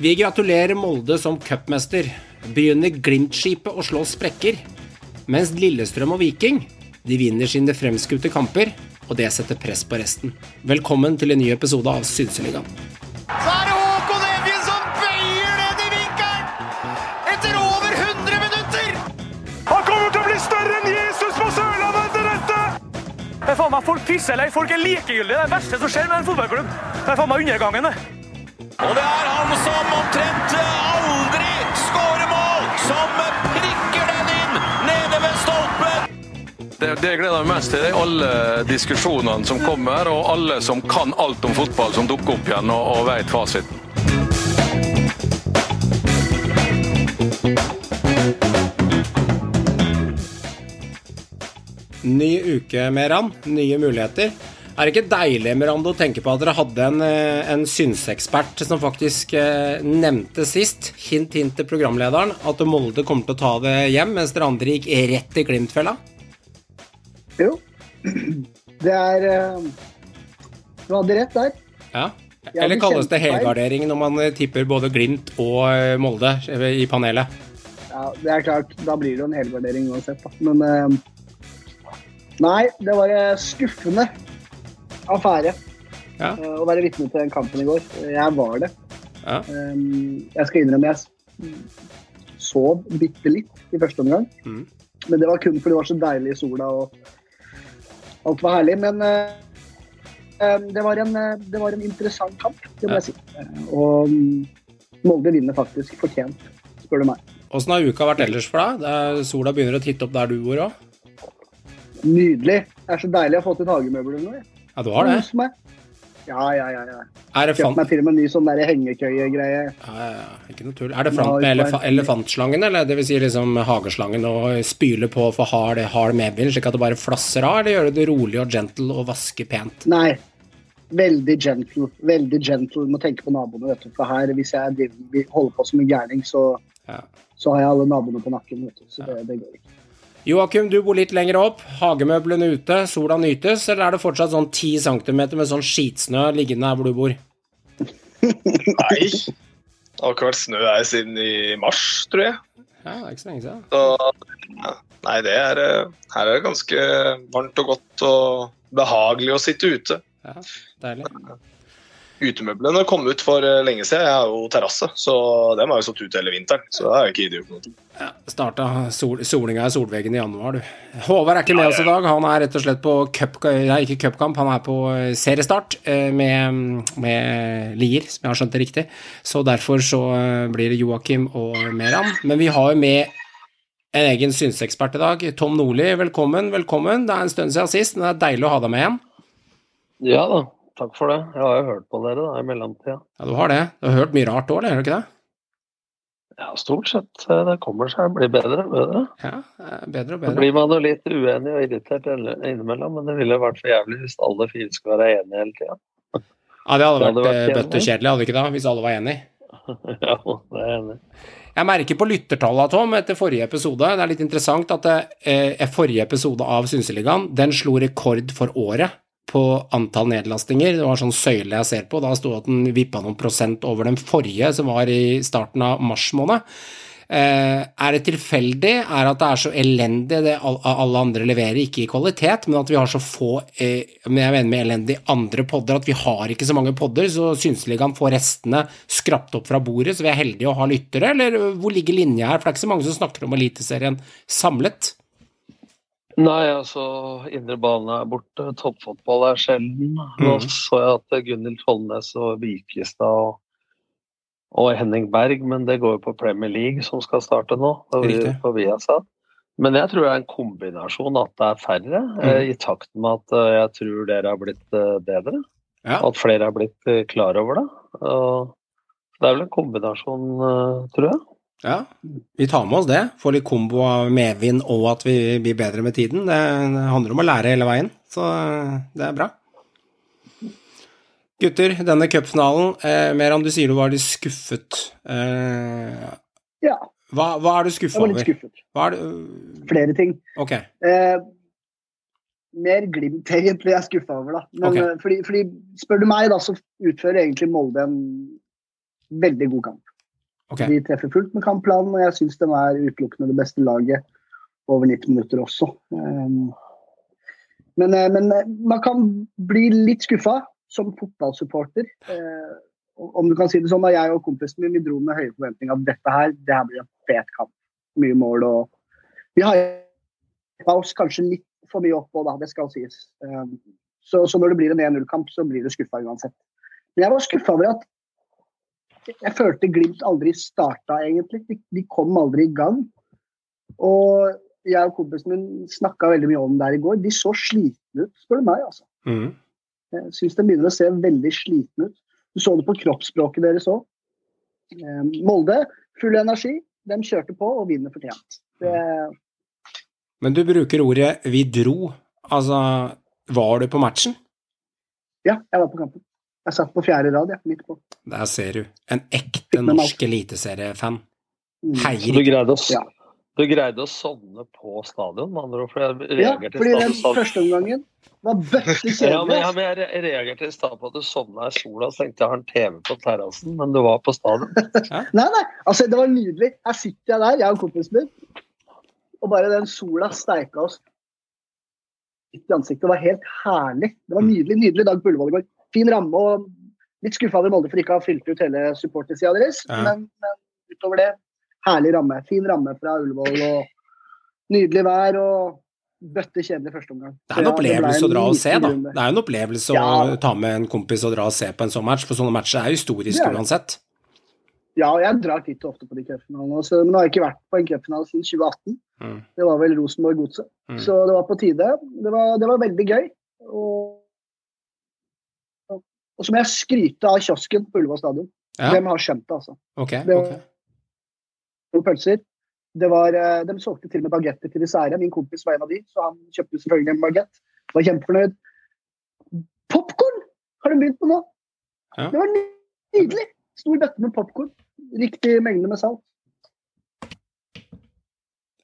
Vi gratulerer Molde som cupmester. Begynner Glimt-skipet å slå sprekker. Mens Lillestrøm og Viking de vinner sine fremskutte kamper, og det setter press på resten. Velkommen til en ny episode av Synseligaen. Så er det Håkon Evjen som bøyer ned i vinkelen! Etter over 100 minutter! Han kommer til å bli større enn Jesus på Sørlandet etter dette! Det er faen meg Folk pisser eller folk er likegyldige. Det er det verste som skjer med en fotballklubb. Det er faen meg undergangen, det. Og det er han som omtrent aldri skårer mål, som prikker den inn nede ved stolpen! Det, det jeg gleder meg mest til, er alle diskusjonene som kommer, og alle som kan alt om fotball, som dukker opp igjen og, og vet fasiten. Ny uke, med Meran. Nye muligheter. Er det ikke deilig Miranda, å tenke på at dere hadde en, eh, en synsekspert som faktisk eh, nevnte sist, hint hint til programlederen, at Molde kommer til å ta det hjem, mens dere andre gikk rett i Glimt-fella? Jo. Det er eh, Du hadde rett der. Ja. Eller kalles det helgardering når man eh, tipper både Glimt og Molde i panelet? Ja, det er klart. Da blir det jo en helgardering uansett, da. Men eh, Nei, det var skuffende affære Ja. eh, å være vitne til den kampen i går. Jeg var det. Ja. Eh, jeg skal innrømme jeg sov bitte litt i første omgang. Mm. Men det var kun fordi det var så deilig i sola og alt var herlig. Men eh, eh, det, var en, eh, det var en interessant kamp, det må Ja. jeg si. Og mm, Molde vinner faktisk fortjent, spør du meg. Åssen har uka vært ellers for deg? Det sola begynner å titte opp der du bor òg? Nydelig. Det er så deilig å få til hagemøbler nå. jeg. Ja, du har det? Ja, ja, ja. ja. Er det Kjøpt meg til og med en ny sånn hengekøye-greie. Ja, ja, ja, ikke noe tull. Er det fant med elef elefantslangen, eller det vil si liksom hageslangen, og spyle på for hard, hard medvind, slik at det bare flasser av, eller gjøre det rolig og gentle og vaske pent? Nei. Veldig gentle. Veldig gentle. Må tenke på naboene, vet du. For her, hvis jeg driver, holder på som en gærning, så, Ja. så har jeg alle naboene på nakken, vet du. Så det, det går ikke. Joakim, du bor litt lenger opp. Hagemøblene ute, sola nytes, eller er det fortsatt sånn 10 cm med sånn skitsnø liggende her hvor du bor? Nei. Det har ikke vært snø her siden i mars, tror jeg. Ja, det er ikke så lenge siden. Så Nei, det er eh, Her er det ganske varmt og godt og behagelig å sitte ute. Ja, deilig. Utemøblene kom ut for eh, lenge siden. Jeg har jo terrasse, så dem har jo stått ute hele vinteren. Så det er jo ikke idiot. Ja, Starta sol, solinga i solveggen i januar, du. Håvard er ikke med oss i dag. Han er rett og slett på cup, nei, ikke cupkamp, han er på eh, seriestart eh, med, med Lier, som jeg har skjønt det riktig. Så derfor så blir det Joakim og Meran. Men vi har jo med en egen synsekspert i dag. Tom Nordli, velkommen. Velkommen. Det er en stund siden sist, men det er deilig å ha deg med igjen. Ja da, takk for det. Jeg har jo hørt på dere da, i mellomtida. Ja, du har det. Du har hørt mye rart òg, eller gjør du ikke det? Ja, stort sett. eh, Det kommer seg, blir bedre og bedre. Ja, eh, bedre og Så bedre. blir man jo litt uenig og irritert innimellom, men det ville vært for jævlig hvis alle fire skulle være enige hele tida. Ja, det hadde Det vært, hadde vært eh, bøtte kjedelig. kjedelig, hadde det ikke det, hvis alle var enige? ja, det er enig. Jeg merker på lyttertallene, Tom, etter forrige episode. Det er litt interessant at eh, forrige episode av Synseligaen, den slo rekord for året på antall nedlastinger. Det var sånn søyle jeg ser på. Da sto at den vippa noen prosent over den forrige, som var i starten av mars måned. Eh, er det tilfeldig? Er det at det er så elendig det al- alle andre leverer, ikke i kvalitet, men at vi har så få eh, men jeg mener med elendig andre podder, at vi har ikke så mange podder, så Synseligaen får restene skrapt opp fra bordet, så vi er heldige å ha lyttere, eller hvor ligger linja her? For det er ikke så mange som snakker om Eliteserien samlet. Nei, altså, indre bane er borte, toppfotball er sjelden. Nå mm. så jeg at Gunhild Tollnes og Vikestad og, og Henning Berg, men det går jo på Premier League som skal starte nå, på, Riktig. på Viasat. Men jeg tror det er en kombinasjon at det er færre, mm. i takt med at eh, jeg tror dere har blitt eh, bedre. Ja. At flere har blitt eh, klar over det. Og det er vel en kombinasjon, eh, tror jeg. Ja, vi tar med oss det. Får litt kombo av medvind og at vi blir bedre med tiden. Det handler om å lære hele veien, så det er bra. Gutter, denne cupfinalen, eh, Meran, du sier du var litt skuffet. Eh, Ja, hva, hva er du jeg var litt skuffet. Er Flere ting. Ok. Eh, mer Glimt egentlig jeg er skuffa over, da. Men Ok. eh, fordi, fordi, spør du meg, da, så utfører egentlig Molde en veldig god kamp. Ok. De treffer fullt med kampplanen, og jeg syns de er utelukkende det beste laget over 90 minutter også. Um, men, eh, men eh, man kan bli litt skuffa som fotballsupporter. Eh, om du kan si det sånn, da Jeg og kompisen min vi dro med høye forventninger at dette her, det her blir en fet kamp. Mye mål og Vi har oss kanskje litt for mye oppå, da, det skal sies. Um, så, så når det blir en 1-0-kamp, så blir du skuffa uansett. Men jeg var skuffa over at jeg følte Glimt aldri starta, egentlig. De, de kom aldri i gang. Og jeg og kompisen min snakka veldig mye om det her i går. De så slitne ut, spør du meg. altså. Mm. Jeg syns de begynner å se veldig slitne ut. Du så det på kroppsspråket deres òg. Molde, full energi. De kjørte på og vinner fortjent. Det, Men du bruker ordet 'vi dro'. Altså, var du på matchen? ja, jeg var på kampen. Jeg satt på fjerde rad, jeg, midt på. Der ser du. En ekte norsk eliteseriefan. Mm. Heier du ikke. greide, å, Ja. du greide å sovne på stadion, med andre ord? For jeg Ja, fordi den første omgangen var bøtte ja, men, ja, men jeg reagerte i stad på at du sovna i sola, så tenkte jeg har en TV på terrassen, men du var på stadion. Nei, nei, altså det var nydelig. Her sitter jeg der, jeg og kompisen min, og bare den sola steika oss i ansiktet. Det var helt herlig. Det var nydelig, nydelig dag på Ullevål i går. Fin ramme og litt skuffa over Molde for ikke å ha fylt ut hele supportersida deres, Ja. men, men utover det, herlig ramme. Fin ramme fra Ullevål og nydelig vær og bøtte kjedelig første omgang. Det er en opplevelse ja, å dra og se, da. Det er en opplevelse å ta med en kompis og dra og se på en sånn match, for sånne matcher er historiske uansett. Ja, jeg drar titt og ofte på de cupfinalene. Men nå har jeg ikke vært på en cupfinale siden 2018. Mm. Det var vel Rosenborg-Godset. Mm. Så det var på tide. Det var, det var veldig gøy. Og, og, så må jeg skryte av kiosken på Ullevål stadion. Ja, De har skjønt det, altså. ok. Det- var noen pølser. Det var, eh, de solgte til og med bagetter til dessert. Min kompis var en av de, så han kjøpte selvfølgelig en bagett. Var kjempefornøyd. Popkorn har de begynt med nå! Ja. Det var nydelig! Stor bøtte med popkorn. Riktig mengde med salt.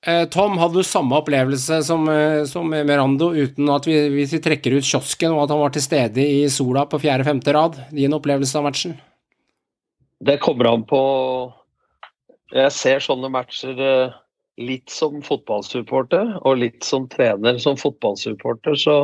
Eh, Tom, hadde du samme opplevelse som, eh, som Merando, uten at vi, hvis vi trekker ut kiosken og at han var til stede i sola på fjerde-femte rad? Din opplevelse av matchen? Det kommer an på Jeg ser sånne matcher eh, litt som fotballsupporter, og litt som trener. Som fotballsupporter så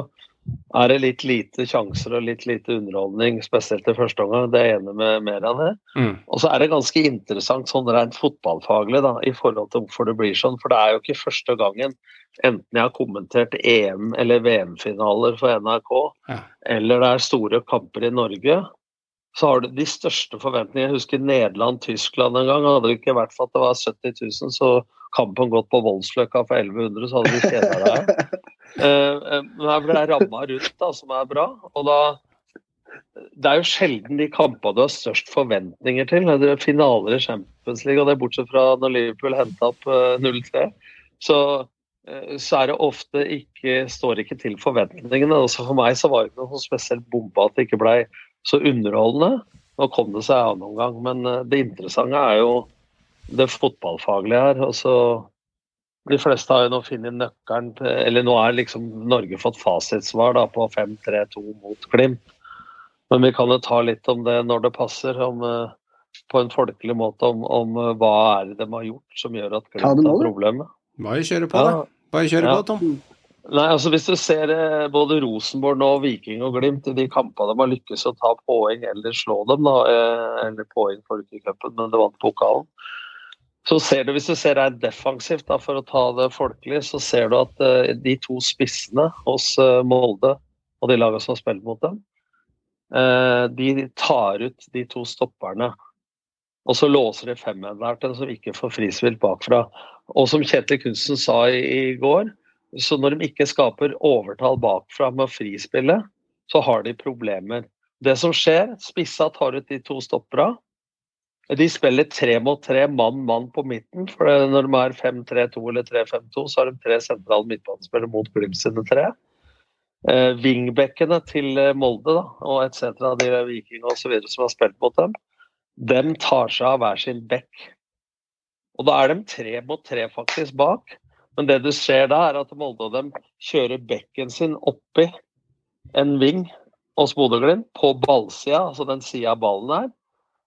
er det litt lite sjanser og litt lite underholdning, spesielt i første omgang. Det er jeg enig med mer av det. Mm. Og så er det ganske interessant sånn rent fotballfaglig da, i forhold til hvorfor det blir sånn. For det er jo ikke første gangen, enten jeg har kommentert EM- eller VM-finaler for NRK, Ja. eller det er store kamper i Norge, så har du de største forventningene. Jeg husker Nederland-Tyskland en gang. Hadde det ikke vært for at det var 70 000, så kampen gått på Voldsløkka for 1100, så hadde vi kjeda deg. Eh, eh, Men her blir det ramma rundt da, som er bra. Og da det er jo sjelden de kampene du har størst forventninger til. Det er finaler i Champions League, og det er bortsett fra når Liverpool henta opp eh, 0-3. Så, eh, så er det ofte ikke, står ikke til forventningene. Også for meg så var det ikke noe spesielt bomba at det ikke blei så underholdende. Nå kom det seg annen omgang, men eh, det interessante er jo det fotballfaglige her. og så de fleste har jo nå funnet nøkkelen til Eller nå er liksom Norge fått fasitsvar da på 5-3-2 mot Glimt. Men vi kan jo ta litt om det når det passer, om, eh, på en folkelig måte, om, om eh, hva er det de har gjort som gjør at Glimt har problemet. Bare kjøre på, Ja. da. Bare kjøre Ja. på, Tom. Nei, altså Hvis du ser eh, både Rosenborg nå, Viking og Glimt i de kampene de har lykkes å ta poeng eller slå dem, da, eller poeng for cupen, men det vant pokalen, så ser du, hvis du ser rent defensivt, da, for å ta det folkelig, så ser du at uh, de to spissene hos uh, Molde og de lagene som har spilt mot dem, uh, de tar ut de to stopperne. Og så låser de femmenneren som ikke får frispilt bakfra. Og som Kjetil Kunsten sa i, i går, så når de ikke skaper overtall bakfra med å frispille, så har de problemer. Det som skjer, spissa tar ut de to stoppera. De spiller tre mot tre, mann-mann på midten. for Når de er 5-3-2 eller 3-5-2, så har de tre sentrale midtbanespillere mot Glimt sine tre. Eh, Wingbackene til eh, Molde da, og etc. de Viking osv. som har spilt mot dem, dem tar seg av hver sin bekk. Og da er de tre mot tre faktisk bak. Men det du ser da, er at Molde og dem kjører bekken sin oppi en ving hos Bodø-Glimt, på ballsida, altså den sida ballen er.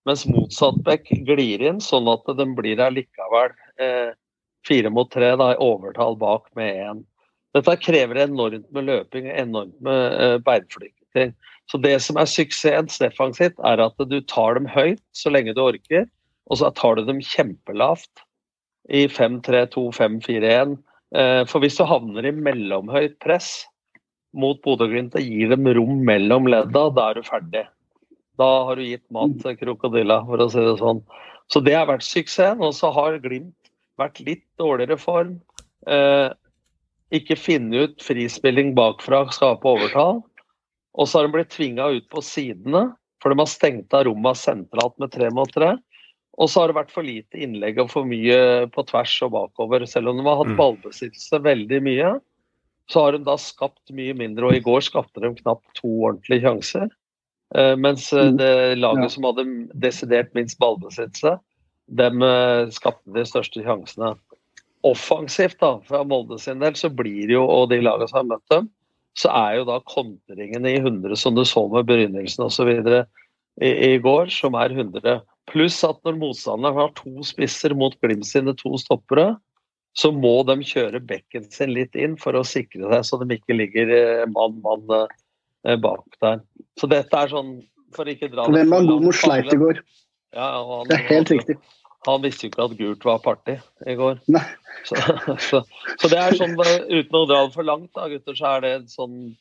Mens motsatt bekk glir inn, sånn at den blir allikevel eh, fire mot tre da, i overtall bak med én. Dette krever enormt med løping og enormt med eh, beinflytting. Så det som er suksessen defensivt, er at du tar dem høyt så lenge du orker, og så tar du dem kjempelavt i 5-3-2, 5-4-1. Eh, for hvis du havner i mellomhøyt press mot Bodø-Glimt og gir dem rom mellom ledda, da er du ferdig. Da har du gitt mat til krokodilla, for å si det sånn. Så det har vært suksessen. Og så har Glimt vært litt dårligere form. Eh, ikke finne ut frispilling bakfra, skape overtall. Og så har de blitt tvinga ut på sidene, for de har stengt av rommene sentralt med tre mot tre. Og så har det vært for lite innlegg og for mye på tvers og bakover. Selv om de har hatt Mm. ballbesittelse veldig mye, så har de da skapt mye mindre. Og i går skapte de knapt to ordentlige sjanser. Eh, mens eh, Mm. det laget som hadde desidert minst ballbesittelse, dem eh, skapte de største sjansene. Offensivt, da, fra Molde sin del, så blir jo, og de lagene som har møtt dem, så er jo da kontringene i 100, som du så med begynnelsen osv. I, i går, som er 100. Pluss at når motstanderen har to spisser mot Glimt sine to stoppere, så må de kjøre bekken sin litt inn for å sikre seg, så de ikke ligger mann-mann bak der. Så dette er sånn, for ikke dra Hvem var god mot Sleit i går. Ja, han, Det er helt riktig. Han visste jo ikke at gult var party i går. Nei. Så, så, så det er sånn, uten å dra det for langt, da, gutter, så er det sånn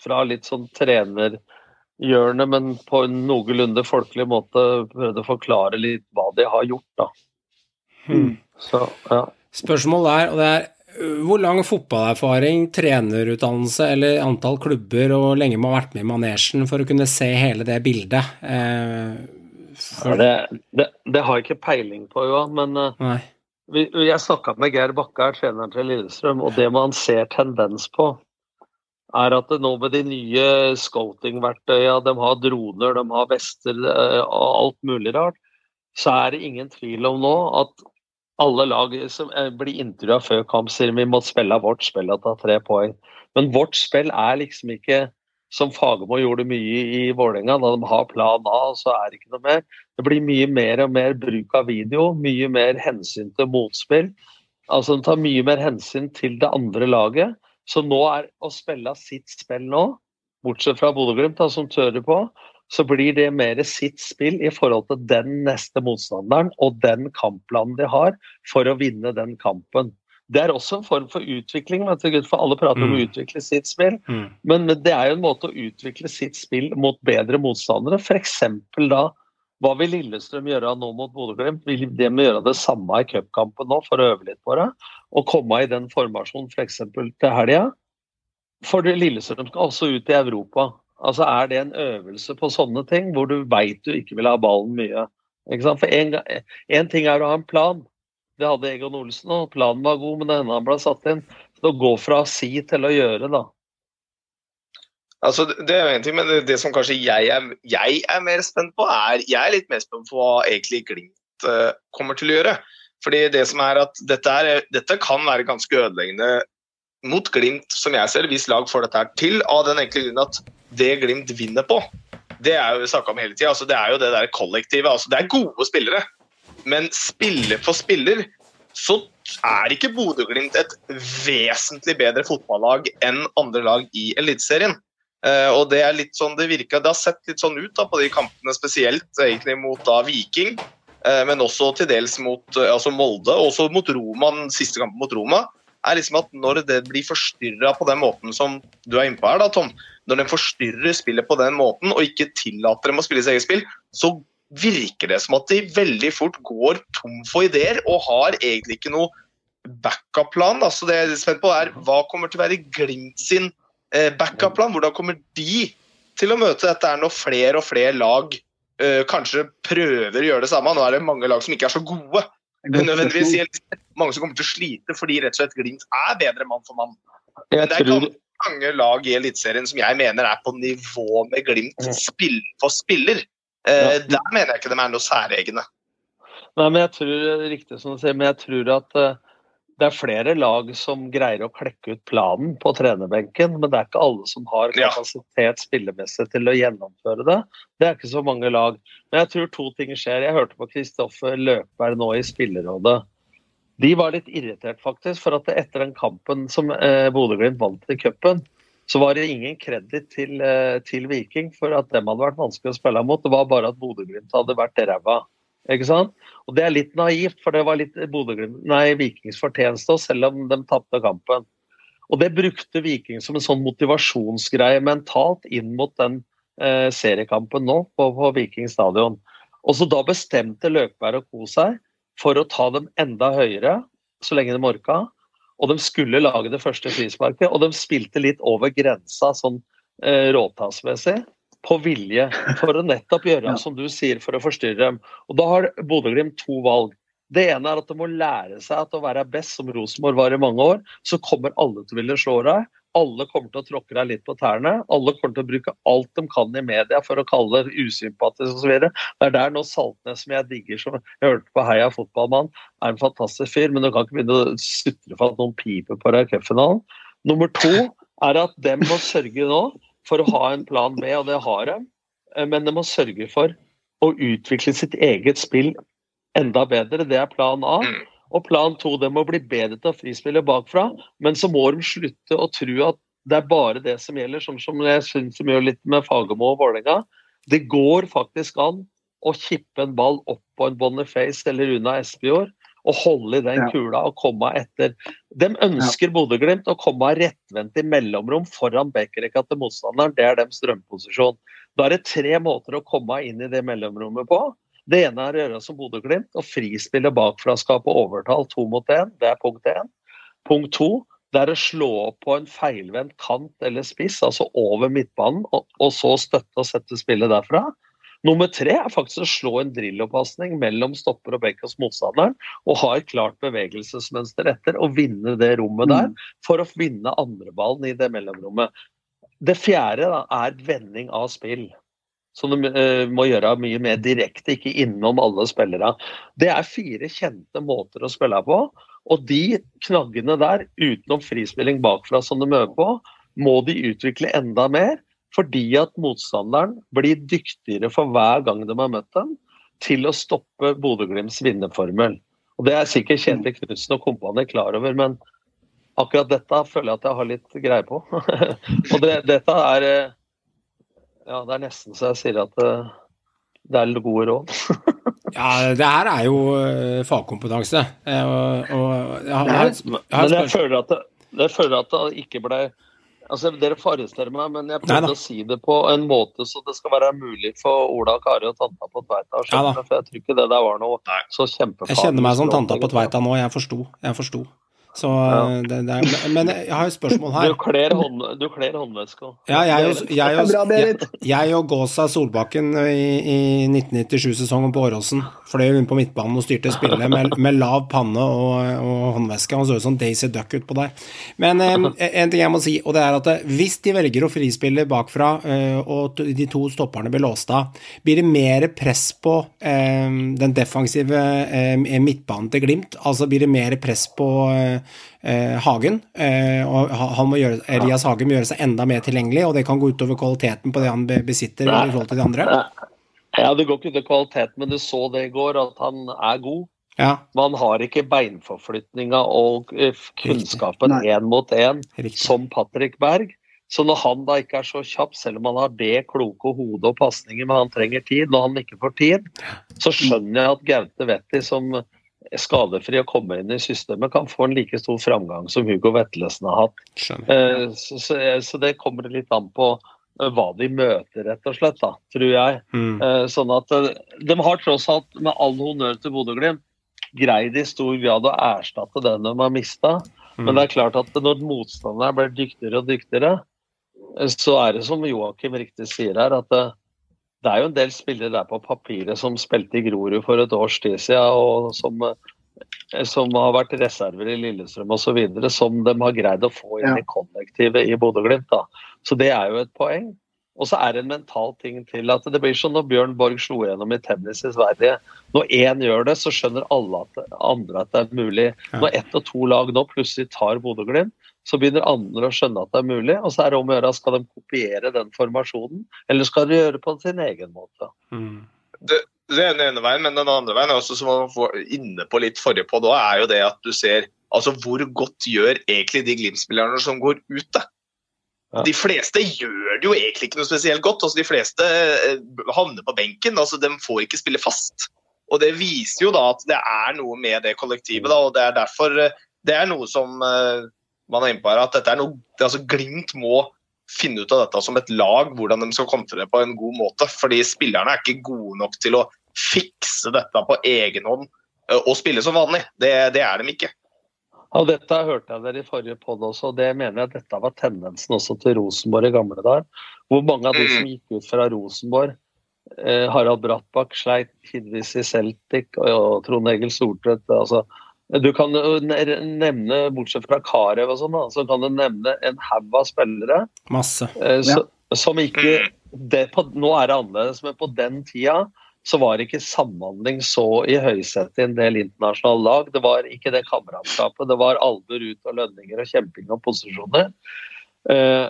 fra litt sånn trenerhjørne, men på en noenlunde folkelig måte prøvde å forklare litt hva de har gjort, da. Hmm. Så, ja. Spørsmålet er, og det er hvor lang fotballerfaring, trenerutdannelse eller antall klubber og lenge man har vært med i manesjen for å kunne se hele det bildet? Eh, Ja, det, det, det har jeg ikke peiling på, Johan, men eh, nei. vi, jeg snakka med Geir Bakke, her, treneren til Lillestrøm, og det man ser tendens på, er at nå med de nye scouting-verktøya, de har droner, de har vester eh, og alt mulig rart, så er det ingen tvil om nå at alle lag som eh, blir intervjua før kamp, sier vi må spille vårt spill og ta tre poeng. Men vårt spill er liksom ikke som Fagermo gjorde mye i Vålerenga, da de har plan A, så er det ikke noe mer. Det blir mye mer og mer bruk av video, mye mer hensyn til motspill. Altså De tar mye mer hensyn til det andre laget. Så nå er å spille sitt spill nå, bortsett fra Bodø-Glimt, som tører på, så blir det mer sitt spill i forhold til den neste motstanderen og den kampplanen de har for å vinne den kampen. Det er også en form for utvikling, for alle prater om å Mm. utvikle sitt spill. Mm. Men men det er jo en måte å utvikle sitt spill mot bedre motstandere. F.eks. da hva vil Lillestrøm gjøre nå mot Bodø-Glimt? Vil de gjøre det samme i cupkampen nå for å øve litt på det? Og komme i den formasjonen f.eks. For til helga? For Lillestrøm skal også ut i Europa. Altså Er det en øvelse på sånne ting hvor du veit du ikke vil ha ballen mye? Ikke sant? For én ting er å ha en plan. Det hadde Egon Olsen, og planen var god, men denne han ble satt inn. Så å gå fra å si til å gjøre, da. Altså, det det er jo en ting, men det, det som kanskje jeg er, jeg er mer spent på, er Jeg er litt mer spent på hva egentlig Glimt uh, kommer til å gjøre. Fordi det som er at dette, er, dette kan være ganske ødeleggende mot Glimt, som jeg ser, hvis lag får dette her til, av den enkle grunn at det Glimt vinner på, det er jo snakka om hele tida. Altså, det er jo det der kollektivet. Altså, det er gode spillere, men spiller for spiller så er ikke Bodø-Glimt et vesentlig bedre fotballag enn andre lag i Eliteserien. Uh, og det er litt sånn det virker, det har sett litt sånn ut da, på de kampene, spesielt egentlig mot da Viking, uh, men også til dels mot uh, altså Molde, og også mot Roma, den siste kampen mot Roma. Er liksom at Når det blir forstyrra på den måten som du er inne på her, da, Tom, når den forstyrrer spillet på den måten og ikke tillater dem å spille sitt eget spill, så virker det som at de veldig fort går tom for ideer og har egentlig ikke noe backup-plan. Så det jeg er spent på er Hva kommer til å være Glimt sin eh, backup-plan? Hvordan kommer de til å møte dette her når flere og flere lag uh, kanskje prøver å gjøre det samme? Nå er det mange lag som ikke er så gode. Nødvendigvis spørsmål. Mange som kommer til å slite fordi rett og slett Glimt er bedre mann for mann. Men det er tror, mange lag i Eliteserien som jeg mener er på nivå med Glimt spill for spiller. Eh, Ja. Der mener jeg ikke de er noe særegne. nei, men jeg tror riktig som du sier, men jeg tror at eh, det er flere lag som greier å klekke ut planen på trenerbenken, men det er ikke alle som har kapasitet spillemessig til å gjennomføre det. Det er ikke så mange lag. Men jeg tror to ting skjer. Jeg hørte på Kristoffer Løkberg nå i Spillerådet. De var litt irritert faktisk, for at etter den kampen som eh, Bodø-Glimt vant i cupen, så var det ingen kreditt til, eh, til Viking for at dem hadde vært vanskelig å spille mot. Det var bare at Bodø-Glimt hadde vært ræva. Ikke sant? Og det er litt naivt, for det var litt nei, Vikings fortjeneste, selv om de tapte kampen. Og det brukte Viking som en sånn motivasjonsgreie mentalt inn mot den eh, seriekampen nå på, på Viking stadion. Og så da bestemte Løkberg og co. seg for å ta dem enda høyere så lenge de orka. Og de skulle lage det første frisparket, og de spilte litt over grensa sånn eh, råtassmessig. På vilje, for å nettopp gjøre som du sier, for å forstyrre dem. Og da har Bodø-Glimt to valg. Det ene er at de må lære seg at å være best, som Rosenborg var i mange år, så kommer alle til å ville slå deg. Alle kommer til å tråkke deg litt på tærne. Alle kommer til å bruke alt de kan i media for å kalle det usympatisk osv. Det er der nå Saltnes, som jeg digger, som jeg hørte på Heia fotballmann, er en fantastisk fyr, men du kan ikke begynne å sutre for at noen piper på deg i cupfinalen. Nummer to er at dem må sørge nå for å ha en plan B, og det har de. Eh, Men de må sørge for å utvikle sitt eget spill enda bedre. Det er plan A. Mm. Og plan to, det må bli bedre til å frispille bakfra. Men så må de slutte å tro at det er bare det som gjelder, sånn som jeg syns de gjør litt med Fagermo og Vålerenga. Det går faktisk an å kippe en ball opp på en Boniface eller unna Espejord og holde i den Ja. kula og komme etter. De ønsker Bodø-Glimt å komme rettvendt i mellomrom foran backrekka til motstanderen. Det er deres drømmeposisjon. Da er det tre måter å komme inn i det mellomrommet på. Det ene er å gjøre som Bodø-Glimt og frispille bakfra, skape overtall to mot én. Det er punkt én. Punkt to det er å slå opp på en feilvendt kant eller spiss, altså over midtbanen, og, og så støtte og sette spillet derfra. Nummer tre er faktisk å slå en drillopasning mellom stopper og bekk hos motstanderen, og ha et klart bevegelsesmønster etter, og vinne det rommet der, for å vinne andreballen i det mellomrommet. Det fjerde da, er vending av spill. Som de eh, må gjøre mye mer direkte, ikke innom alle spillere. Det er fire kjente måter å spille på. Og de knaggene der, utenom frispilling bakfra som de øver på, må de utvikle enda mer. Fordi at motstanderen blir dyktigere for hver gang de har møtt dem, til å stoppe Bodø-Glimts vinnerformel. Og Det er sikkert Kjetil Knutsen og kompani klar over, men akkurat dette føler jeg at jeg har litt greie på. og det, dette er eh, Ja, det er nesten så jeg sier at eh, det er gode råd. Ja, det her er jo eh, fagkompetanse. Og, og jeg har, jeg har, jeg har Men jeg føler at det, jeg føler at det ikke ble Altså, Dere forestiller meg, men jeg prøvde Neida. å si det på en måte så det skal være mulig for Ola, Kari og tanta på Tveita å skjønne. For jeg tror ikke det der var noe Nei. så kjempefarlig. Jeg kjenner meg som tanta på. Tveita nå. Jeg forsto. Jeg forsto. Så Ja. det, det er, men jeg har et spørsmål Du her. kler, hånd, du kler håndveska. Ja, jeg, og- jeg, og- Bra, Jeg og Gåsa Solbakken i, i 1997-sesongen på Åråsen fløy rundt på midtbanen og styrte spillet med, med lav panne og, og håndveske. Han så ut som Daisy Duck utpå der. Men eh, en ting jeg må si, og det er at eh, hvis de velger å frispille bakfra, eh, og de to stopperne blir låst av, blir det mer press på eh, den defensive eh, midtbanen til Glimt? Altså blir det mer press på eh, eh, Hagen? Eh, og han må gjøre, Elias Hagen må gjøre seg enda mer tilgjengelig, og det kan gå utover kvaliteten på det han be- besitter i forhold til de andre? Ja, Det går ikke utover kvaliteten, kvalitet, men du så det i går, at han er god. Ja, Man har ikke beinforflytninga og eh, kunnskapen én mot én som Patrick Berg. Så når han da ikke er så kjapp, selv om han har det kloke hodet og pasninger, men han trenger tid, når han ikke får tid, så skjønner jeg at Gaute Wetti som skadefri å komme inn i systemet, kan få en like stor framgang som Hugo Vetlesen har hatt. Eh, Så, så, så det kommer litt an på eh, hva de møter, rett og slett, da, tror jeg. Mm. Eh, Sånn at eh, De har tross alt, med all honnør til Bodø-Glimt, greid i stor grad å erstatte den de har mista. Mm. Men det er klart at når motstanderen blir dyktigere og dyktigere, eh, så er det som Joakim riktig sier her, at det, er jo en del spillere der på papiret som spilte i Grorud for et års tid siden, og som, eh, som har vært reserver i Lillestrøm osv., som de har greid å få inn i kollektivet i Bodø-Glimt. Så det er jo et poeng. Og så er det en mental ting til at det blir sånn når Bjørn Borg slo gjennom i tennis i Sverige. Når én gjør det, så skjønner alle at det, andre at det er mulig. Når ett og to lag nå plutselig tar Bodø-Glimt, så begynner andre å skjønne at det er mulig. Og så er det om å gjøre skal de kopiere den formasjonen, eller skal de gjøre det på sin egen måte. Mm. Det er den ene veien, men den andre veien er også, som man var inne på litt forrige på, da, er jo det at du ser altså hvor godt gjør egentlig de Glimt-spillerne som går ut da. De fleste gjør det jo egentlig ikke noe spesielt godt. altså De fleste eh, havner på benken. altså De får ikke spille fast. Og Det viser jo da at det er noe med det kollektivet. da, og Det er derfor eh, det er noe som eh, man er inne på her, at dette er noe, altså Glimt må finne ut av dette som et lag, hvordan de skal komme til det på en god måte. Fordi spillerne er ikke gode nok til å fikse dette på egen hånd eh, og spille som vanlig. Det, det er de ikke. Og Dette hørte jeg dere i forrige podd også, og det mener jeg at dette var tendensen også til Rosenborg i gamle dager. Hvor mange av de som gikk ut fra Rosenborg, eh, Harald Brattbakk sleit tidvis i Celtic, og, og Trond Egil Soltvedt altså, Du kan jo nevne, bortsett fra Carew og sånn, så kan du nevne en haug av spillere Masse. eh, så, som ikke det, på, Nå er det annerledes, men på den tida så var ikke samhandling så i høysetet i en del internasjonale lag. Det var ikke det kameratskapet. Det var albuer ut og lønninger og kjemping om posisjoner. Eh,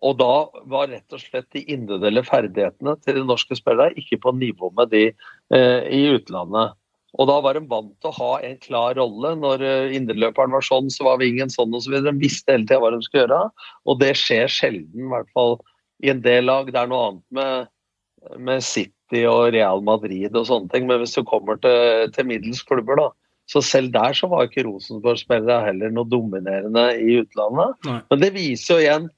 og da var rett og slett de individuelle ferdighetene til de norske spillere ikke på nivå med de eh, i utlandet. Og da var de vant til å ha en klar rolle. Når eh, indreløperen var sånn, så var vingen sånn osv. De visste hele tida hva de skulle gjøre. Og det skjer sjelden, i hvert fall i en del lag. Det er noe annet med, med City og Real Madrid og sånne ting. Men hvis du kommer til, til middels klubber, da. Så selv der så var ikke Rosenborg-spillere heller noe dominerende i utlandet. Nei. Men det viser jo igjen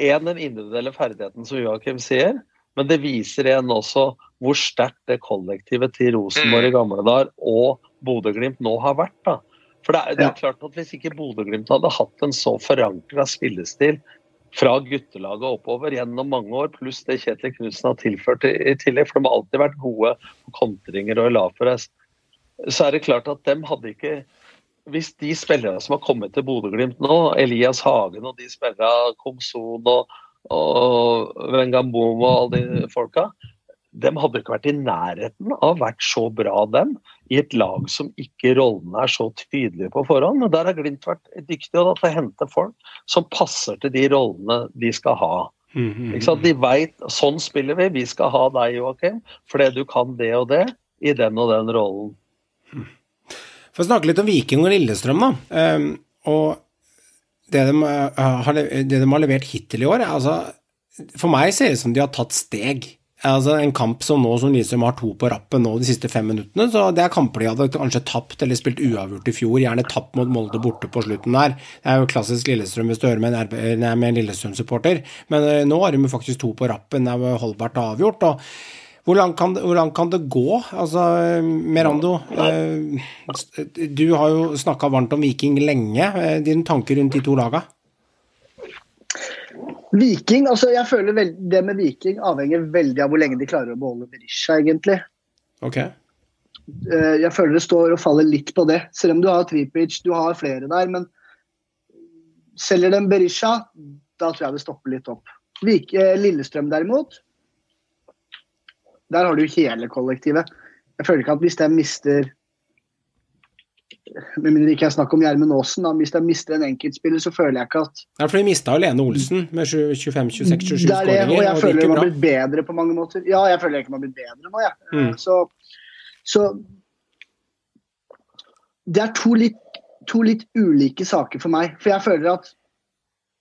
en, den individuelle ferdigheten som Joakim sier, men det viser igjen også hvor sterkt det kollektivet til Rosenborg i gamle dager og Bodø-Glimt nå har vært. da. For det er, det er klart at Hvis ikke Bodø-Glimt hadde hatt en så forankra spillestil fra guttelaget oppover gjennom mange år, pluss det Kjetil Knutsen har tilført i, i tillegg, for de har alltid vært gode på kontringer og lavpress, så er det klart at dem hadde ikke hvis de spillerne som har kommet til Bodø-Glimt nå, Elias Hagen og de spillerne, Komson og, og Wengambom og alle de folka, de hadde ikke vært i nærheten av å vært så bra, dem, i et lag som ikke rollene er så tydelige på forhånd. Men der har Glimt vært dyktige da, til å hente folk som passer til de rollene de skal ha. Mhm. Ikke sant? De vet, Sånn spiller vi, vi skal ha deg, Joakim, fordi du kan det og det i den og den rollen. For å snakke litt om Viking og Lillestrøm, da. Um, og det de, eh, har, det de har levert hittil i år, altså For meg ser det ut som de har tatt steg. Altså En kamp som nå som Lillestrøm har to på rappen nå de siste fem minuttene, så det er kamper de hadde kanskje tapt eller spilt uavgjort i fjor, gjerne tapt mot Molde borte på slutten der. Det er jo klassisk Lillestrøm hvis du hører med en, en Lillestrøm-supporter, men eh, nå har de faktisk to på rappen, det er jo holdbart avgjort. og hvor langt, kan, kan det gå? Altså, Merando, eh, du har jo snakka varmt om Viking lenge. Eh, Dine tanker rundt de to laga? Viking, altså jeg føler vel, Det med Viking avhenger veldig av hvor lenge de klarer å beholde Berisha, egentlig. Ok. Eh, Jeg føler det står og faller litt på det. Selv om du har Tripic, du har flere der. Men selger dem Berisha, da tror jeg det stopper litt opp. Eh, Lillestrøm derimot, der har du hele kollektivet. Jeg føler ikke at hvis de mister Med mindre ikke er snakk om Gjermund Aasen, da, hvis de mister en enkeltspiller, så føler jeg ikke at Ja, for de mista jo Lene Olsen med 25, 26, 27 det er det, og jeg og føler de jo har blitt bedre på mange måter. Ja, jeg føler ikke de har blitt bedre nå, jeg. Mm. Så, så Det er to litt, to litt ulike saker for meg. For jeg føler at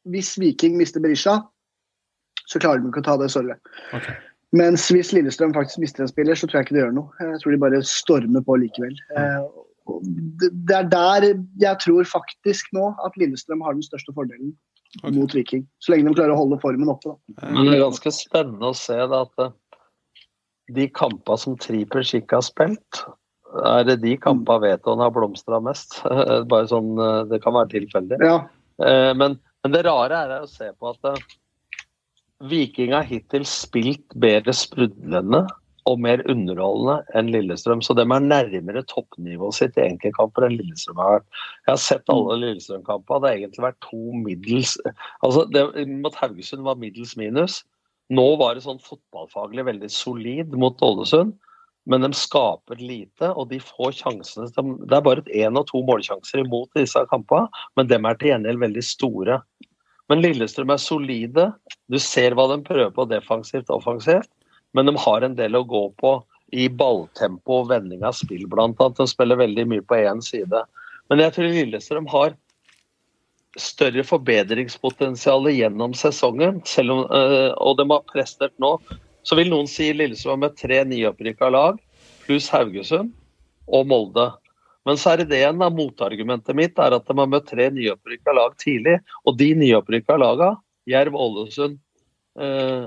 hvis Viking mister Berisha, så klarer de ikke å ta det sorry. Ok. Mens hvis Lillestrøm faktisk mister en spiller, så tror jeg ikke det gjør noe. Jeg tror de bare stormer på likevel. Eh, Det er der jeg tror faktisk nå at Lillestrøm har den største fordelen okay. mot Viking. Så lenge de klarer å holde formen oppe. Da. Men det er ganske spennende å se da, at eh, de kampene som Tripic ikke har spilt, er det de kampene Vetoen har blomstra mest. Bare sånn, eh, Det kan være tilfeldig. Ja, Eh, Men, men det rare er å se på at Viking har hittil spilt bedre sprudlende og mer underholdende enn Lillestrøm. Så de er nærmere toppnivået sitt i enkeltkamper enn Lillestrøm har vært. Jeg har sett alle Lillestrøm-kampene. Det har egentlig vært to middels Altså, det, Mot Haugesund var middels minus. Nå var det sånn fotballfaglig veldig solid mot Ålesund, men de skaper lite, og de får sjansene Det er bare én og to målsjanser imot disse kampene, men dem er til gjengjeld veldig store. Men Lillestrøm er solide. Du ser hva de prøver på defensivt og offensivt, men de har en del å gå på i balltempo og vending av spill, annet. De spiller veldig mye på én side. Men jeg tror Lillestrøm har større forbedringspotensial gjennom sesongen, om, øh, og de har prestert nå. Så vil noen si Lillestrøm med tre nyopprykka lag, pluss Haugesund og Molde. Men så er det det igjen, da. Motargumentet mitt er at de har møtt tre nyopprykka lag tidlig. Og de nyopprykka laga, Jerv, Ålesund eh,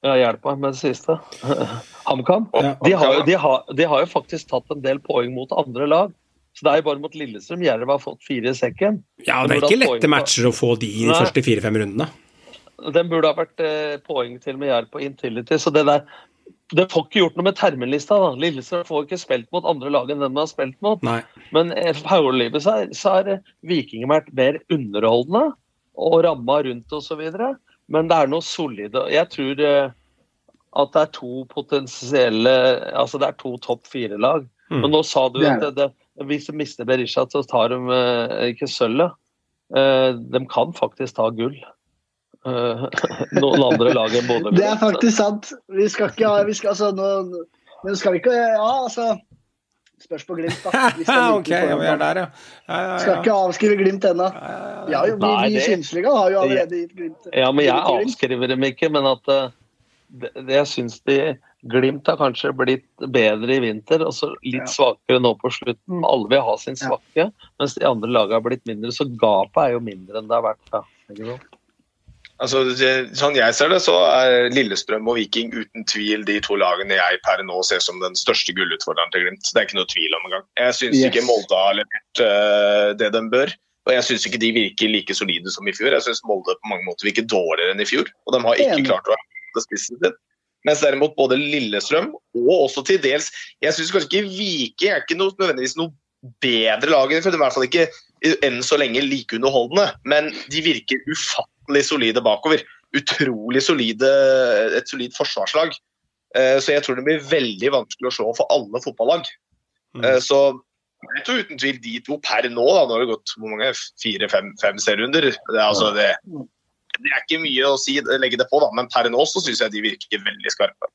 ja, Hjelp meg med det siste. HamKam. De, har- de, de har jo faktisk tatt en del poeng mot andre lag. Så det er jo bare mot Lillestrøm Jerv har fått fire i sekken. Ja, det er ikke lette poeng- matcher å få de i de Nei. første fire-fem rundene. Den burde ha vært eh, poeng til med Jerv på Intility. Så det der Det får ikke gjort noe med terminlista. da. Lillestrøm får ikke spilt mot andre lag enn den de har spilt mot. Nei. Men i foreløpig så, er- så har Viking vært mer underholdende og ramma rundt osv. Men det er noe solide. Jeg tror eh, at det er to potensielle Altså det er to topp fire-lag. Mm. Men nå sa du er at det, det, hvis de mister Berisha, så tar de eh, ikke sølvet. Eh, de kan faktisk ta gull. Eh, noen andre lag enn Bodø. Det er faktisk sant. Vi skal ikke ha vi skal, altså, nå, Men skal vi ikke Ja, altså Spørs på Glimt, da. Ok, ja, vi er der, ja. ja, ja, Skal ikke avskrive Glimt ennå. Ja, jo, vi, vi i Synsligaen har jo allerede gitt Glimt Ja, men jeg avskriver dem ikke, men at uh, det, det jeg syns de Glimt har kanskje blitt bedre i vinter, og så litt Ja. svakere nå på slutten. Alle vil ha sin Ja. mens de andre lagene har blitt mindre. Så gapet er jo mindre enn det har vært. Ja. Altså, sånn jeg ser det, så er Lillestrøm og Viking uten tvil de to lagene jeg per nå ser som den største gullutfordreren til Glimt. Det er ikke noe tvil om engang. Jeg syns Yes. ikke Molde har levert uh, det de bør. Og jeg syns ikke de virker like solide som i fjor. Jeg syns Molde på mange måter virker dårligere enn i fjor. Og de har ikke klart å ha spissen sin. Mens derimot både Lillestrøm og også til dels Jeg syns kanskje ikke Viking er ikke noe, nødvendigvis noe bedre lag enn før. De er i hvert fall ikke enn så lenge like underholdende, men de virker ufattelig solide bakover. Utrolig solide, et solid forsvarslag. Eh, Så jeg tror det blir veldig vanskelig å slå for alle fotballag. Mm. Eh, Så jeg tror uten tvil de to per nå, da, nå har det gått hvor mange, fire-fem serierunder. Det, er altså, det, det er ikke mye å si, legge det på, da, men per nå så syns jeg de virker veldig skarpe.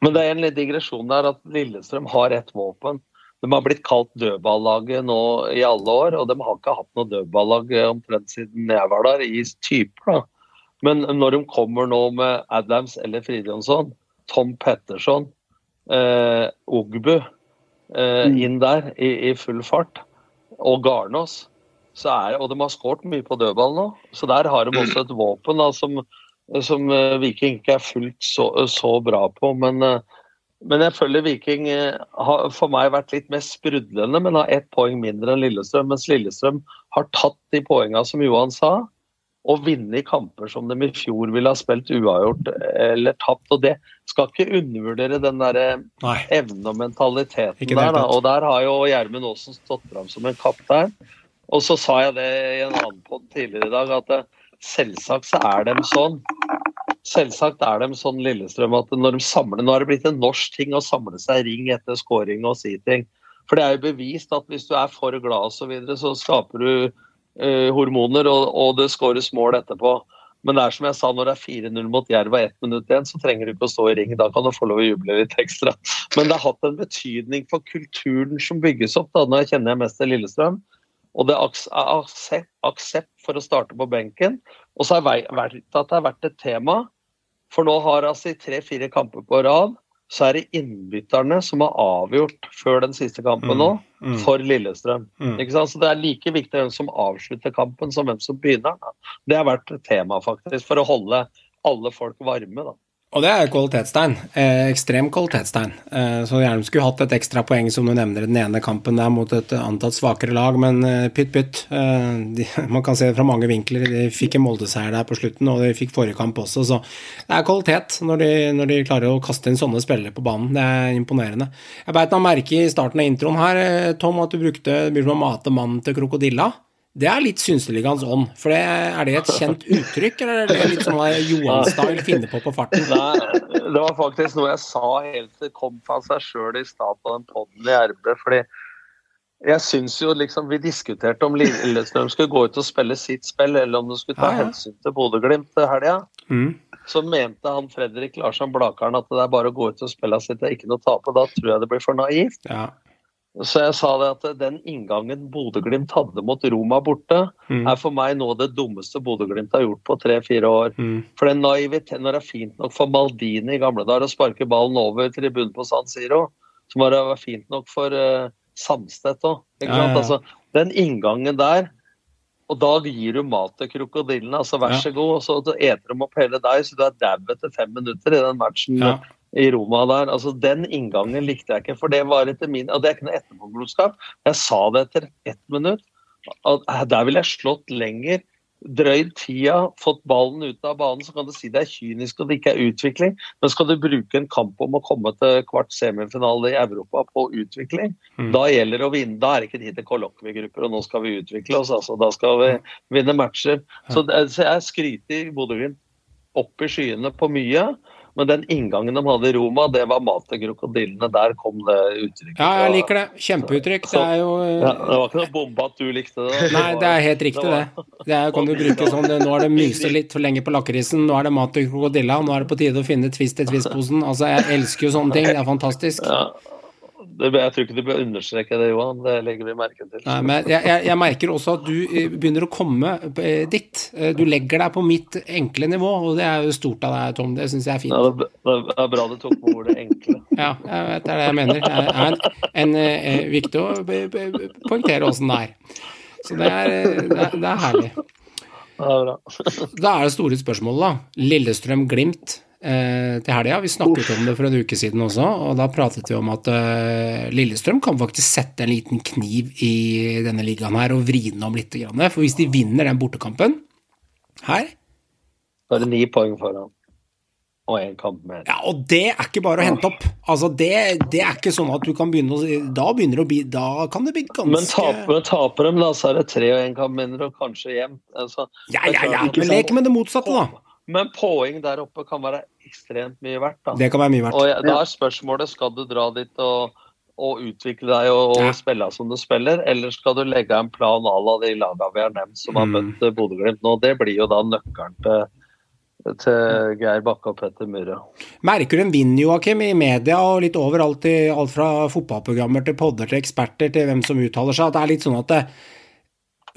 Men det er en litt digresjon der at Lillestrøm har ett våpen. De har blitt kalt dødballaget nå i alle år, og de har ikke hatt noe dødballag eh, omtrent siden jeg var der, i typer. da. Men når de kommer nå med Adams eller Fridjonsson, Tom Petterson, eh, Ogbu eh, Mm. inn der i, i full fart, og Garnås, så er, og de har skåret mye på dødball nå, så der har de også et våpen da, som, som eh, Viking ikke er fullt så, så bra på. Men, eh, men jeg føler Viking eh, har for meg vært litt mer sprudlende, men har ett poeng mindre enn Lillestrøm. Mens Lillestrøm har tatt de poengene som Johan sa, og vunnet kamper som de i fjor ville ha spilt uavgjort eller tapt. Og det skal ikke undervurdere den derre Nei. evnen og mentaliteten der. Da. Og der har jo Gjermund Aasen stått fram som en kaptein. Og så sa jeg det i en annen podd tidligere i dag, at selvsagt så er de sånn. Selvsagt er de sånn Lillestrøm at når de samler Nå har det blitt en norsk ting å samle seg ring etter scoring og si ting. For det er jo bevist at hvis du er for glad og så videre, så skaper du eh, hormoner, og, og det skåres mål etterpå. Men det er som jeg sa, når det er 4-0 mot Jerv og ett minutt igjen, så trenger du ikke å stå i ring. Da kan du få lov å juble litt ekstra. Men det har hatt en betydning for kulturen som bygges opp. da, Nå kjenner jeg mest til Lillestrøm. Og det er aksept, aksept for å starte på benken. Og så har det har vært et tema. For nå har altså i tre-fire kamper på rad, så er det innbytterne som har avgjort før den siste kampen nå, Mm. for Lillestrøm. Mm. Så Det er like viktig hvem som avslutter kampen, som hvem som begynner. Da. Det har vært et tema, faktisk, for å holde alle folk varme. da. Og det er et kvalitetstegn. Eh, ekstrem kvalitetstegn. Eh, så gjerne skulle hatt et ekstra poeng, som du nevner, i den ene kampen der mot et antatt svakere lag, men eh, pytt pytt. Eh, de, man kan se det fra mange vinkler. De fikk en Molde-seier der på slutten, og de fikk forrige kamp også, så det er kvalitet når de, når de klarer å kaste inn sånne spillere på banen. Det er imponerende. Jeg beit meg merke i starten av introen her, eh, Tom, at du brukte å mate mannen til krokodilla. Det er litt Synseligaens ånd. For det, er det et kjent uttrykk, eller er det litt sånn Johan-style finner på på farten? Nei, det var faktisk noe jeg sa helt til det kom fra seg sjøl i stad på den poden i RB. fordi jeg syns jo liksom Vi diskuterte om Lillestrøm skulle gå ut og spille sitt spill, eller om de skulle ta Ja, ja. hensyn til Bodø-Glimt til helga. Mm. Så mente han Fredrik Larsson Blakaren at det er bare å gå ut og spille sitt, det er ikke noe å tape. Da tror jeg det blir for naivt. Ja. Så jeg sa det at den inngangen Bodø-Glimt hadde mot Roma borte, Mm. er for meg noe av det dummeste Bodø-Glimt har gjort på tre-fire år. Mm. For den naiviteten når det er fint nok for Maldini i gamle dager å sparke ballen over tribunen på San Siro, så må det være fint nok for uh, Samstedt òg. Ja, ja. Altså, den inngangen der og da gir du mat til krokodillene. altså Vær så god. Og så eter de opp hele deg, så du er dau etter fem minutter i den matchen Ja. I Roma der. altså Den inngangen likte jeg ikke, for det var etter min Og det er ikke noe etterpåklokskap. Jeg sa det etter ett minutt. At eh, der ville jeg slått lenger. Drøyd tida, fått ballen ut av banen, så kan du si det er kynisk og det ikke er utvikling. Men skal du bruke en kamp om å komme til kvart semifinale i Europa på utvikling, Mm. da gjelder det å vinne. Da er det ikke tid til kollokviegrupper, og nå skal vi utvikle oss. altså. Da skal vi vinne matcher. Så, så jeg skryter Bodø-Glimt opp i skyene på mye. Men den inngangen de hadde i Roma, det var mat til krokodillene. Der kom det uttrykket. ja, jeg liker det. Kjempeuttrykk. Det er jo Ja, det var ikke noe bombe at du likte det. Nei, det er helt riktig, det. Det er, kan du bruke sånn det, Nå er det myse litt for lenge på lakrisen, nå er det mat til krokodilla, nå er det på tide å finne twist i twist-posen. Altså, jeg elsker jo sånne ting. Det er fantastisk. Ja. Jeg tror ikke du bør understreke det, Johan. Det legger vi merke til. Nei, men jeg, jeg, jeg merker også at du eh, begynner å komme ditt. dit. Eh, Du legger deg på mitt enkle nivå, og det er jo stort av deg, Tom. Det syns jeg er fint. Ja, det, er bra du tok på ordet enkle. Ja, jeg vet, det er det jeg mener. Det er en, en, eh, viktig å poengtere åssen det er. Så det er, eh, det er, det er herlig. Det er bra. Da er det store spørsmålet, da. Lillestrøm-Glimt eh, til helga. Vi snakket om det for en uke siden også, og da pratet vi om at eh, Lillestrøm kan faktisk sette en liten kniv i denne ligaen her og vri den om litt. Grann. For hvis de vinner den bortekampen her, Da er det ni poeng foran. Og én kamp mer. ja, og det er ikke bare å hente opp. Altså, det, det er ikke sånn at du kan begynne å Da begynner det å bli Da kan det bli ganske Men taper, taper de, da, så er det tre og én kamp mindre, og kanskje jevnt. Altså, Ja, ja, ja, men lek med det motsatte, da. Men poeng der oppe kan være ekstremt mye verdt. da. Det kan være mye verdt. Og jeg, da er spørsmålet skal du dra dit og, og utvikle deg og, og Ja. spille som du spiller, eller skal du legge en plan à la de lagene vi har nevnt som har Mm. møtt mm. Bodø-Glimt nå. Det blir jo da nøkkelen til, til Geir Bakke og Petter Myhre. Merker du en vind, Joakim, i media og litt overalt, i, alt fra fotballprogrammer til podder til eksperter til hvem som uttaler seg, at det er litt sånn at det,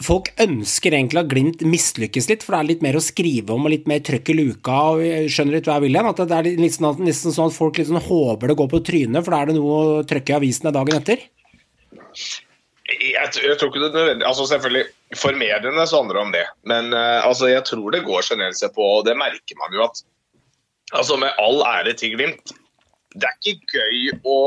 folk ønsker egentlig at Glimt mislykkes litt, for det er litt mer å skrive om og litt mer trøkk i luka, og skjønner litt hva jeg vil hen, at det er litt sånn nesten sånn at folk sånn håper det går på trynet, for da er det noe å trøkke i avisene dagen etter. Jeg, jeg tror ikke det er nødvendig altså Selvfølgelig, For mediene så handler det om det. Men uh, altså, jeg tror det går generelt sett på, og det merker man jo at altså Med all ære til Glimt, det er ikke gøy å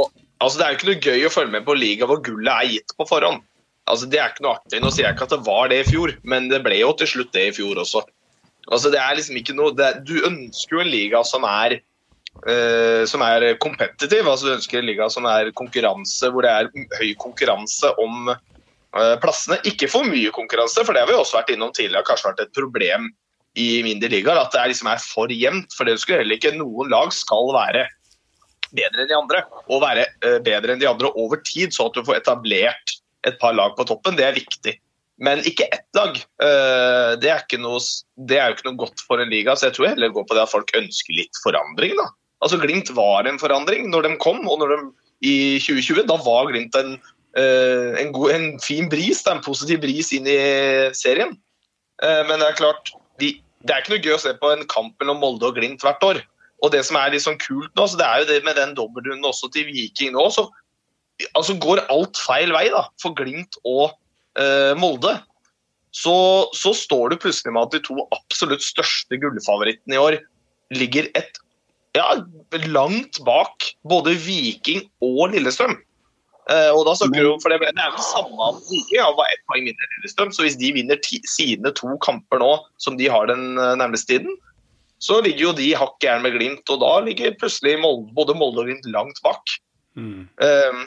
altså Det er jo ikke noe gøy å følge med på liga hvor gullet er gitt på forhånd. Altså Det er ikke noe artig. Nå sier jeg ikke at det var det i fjor, men det ble jo til slutt det i fjor også. Altså Det er liksom ikke noe er, Du ønsker jo en liga som er uh, som er kompetitiv. altså Du ønsker en liga som er konkurranse, hvor det er høy konkurranse om uh, plassene. Ikke for mye konkurranse, for det har vi også vært innom tidligere. kanskje vært et problem i mindre ligaer. At det er liksom er for jevnt. For det ønsker heller ikke noen lag skal være bedre enn de andre. Og være uh, bedre enn de andre over tid, så at du får etablert et par lag på toppen. Det er viktig. Men ikke ett lag. Eh, Det er, ikke noe, det er jo ikke noe godt for en liga. Så jeg tror heller det går på det at folk ønsker litt forandring. da. Altså Glimt var en forandring når de kom, og når de i 2020 da var Glimt en, eh, en, god, en fin bris, da, en positiv bris inn i serien. Eh, Men det er klart, de, det er ikke noe gøy å se på en kamp mellom Molde og Glimt hvert år. Og det som er litt sånn kult nå, så det er jo det med den dobbeltrunden også til Viking nå, så altså går alt feil vei da, for Glimt og eh, Molde. Så, så står du plutselig med at de to absolutt største gullfavorittene i år ligger et ja, langt bak både Viking og Lillestrøm. Eh, og da snakker du, for Det det er jo samme av Viking, ja, var ett poeng mindre enn Lillestrøm. Så hvis de vinner ti, sine to kamper nå, som de har den eh, nærmeste tiden, så ligger jo de hakk hæl med Glimt. Og da ligger plutselig Molde, både Molde og Glimt langt bak. Mm. Um,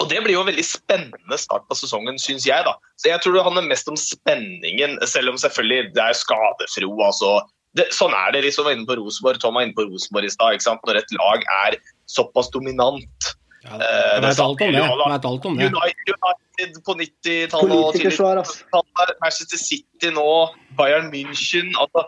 Og Det blir jo en veldig spennende start på sesongen, syns jeg. da. Så Jeg tror det handler mest om spenningen, selv om selvfølgelig det er skadefro. altså. Det, sånn er det. liksom inne på Rosenborg, Tom var inne på Rosenborg i stad. ikke sant? Når et lag er såpass dominant. Ja, Eh, jeg vet det alt om det. Jeg vet alt om det. United, United på 90-tallet og tidlig Politikersvar, ass. 80-tallet, Manchester City nå, Bayern München altså,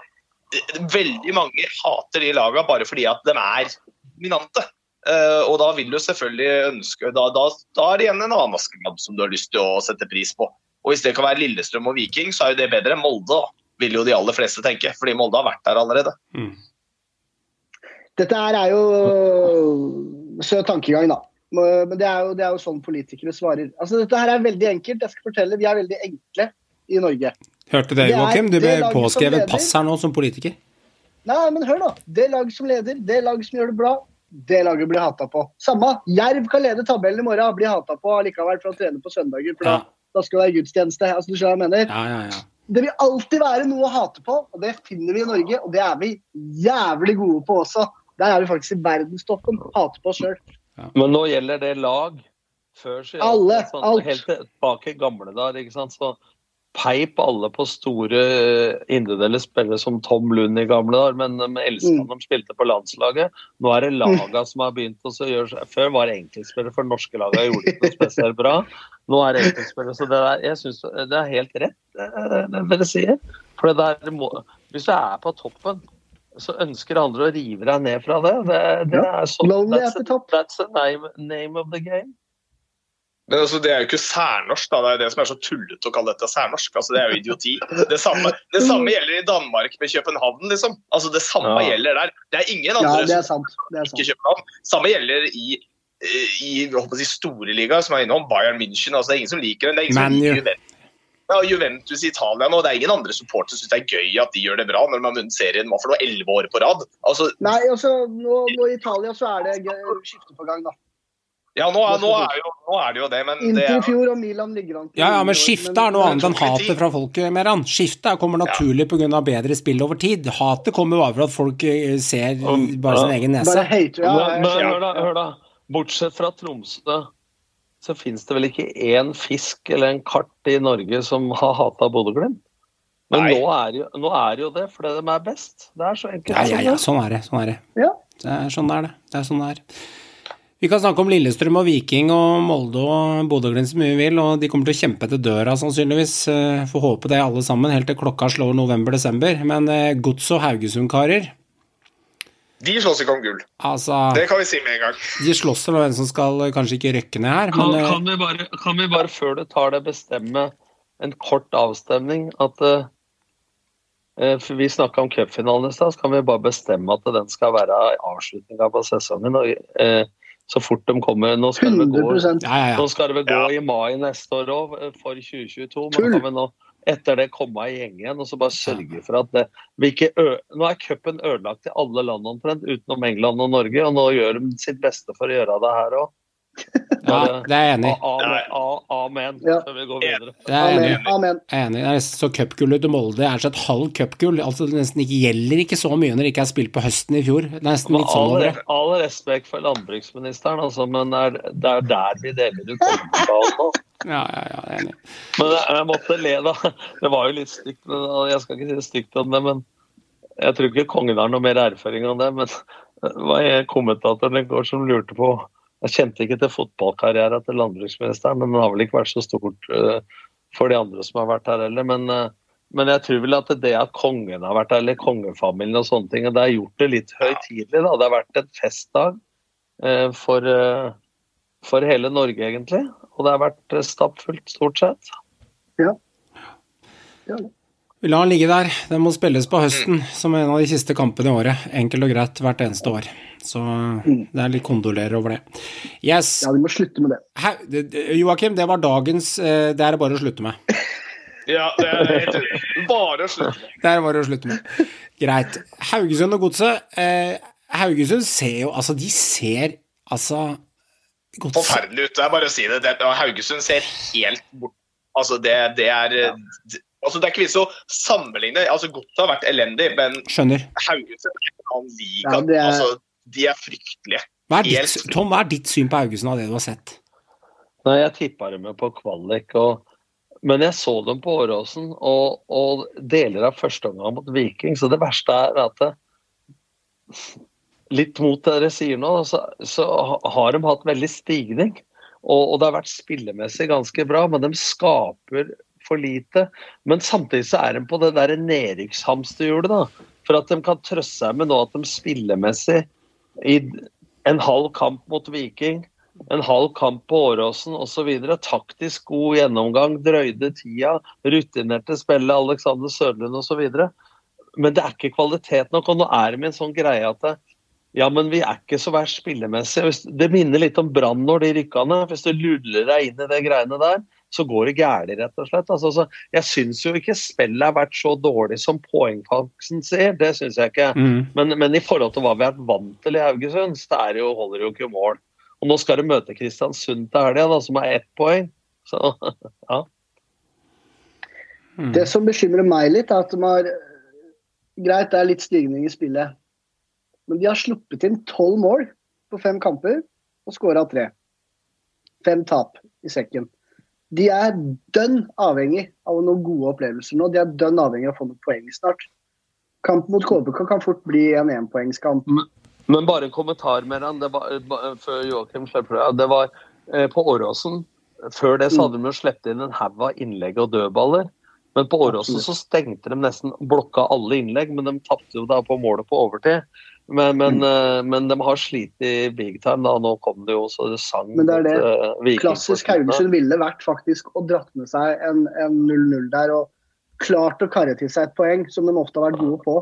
Veldig mange hater de lagene bare fordi at de er dominante. Eh, og da vil du selvfølgelig ønske Da, da, da er det igjen en annen Askeladd som du har lyst til å sette pris på. Og hvis det kan være Lillestrøm og Viking, så er jo det bedre enn Molde, da. Vil jo de aller fleste tenke, fordi Molde har vært der allerede. Mm. Dette her er jo søt tankegang, da. Men det er, jo, det er jo sånn politikere svarer. Altså, Dette her er veldig enkelt. Jeg skal fortelle, Vi er veldig enkle i Norge. Hørte det, er Joakim? Du ble påskrevet pass her nå som politiker. Nei, men hør nå. Det laget som leder, det laget som gjør det bra, det laget blir hata på. Samme. Jerv kan lede tabellen i morgen, blir hata på likevel for å trene på søndager. for Ja. da, da skal det være gudstjeneste. Altså, du skjønner hva jeg mener? Ja, ja, ja. Det vil alltid være noe å hate på, og det finner vi i Norge. Og det er vi jævlig gode på også. Der er vi faktisk i verdenstoppen. Hate på oss sjøl. Men nå gjelder det lag. Før så Alle, sånn, alt. Helt tilbake i gamle dager. ikke sant? Så peip alle på store eh, individuelle spillere som Tom Lund i gamle dager, men med elska Mm. de spilte på landslaget. Nå er det laga som har begynt å gjøre Før var det enkeltspillere, for norske laga gjorde ikke noe spesielt bra. Nå er det enkeltspillere. Så det der, jeg synes det er helt rett, det, det dere sier. For det der må, hvis du er på toppen, så ønsker andre å rive deg ned fra det. Det, det er sånn that's, that's the name, name of the game. Men altså, Det er jo ikke særnorsk. da, Det er jo det som er så tullete å kalle dette særnorsk. altså Det er jo idioti. Det samme, det samme gjelder i Danmark med København. liksom. Altså Det samme Ja. gjelder der. Det er ingen Ja, andre det er som sant. Det er ikke. København. Samme gjelder i i håper å si, store ligaer, som er innom Bayern München. altså Det er ingen som liker den. Det er ingen som liker Juventus. Ja, Juventus i Italia nå. Det er ingen andre supportere som syns det er gøy at de gjør det bra når de har vunnet serien for elleve år på rad. Altså, Nei, altså, nå, nå I Italia så er det ge- skifte på gang, da. Ja, nå, er- nå, er jo, nå er det jo det, men det i er, fjor og Milan ligger an til Ja, ja, men skiftet er noe annet enn hatet fra folket, Meran. Skiftet kommer naturlig pga. bedre spill over tid. Hatet kommer bare for at folk eh, ser bare sin egen Bare nese. hater, ja, men, men hør, da, hør da. Bortsett fra Tromsø, så finnes det vel ikke én fisk eller en kart i Norge som har hata Bodø-Glimt? Men nå er, jo, nå er det jo det, fordi de er best. Det er så enkelt. Ja, ja, ja, det. sånn er det. Sånn er det. Ja. Det er sånn det er, det. Det er sånn det er. Vi kan snakke om Lillestrøm og Viking og Molde og Bodø-Glimt så mye vi vil, og de kommer til å kjempe etter døra sannsynligvis. Eh, Får håpe det alle sammen, helt til klokka slår november-desember. Men eh, Gods og Haugesund-karer, de slåss ikke om gull. altså Det kan vi si med en gang. De slåss om hvem som skal eh, kanskje ikke røkke ned her, Kan, men kan, vi bare, kan vi bare før du tar det, bestemme en kort avstemning at for Vi snakka om cupfinalen i stad, så kan vi bare bestemme at den skal være avslutninga på sesongen. Og, eh, så fort de kommer Nå skal det gå 100 ja, ja, ja. Nå skal det gå Ja. i mai neste år òg, for 2022. Tull. Men kan vi nå etter det komme i gjeng igjen og så bare sørge for at det, vi ikke ø Nå er cupen ødelagt i alle land omtrent, utenom England og Norge, og nå gjør de sitt beste for å gjøre det her òg. Ja, det er jeg enig i. Amen. Før vi går videre. Det er jeg enig er enig. Det er så cupgullet til Molde er så et halvt cupgull. Altså, det nesten ikke gjelder ikke så mye når det ikke er spilt på høsten i fjor. Det er nesten litt sånn all, over det. all respekt for landbruksministeren, altså, men det er, det er der vi deler ut kongeballen nå. Ja, ja, ja, jeg er enig. Men jeg, måtte le, da. Det var jo litt stygt. men- Jeg skal ikke si det stygt om det, men jeg tror ikke kongen har noe mer erfaring om det. Men det var en kommentator i går som lurte på Jeg kjente ikke til fotballkarrieren til landbruksministeren, men den har vel ikke vært så stort eh, for de andre som har vært her heller. Men, eh, men jeg tror vel at det at kongen har vært her, eller kongefamilien og sånne ting, og det har gjort det litt høytidelig. da. Det har vært en festdag eh, for, for hele Norge, egentlig. Og det har vært stappfullt, stort sett. Vi lar den ligge der. Den må spilles på høsten som en av de siste kampene i året. Enkelt og greit hvert eneste år. Så det er litt kondolerer over det. Yes. Ja, vi må slutte med det. Joakim, det var dagens eh, Det er det bare å slutte med. Ja, det er helt. Bare å slutte. med. Det er det bare å slutte med. Greit. Haugesund og Godset. Eh, Haugesund ser jo Altså, de ser altså Godset Forferdelig ut. Det er bare å si det. det Haugesund ser helt bort Altså, det, det er ja. altså, det er ikke vits å sammenligne. Altså, Godset har vært elendig, men Skjønner. Haugesund er en annen liga. Ja, det er- Altså, de er fryktelige. Hva er ditt, Tom, hva er ditt syn på Haugesund av det du har sett? Nei, jeg tippa dem jo på kvalik. Og, men jeg så dem på Åråsen og, og deler av første omgang mot Viking. Så det verste er at det, litt mot det dere sier nå, så, så har de hatt veldig stigning. Og, og, det har vært spillemessig ganske bra, men de skaper for lite. Men samtidig så er de på det der nedrykkshamsterhjulet, da. For at de kan trøste seg med nå at de spillemessig i en halv kamp mot Viking, en halv kamp på Åråsen osv. Taktisk god gjennomgang, drøyde tida, rutinerte spillet Alexander Sørlund osv. Men det er ikke kvalitet nok. Og nå er det med en sånn greie at det, ja, men vi er ikke så verst spillemessig. Det minner litt om Brann når de rykka ned. Hvis du luller deg inn i de greiene der, så går det gærlig rett og slett. Altså, jeg syns jo ikke spillet har vært så dårlig som poengfangsten sier, det syns jeg ikke. Mm. Men, men, i forhold til hva vi har vært vant til i Haugesund, så det jo, holder jo ikke mål. Og nå skal de møte Kristiansund til helga, som har ett poeng. Så ja. Mm. Det som bekymrer meg litt, er at de har Greit, det er litt stigning i spillet. Men de har sluppet inn tolv mål på fem kamper og skåra tre. Fem tap i sekken de er dønn avhengig av noen gode opplevelser nå. De er dønn avhengig av å få noen poeng snart. Kamp mot KBK kan fort bli en énpoengskamp. Men, men bare en kommentar med den, det var, før Joakim slipper det. Det var eh, på Åråsen. Før det så hadde de jo sluppet inn en haug av innlegg og dødballer. Men på Åråsen så stengte de nesten blokka alle innlegg, men de tapte jo da på målet på overtid. Men, men, mm. uh, men, de har slitt i big time. da, Nå kom det jo så det sang Men det er det uh, klassisk Haugesund ville vært faktisk å dratt med seg en 0-0 der og klart å karre til seg et poeng, som de ofte har vært gode på.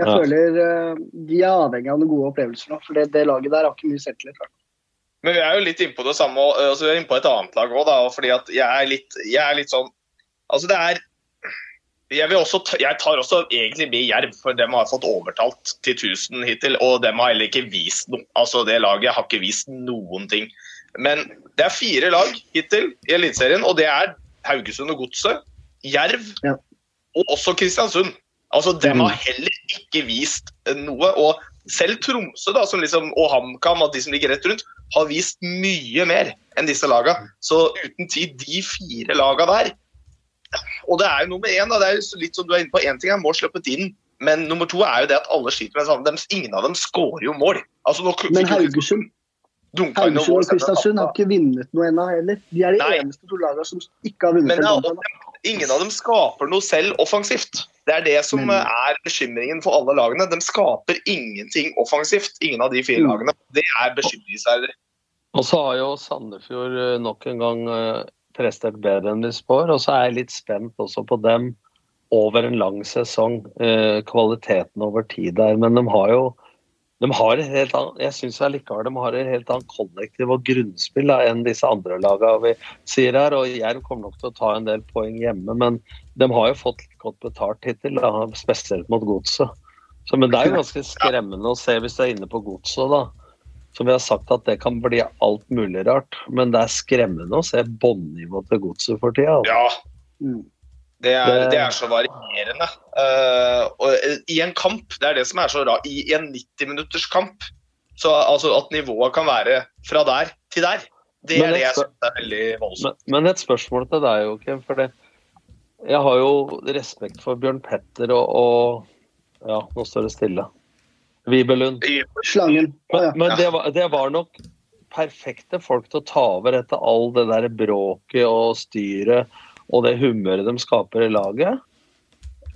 Jeg ja. føler uh, de er avhengig av noen gode opplevelser nå, for det, det laget der har ikke mye selvtillit. Men vi er jo litt innpå det samme, altså vi er innpå et annet lag òg, fordi at jeg er, litt, jeg er litt sånn Altså det er jeg, også, jeg, tar også egentlig med Jerv, for dem har fått overtalt til 1000 hittil. Og dem har heller ikke vist noe. Altså, det laget har ikke vist noen ting. Men det er fire lag hittil i Eliteserien, og det er Haugesund og Godset, Jerv ja. og også Kristiansund. Altså, Dem har mm. heller ikke vist noe. Og selv Tromsø da, liksom, og HamKam og de som ligger rett rundt, har vist mye mer enn disse lagene. Så uten tid, de fire lagene der og det er jo nummer én, da, det er litt som du er inne på, én ting er mål sluppet inn, men nummer to er jo det at alle skyter med samme. Ingen av dem skårer jo mål. Altså, nå, men Haugesund Haugesund og Kristiansund har ikke vunnet noe ennå heller. De er de Nei. eneste to lagene som ikke har vunnet. Men, ingen av dem skaper noe selv offensivt. Det er det som men. er bekymringen for alle lagene. De skaper ingenting offensivt, ingen av de fire mm. lagene. Det er bekymringsverdig. Og så har jo Sandefjord eh, nok en gang eh, prestert bedre enn vi spår. Og så er jeg litt spent også på dem over en lang sesong. Eh, kvaliteten over tid der. Men de har jo de har et helt annet, jeg synes allikevel de har et helt annet kollektiv og grunnspill da, enn disse andre lagene vi sier her. og Jerv kommer nok til å ta en del poeng hjemme, men de har jo fått godt betalt hittil, da, spesielt mot godset. Men det er jo ganske skremmende å se hvis du er inne på godset, da som vi har sagt at det kan bli alt mulig rart. Men det er skremmende å se bånnivået til godset for tida. Altså. Ja. Mm. Det er, det er, så varierende. Uh, og eh, I en kamp, det er det som er så rart, i en 90-minutters kamp, så altså at nivået kan være fra der til der, det er det jeg syns er veldig voldsomt. Men, men, et spørsmål til deg, Joakim. For det, jeg har jo respekt for Bjørn Petter og, og Ja, nå står det stille. Vibelund. Slangen. Men, men det, var, det, var, nok perfekte folk til å ta over etter all det der bråket og styret og det humøret de skaper i laget.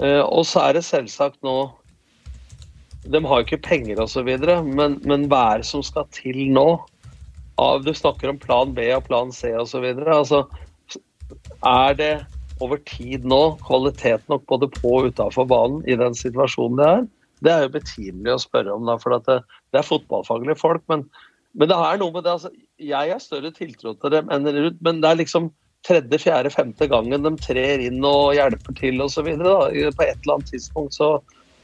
Eh, og så er det selvsagt nå De har ikke penger osv., men, men hva er det som skal til nå? Du snakker om plan B og plan C osv. Altså, er det over tid nå kvalitet nok både på og utafor banen i den situasjonen det er? Det er jo betimelig å spørre om, da, for det, det, er fotballfaglige folk. Men, men, det er noe med det altså, Jeg har større tiltro til dem enn Ruud, men det er liksom tredje, fjerde, femte gangen de trer inn og hjelper til osv. På et eller annet tidspunkt så,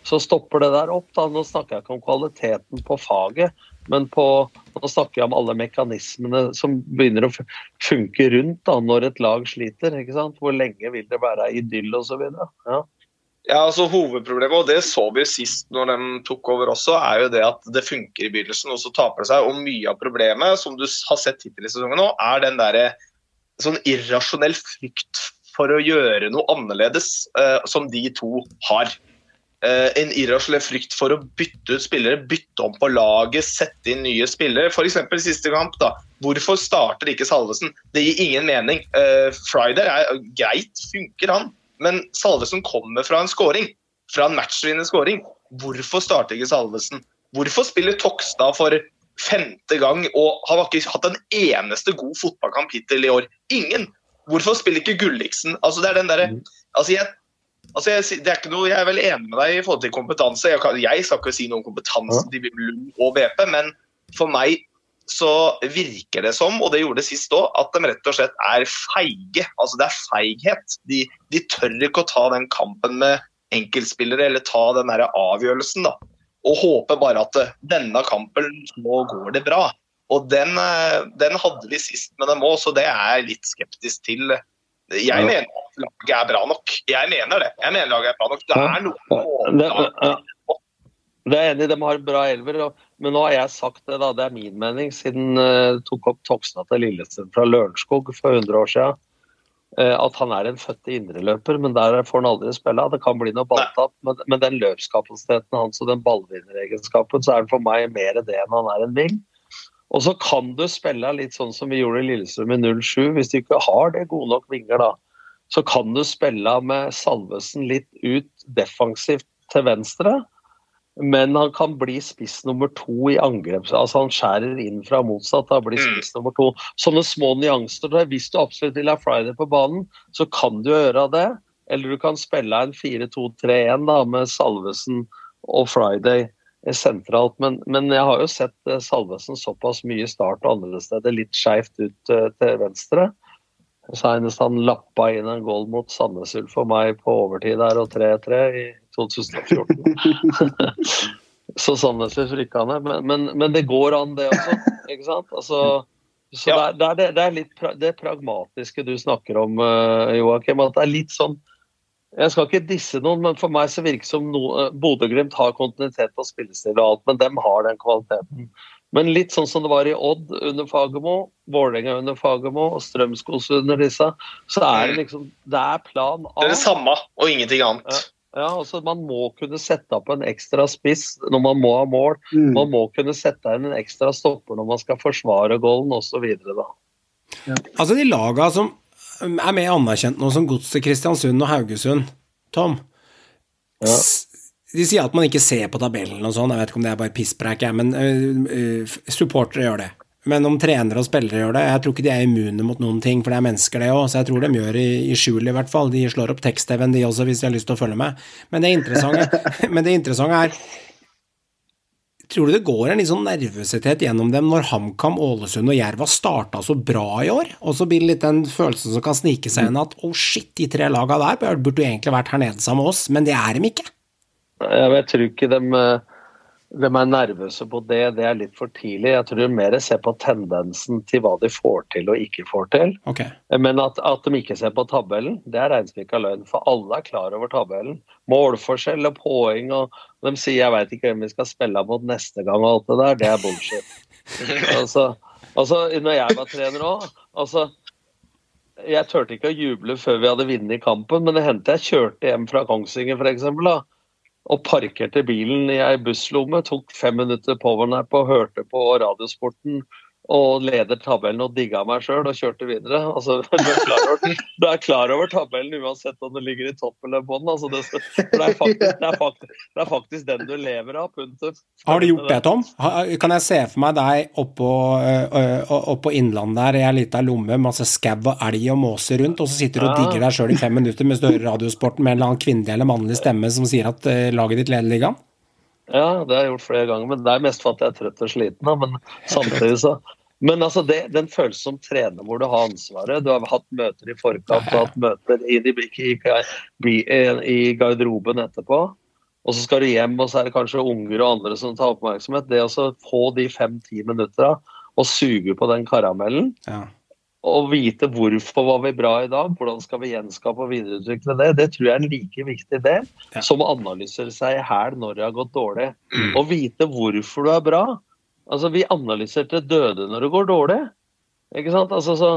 så, stopper det der opp. Da. Nå snakker jeg ikke om kvaliteten på faget, men på, nå snakker jeg om alle mekanismene som begynner å funke rundt da, når et lag sliter. Hvor lenge vil det være idyll osv. Ja. Ja, altså Hovedproblemet, og det så vi sist når de tok over også, er jo det at det funker i begynnelsen, og så taper det seg. Og mye av problemet, som du har sett hittil i sesongen nå, er den derre sånn irrasjonell frykt for å gjøre noe annerledes, eh, som de to har. Eh, en irrasjonell frykt for å bytte ut spillere, bytte om på laget, sette inn nye spillere. F.eks. siste kamp. da. Hvorfor starter ikke Salvesen? Det gir ingen mening. Eh, Friday er greit, funker han. Men Salvesen kommer fra en scoring, fra en matchvinnende scoring. Hvorfor starter ikke Salvesen? Hvorfor spiller Tokstad for femte gang og har ikke hatt en eneste god fotballkamp hittil i år? Ingen! Hvorfor spiller ikke Gulliksen? Altså, det er den derre altså, jeg, altså jeg, det er ikke noe, jeg er veldig enig med deg i forhold til kompetanse. Jeg, kan, jeg skal ikke si noe om kompetanse til Lund og BP, men for meg så virker det som, og det gjorde det sist òg, at de rett og slett er feige. Altså det er feighet. De, de tør ikke å ta den kampen med enkeltspillere eller ta den der avgjørelsen. da. Og håper bare at denne kampen nå går det bra. Og den, eh, den hadde vi sist med dem òg, så det er jeg litt skeptisk til. Jeg mener at laget er bra nok. Jeg mener det. Jeg mener laget er bra nok. Det er noe det er enig, de har bra elver. Men nå har jeg sagt det, da, det er min mening, siden du uh, tok opp Toksna til Lillestrøm fra Lørenskog for 100 år siden, uh, at han er en født indreløper, men der får han aldri spille. Det kan bli noe balltap, men, men, den løpskapasiteten hans og den ballvinneregenskapen, så er han for meg mer det enn han er en ving. Og så kan du spille litt sånn som vi gjorde i Lillestrøm i 07, hvis du ikke har det gode nok vinger, da. Så kan du spille med Salvesen litt ut defensivt til venstre men han kan bli spiss nummer to i angrep. Altså Han skjærer inn fra motsatt. Da blir mm. spiss nummer to. Sånne små nyanser. Hvis du absolutt vil ha Friday på banen, så kan du gjøre det. Eller du kan spille en 4-2-3-1 med Salvesen og Friday sentralt. Men, men, jeg har jo sett eh, Salvesen såpass mye i start og andre steder litt skeivt ut uh, til venstre. Senest han lappa inn en goal mot Sandnes Ulf for meg på overtid der og 3-3 i 2014. så Sandnes Ulf rykka ned. Men, men, men, det går an, det også. ikke sant? Altså, så ja. det, er, det, er, litt pra, det pragmatiske du snakker om, uh, Joakim. At det er litt sånn Jeg skal ikke disse noen, men for meg så virker det som no, uh, Bodø-Glimt har kontinuitet på spillestil og alt, men dem har den kvaliteten. Men litt sånn som det var i Odd under Fagermo, Vålerenga under Fagermo og Strømskos under disse, så er det mm. liksom Det er plan A. Det er det samme og ingenting annet. Ja, altså Man må kunne sette opp en ekstra spiss når man må ha mål. Mm. Man må kunne sette inn en ekstra stopper når man skal forsvare goalen osv. Ja. Altså de laga som er mer anerkjent nå, som Godset Kristiansund og Haugesund, Tom. Ja de sier at man ikke ser på tabellen og sånn, jeg vet ikke om det er bare pisspreik, men uh, uh, supportere gjør det. Men om trenere og spillere gjør det Jeg tror ikke de er immune mot noen ting, for det er mennesker, det òg, så jeg tror de gjør i, i skjul, i hvert fall. De slår opp tekst-TV-en, de også, hvis de har lyst til å følge med. Men det interessante, men det interessante er Tror du det går en litt sånn nervøsitet gjennom dem når HamKam, Ålesund og Jerv har starta så bra i år, og så blir det litt den følelsen som kan snike seg inn at å oh shit, de tre laga der burde jo egentlig vært her nede sammen med oss, men det er dem ikke. Jeg tror ikke de, de, er nervøse på det, det er litt for tidlig. Jeg tror mer mer ser på tendensen til hva de får til og ikke får til. Okay. Men at, at, de ikke ser på tabellen, det er regnestykke av løgn. For alle er klar over tabellen. Målforskjell og poeng, og de sier 'jeg veit ikke hvem vi skal spille mot neste gang' og alt det der. Det er bullshit. altså, altså, når jeg var trener òg altså, jeg turte ikke å juble før vi hadde vunnet kampen, men det hendte jeg kjørte hjem fra Kongsvinger f.eks og parkerte bilen i ei busslomme. Tok fem minutter powernap og hørte på Radiosporten og leder tabellen og digga meg sjøl og kjørte videre. Altså, du, er klar over, du er klar over tabellen uansett om du ligger i topp eller bånn. Altså, det, det, det, det, er faktisk den du lever av. Punktum. Har du gjort det, Tom? Kan jeg se for meg deg oppå, oppå Innlandet der i ei lita lomme, masse skau og elg og måse rundt, og så sitter du og digger deg sjøl i fem minutter mens du hører Radiosporten med en eller annen kvinnelig eller mannlig stemme som sier at laget ditt leder ligaen? Ja, det har jeg gjort flere ganger, men det er mest for at jeg er trøtt og sliten. Men samtidig så Men altså, det, den følelsen som trener hvor du har ansvaret Du har hatt møter i forkant, du har hatt møter i, i, i garderoben etterpå. Og så skal du hjem, og så er det kanskje unger og andre som tar oppmerksomhet. Det å få de fem-ti minuttera og suge på den karamellen ja. Å vite hvorfor var vi bra i dag, hvordan skal vi gjenskape og videreutvikle det, det tror jeg er en like viktig del Ja. som å analysere seg i hæl når det har gått dårlig. Å vite hvorfor du er bra. Altså, Vi analyserte døde når det går dårlig. Ikke sant? Altså, så,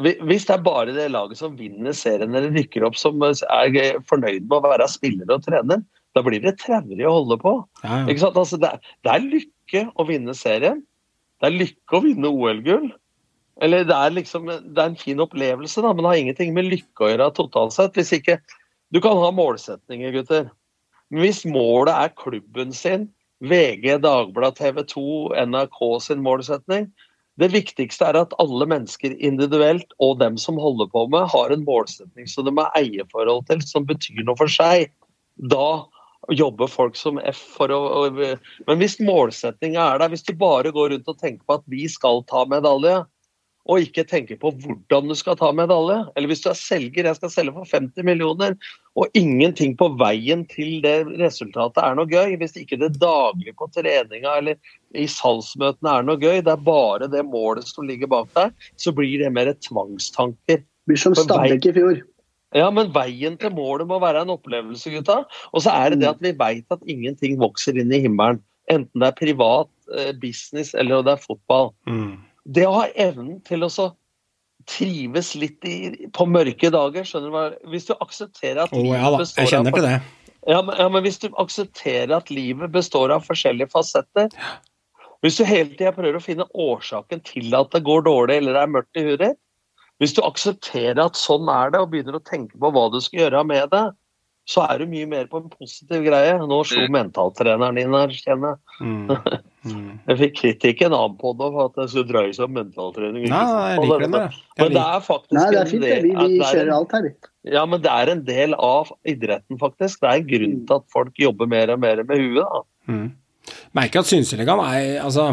hvis det er bare det laget som vinner serien eller rykker opp, som er fornøyd med å være spiller og trener, da blir det traurig å holde på. Ja, ja. Altså, det, er, det er lykke å vinne serien. Det er lykke å vinne OL-gull. Eller det er liksom det er en fin opplevelse, da, men det har ingenting med lykke å gjøre totalt sett. Hvis ikke Du kan ha målsetninger, gutter. Men hvis målet er klubben sin, VG, Dagbladet, TV 2, NRK sin målsetning Det viktigste er at alle mennesker individuelt og dem som holder på med, har en målsetning som de har eierforhold til, som betyr noe for seg. Da jobber folk som F for å, Men hvis målsetninga er der, hvis du bare går rundt og tenker på at vi skal ta medalje, og ikke tenker på hvordan du skal ta medalje, eller hvis du er selger, jeg skal selge for 50 millioner, og ingenting på veien til det resultatet er noe gøy, hvis ikke det daglige på treninga eller i salgsmøtene er noe gøy, det er bare det målet som ligger bak der, så blir det mer tvangstanker. Blir som Stabæk i fjor. Ja, men veien til målet må være en opplevelse, gutta. Og så er det det at vi veit at ingenting vokser inn i himmelen. Enten det er privat, eh, business eller det er fotball. Mm. Det å ha evnen til å trives litt i, på mørke dager, skjønner du hva Hvis du aksepterer at oh, ja består jeg kjenner av til det. ja men, ja, men hvis du aksepterer at livet består av forskjellige fasetter Hvis du hele tida prøver å finne årsaken til at det går dårlig eller det er mørkt i huet ditt Hvis du aksepterer at sånn er det, og begynner å tenke på hva du skal gjøre med det, så er du mye mer på en positiv greie. Nå slo mentaltreneren din her, kjenner jeg. Mm. Mm. Jeg fikk kritikken en annen på det for at jeg skulle dreie seg om mentaltrening. Nei, jeg liker det. Men det er faktisk Nei, det er fint. det. del- Vi, vi er kjører alt her, vi. Ja, men det er en del av idretten, faktisk. Det er en grunn til at folk jobber mer og mer med huet. da. Mm. Merker at Synseligaen er altså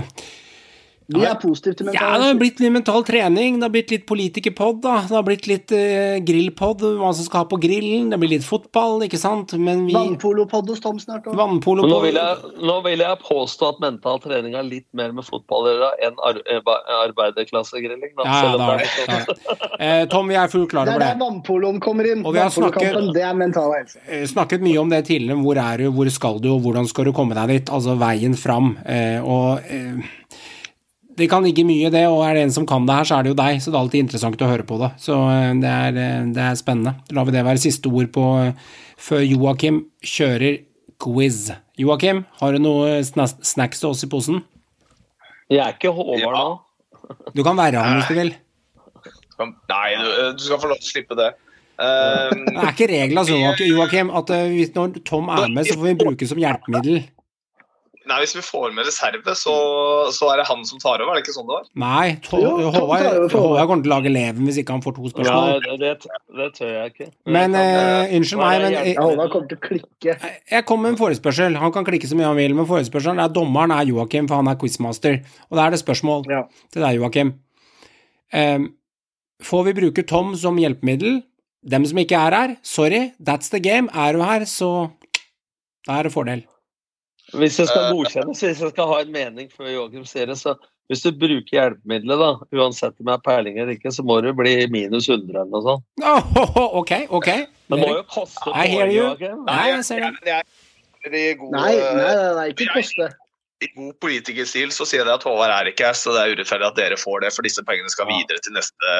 Vi er positive til Ja, det har blitt litt mental trening, det har blitt litt politikerpod, da. Det har blitt litt uh, grillpod, hva som skal ha på grillen. Det blir litt fotball, ikke sant. Men vi Vannpolopod hos Tom snart. òg. Vannpolo nå vil, jeg, nå vil jeg påstå at mental trening har litt mer med fotball å gjøre enn ar eh, arbeiderklassegrilling. da, Ja, ja, det det det. er det det. Eh, Tom, vi er fullt klar Det er der vannpoloen kommer inn. Og vi har snakket- det er mental helse. Eh, Snakket mye om det tidligere. Hvor er du, hvor skal du, og hvordan skal du komme deg dit? Altså veien fram. Eh, og eh, det kan ligge mye i det, og er det en som kan det her, så er det jo deg. Så det er alltid interessant å høre på det. Så eh, det er, eh, det er spennende. La lar vi det være siste ord på eh, før Joakim kjører quiz. Joakim, har du noe snacks til oss i posen? Jeg er ikke Håvard Ja. nå. Du kan være han hvis du vil. Nei, du, du skal få lov til å slippe det. Um, Det er ikke regla sånn, Joakim, at hvis når Tom er med, så får vi bruke som hjelpemiddel. Nei, hvis vi får med reserve, så, så er det han som tar over, er det ikke sånn det var? Nei, To- Jo, Tom Håvard Håvard kommer til å lage leven hvis ikke han får to spørsmål. Ja, det, det tør jeg ikke. Men eh, unnskyld meg, men jeg, Håvard kommer til å klikke. jeg kom med en forespørsel. Han kan klikke så mye han vil, men forespørselen er dommeren er Joakim, for han er quizmaster. Og da er det spørsmål Ja. til deg, Joakim. Um, får vi bruke Tom som hjelpemiddel? Dem som ikke er her, sorry, that's the game. Er du her, så da er det fordel. Hvis jeg skal Eh, godkjennes, hvis jeg skal ha en mening før Joakim sier det, så hvis du bruker hjelpemiddelet, da, uansett om jeg har peiling eller ikke, så må du bli minus 100 eller noe sånt. Oh, ok, ok. Det må jo koste I hear you. Nei, jeg ser det. Nei, nei, nei ikke koste. I god politikerstil så sier de at Håvard er ikke her, så det er urettferdig at dere får det, for disse pengene skal videre til neste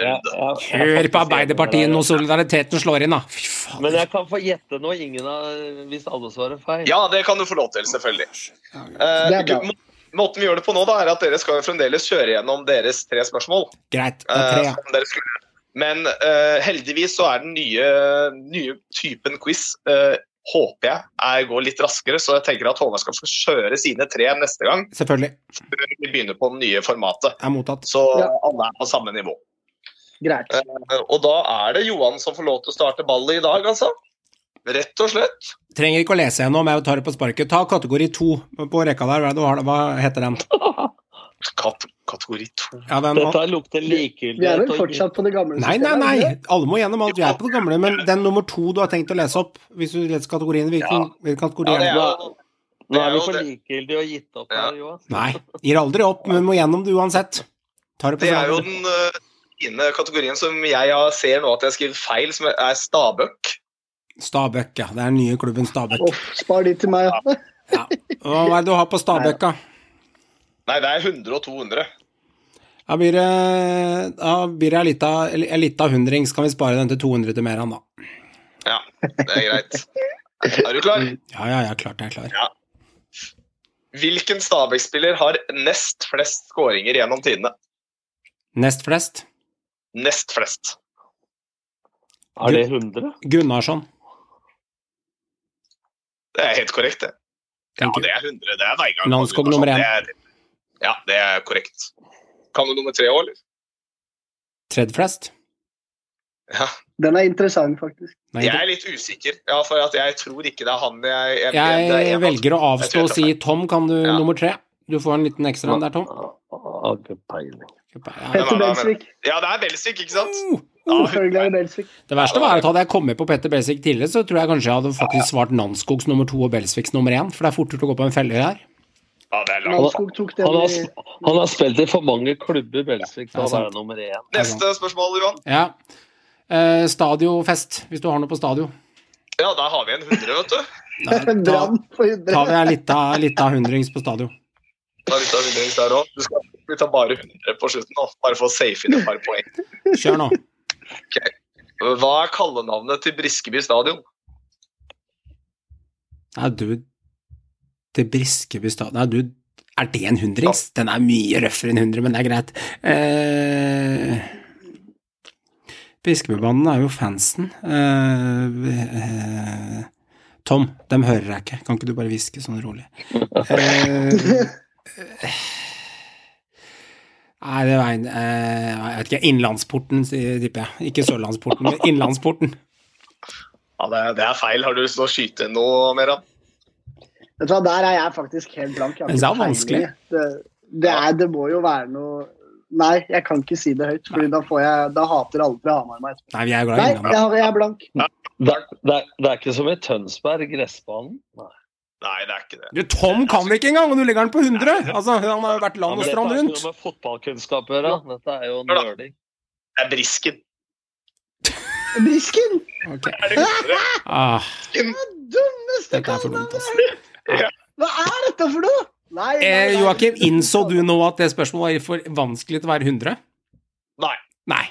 runde. Ja, runde. ja, er Hør på Arbeiderpartiet når solidariteten slår inn, da. Fy faen. Men jeg kan få gjette nå, ingen av hvis alle svarer feil. Ja, det kan du få lov til, selvfølgelig. Eh, måten vi gjør det på nå, da, er at dere skal jo fremdeles kjøre gjennom deres tre spørsmål. Greit, det er tre, eh, ja. som. Men uh, heldigvis så er den nye, nye typen quiz eh, håper jeg er, går litt raskere, så jeg tenker at Håvard skal få kjøre sine tre neste gang. Selvfølgelig. før Vi begynner på det nye formatet, Er mottatt. så Ja. alle er på samme nivå. Greit. Eh, Og da er det Johan som får lov til å starte ballet i dag, altså. Rett og slett. Trenger ikke å lese gjennom, jeg tar det på sparket. Ta kategori to på rekka der. Er hva heter den? Kat kategori to. Ja, den Dette lukter Vi er vel fortsatt på det gamle Nei, nei, nei. Alle må gjennom alt. Vi er på det gamle. Men den nummer to du har tenkt å lese opp, hvis du leser kategorien, hvilken, hvilken kategori Ja, er det Nå er vi er for likegyldige og gitt opp her, Johan. Nei, gir aldri opp, men må gjennom det uansett. Tar det på Det er jo den, eh, fine kategorien som jeg har- ser nå at jeg har skrevet feil, som er Stabøk. Stabøk, ja. Det er den nye klubben Stabøk. Oh, spar de til meg. Ja. Ja. Hva er det du har på Stabøk, da? Nei, det er 100 og 200. Da blir det, da blir det en lita, hundring, så hundrings. Kan vi spare den til 200 til Meran, da? Ja, det er greit. Er du klar? Ja, ja, ja, klart jeg er klar. Hvilken Stabæk-spiller har nest flest skåringer gjennom tidene? Nest flest? Nest flest. Er det 100? Gunnarsson. Det er helt korrekt, det. Ja, det er 100. Det er Veigar. Landskog nummer én. Ja, det er korrekt. Kan du nummer tre òg, eller? Tredd flest? Ja. Den er interessant, faktisk. Nei, Jeg er litt usikker, ja, for at jeg tror ikke det er han jeg, jeg, jeg, jeg velger å avstå og si Tom, kan du Ja. nummer tre? Du får en liten ekstra en der, Tom. Ikke peiling. Petter. Belsvik. Ja, det er Belsvik, ikke sant? Er det Det verste var at hadde jeg kommet på Petter Belsvik tidligere, så tror jeg kanskje jeg hadde faktisk svart Nanskogs nummer to og Belsviks nummer én, for det er fortere å gå på en felle her. Ja, det er langt. Landskog tok den Han har, i han har spilt i for mange klubber, Belsvik, til Ja, å være nummer én. Neste spørsmål, Johan. Ja. Eh, stadiofest, hvis du har noe på stadio. Ja, der har vi en 100, vet du. Da ta- tar vi en lita, hundrings på stadio. Da er litt av hundrings der også. Du skal vi tar bare 100 på slutten, nå, bare for å safe inn et par poeng. Kjør nå. Hva er kallenavnet til Briskeby stadion? Nei, du Til Briskeby stadion Nei, du Er det en hundrings? Den er mye røffere enn 100, men det er greit. Eh, Briskebybanen er jo fansen. Eh, eh, Tom, dem hører jeg ikke. Kan ikke du bare hviske sånn rolig? Eh, Nei, det var en eh, Jeg vet ikke. Innlandsporten, tipper jeg. Ikke Sørlandsporten, men Innlandsporten. Ja, det er, det er feil. Har du lyst til å skyte noe, Meran? Vet du hva, Der er jeg faktisk helt blank. Jeg har Men det er vanskelig. Det, det, er, det må jo være noe Nei, jeg kan ikke si det høyt, for da, da hater alle fra Hamar meg. Nei, vi er glad i Nei, jeg, jeg er blank. Det, er- det, er- det er ikke som i Tønsberg, gressbanen. Nei. Nei, det er ikke det. Du, Tom kan ikke engang, og du legger den på 100! Altså, Han har jo vært land og dette strand har rundt. ikke noe med fotballkunnskap å gjøre. Dette er jo nerding. Det er Brisken. Brisken! Ok. Er det 100? Ah, Dummeste dette jeg har kallenavnet! Hva er dette for noe?! Nei, nei, Eh, nei. Joakim, innså du nå at det spørsmålet var for vanskelig til å være 100? Nei. Nei.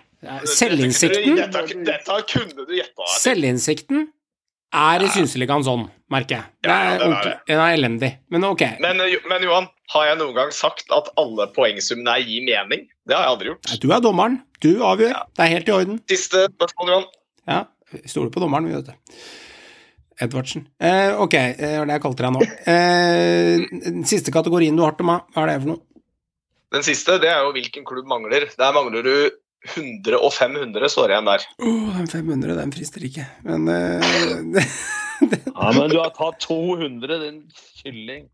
Selvinnsikten Dette, dette kunne du gjette. Selvinnsikten er i Synseligaen sånn, merker jeg. Det er, ja, det er det. er elendig. Men ok. Men, eh, men Johan, har jeg noen gang sagt at alle poengsummene gir mening? Det har jeg aldri gjort. Du er dommeren. Du avgjør. Det er helt i orden. Siste spørsmål, Johan. Ja, stoler på dommeren, vi, vet du. Edvardsen. Eh, ok, det var det jeg kalte deg nå. Eh, den siste kategorien du har til meg, hva er det for noe? Den siste det er jo hvilken klubb mangler. Der mangler du 100 og 500, står det igjen der. Oh, den 500, den frister ikke. Men eh, Ja, men du har tatt 200, din kylling.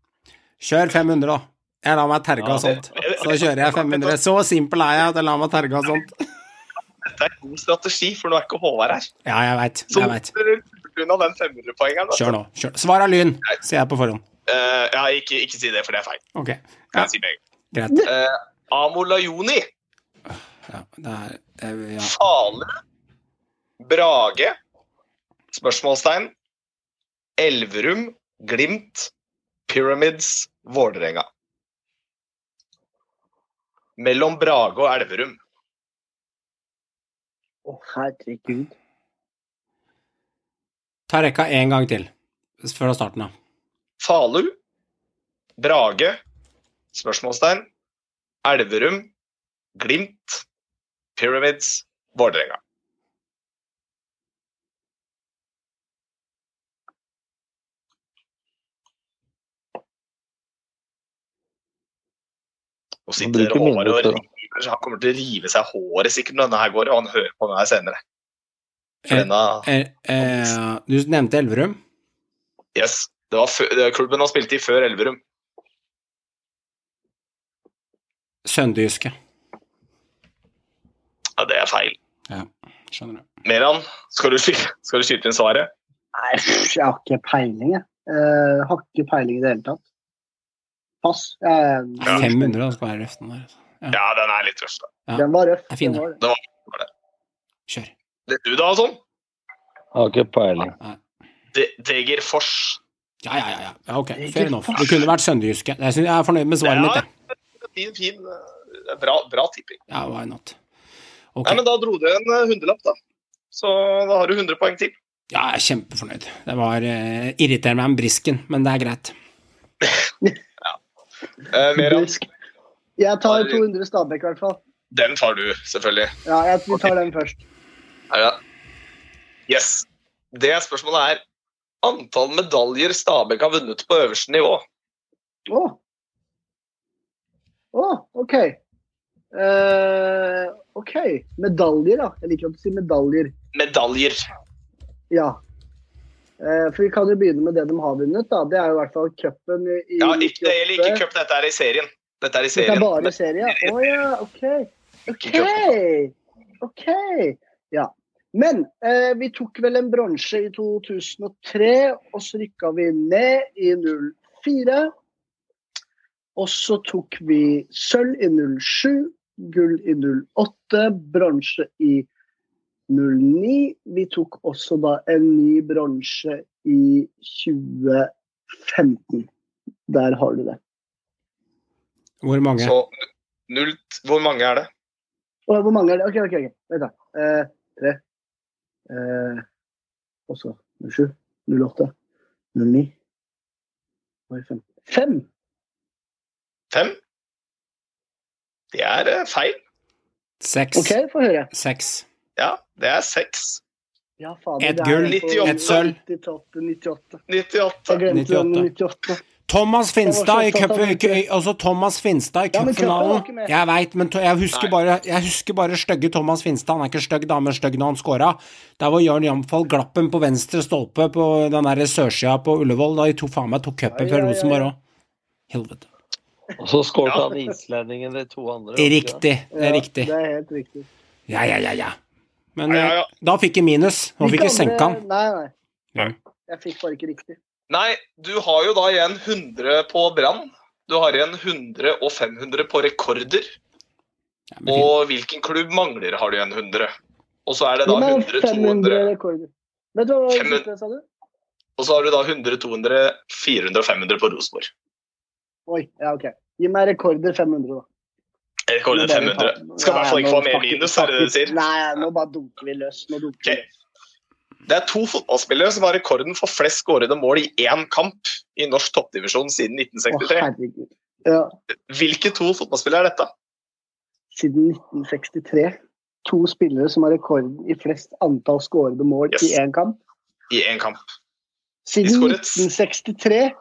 Kjør 500, da. Jeg lar meg terge av sånt. Så kjører jeg 500. Så simpel er jeg at jeg lar meg terge av sånt. Dette er god strategi, for nå er ikke Håvard her. Ja, jeg veit. Jeg veit. Unna den 500-poengeren. Kjør nå. Kjør. Svar av lyn, sier jeg på forhånd. Uh, ja, ikke, ikke si det, for det er feil. Ok, Ja. si Greit. Uh, Amo Lajoni. Ja, det er eh, ja. Fale, Brage, spørsmålstegn, Elverum, Glimt, Pyramids, Vålerenga. Mellom Brage og Elverum. Å, herregud. Ta rekka én gang til, fra starten av. Falu, Brage, spørsmålstegn, Elverum, Glimt, Pyramids, Vålerenga. Og sitter Håvard og river, han kommer til å rive seg håret sikkert når denne her går, og han hører på meg senere. For Eh, Eh, eh, du nevnte Elverum. yes, det var før, det klubben han spilte i før Elverum. Søndyske. Ja, det er feil. Ja, Skjønner du. Meran, skal du, skal du skyte inn svaret? Nei, jeg har ikke peiling, jeg. Eh, har ikke peiling i det hele tatt. Pass. Jeg, 500 da skal være røften der. Ja. Ja, den er litt røff, da. Ja. Den var røff. er fin, den var det. Kjør. Du da, sånn? Har ikke peiling. De Deger Fors. Ja, ja, ja. ja. ok, fair enough. Det kunne vært sønderjyske. Jeg, jeg er fornøyd med svaret Ja. mitt, Ja. Fin, fin. eh, Bra, bra tipping. Ja, why not? Okay. Nei, men Da dro du en eh, hundrelapp, da. Så da har du 100 poeng til. Ja, jeg er kjempefornøyd. Det var uh, Irriterer meg med brisken, men det er greit. ja. Uh, mer Brisk. Jeg tar 200 Stabæk, i hvert fall. den tar du, selvfølgelig. Ja, jeg, tar den først. Ja. Yes. Det spørsmålet er antall medaljer Stabæk har vunnet på øverste nivå. Å! Å, OK. Uh, OK. Medaljer, da. Jeg liker å si medaljer. Medaljer. Ja. Uh, for vi kan jo begynne med det de har vunnet. da. Det er jo i hvert fall cupen i, i Ja, ikke, det gjelder ikke cup, dette er i serien. Dette er i Dette er serien. i serien? Å ja, OK. OK. OK. Ja. Men eh, vi tok vel en bronse i 2003, og så rykka vi ned i 04. Og så tok vi sølv i 07, gull i 08, bronse i 09. Vi tok også da en ny bronse i 2015. Der har du det. Hvor mange? Så null, hvor mange er det? Hvor mange er det? OK, OK. ok. Vent, da. Eh, tre. Eh, og så 07, 08, 09 Oi, fem. Fem! Fem? Det er eh, feil. Seks. OK, få høre. Seks. Ja, det er seks. Ja, fader, Et det er gull, på et sølv. 98, 98. 98. Jeg glemte 98. 98. Thomas Finstad i så altså Thomas Finstad i Ja, cupfinalen. Jeg veit, men to, jeg husker bare Jeg husker bare stygge Thomas Finstad. Han er ikke stygg, da, men stygg når han scora. Der var Jørn Jamfall glappen på venstre stolpe på den der sørsida på Ullevål. Da de to faen meg tok cupen før fra ja, ja, Rosenborg òg. Helvete. Og så skåret Ja. han islendingen de to andre. Riktig. Det er Ja, riktig. Det er helt riktig. Ja, ja, ja, ja. Men Ja, ja, ja. eh, da fikk jeg minus. Nå fikk jeg senka han. Nei, nei. Ja. Jeg fikk bare ikke riktig. Nei, du har jo da igjen 100 på Brann. Du har igjen 100 og 500 på rekorder. Ja. Og hvilken klubb mangler har du igjen 100? Og så er det da 100, 200 rekorder. Vet du hva 500. sa du? Og så har du da 100, 200, 400 og 500 på Rosenborg. Oi, ja, OK. Gi meg rekorder 500, da. Rekorder 500. ta- Skal i hvert fall ikke få mer minus, er det det du sier? Nei, nå bare dunker vi løs. Nå dunker vi løs. Det er to fotballspillere som har rekorden for flest skårede mål i én kamp i norsk toppdivisjon siden 1963. Å, Ja, Hvilke to fotballspillere er dette? siden 1963. To spillere som har rekorden i flest antall skårede mål Yes. i én kamp. I én kamp. Siden 1963.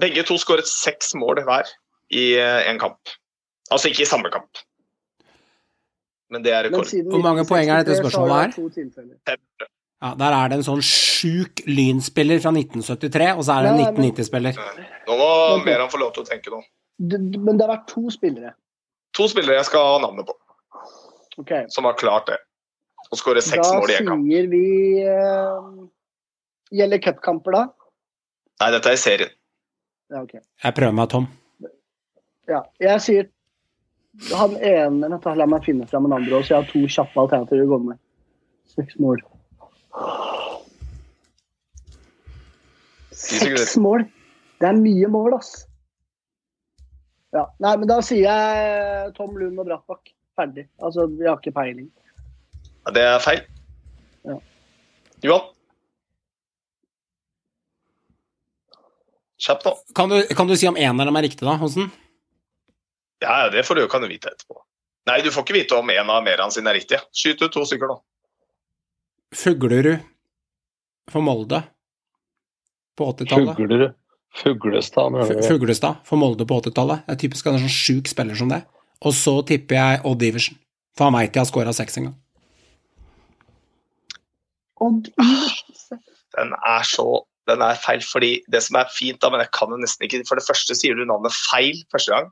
Begge to skåret seks mål hver i én kamp. Altså ikke i samme kamp. Men det er rekord. Hvor mange poeng er dette 1963 så har spørsmålet det her? 500. Ja, der er det en sånn sjuk lynspiller fra 1973, og så er det en 1990-spiller. Nå må. Meran få lov til å tenke nå. Men det har vært to spillere. To spillere jeg skal ha navnet på, Ok, som har klart det. Og skåre seks mål i én kamp. Da sier vi uh, Gjelder cupkamper, da? Nei, dette er i serien. Ja, ok. Jeg prøver meg, Tom. Ja, jeg sier han ene La meg finne fram en andre så jeg har to kjappe alternativer å gå med. Seks mål. Seks mål! Det er mye mål, ass. Ja, Nei, men da sier jeg Tom Lund og Brattbakk. Ferdig. Altså, vi har ikke peiling. Ja, det er feil. Ja. Johan? Kjapp, nå. Kan du, kan du si om en av dem er riktig, da, Hansen? Ja, ja, det får du, kan du vite etterpå. Nei, du får ikke vite om en av merene sine er riktige. Skyt ut to stykker nå. Fuglerud for Molde på 80-tallet. Fuglerud. Fuglestad, mener du? Fuglestad for Molde på 80-tallet. Det er typisk en sånn sjuk spiller som det. Og så tipper jeg Odd Iversen, for han veit jeg har scora seks en gang. Odd Iversen. Den er så den er feil, fordi det som er fint, da, men jeg kan jo nesten ikke For det første sier du navnet feil første gang,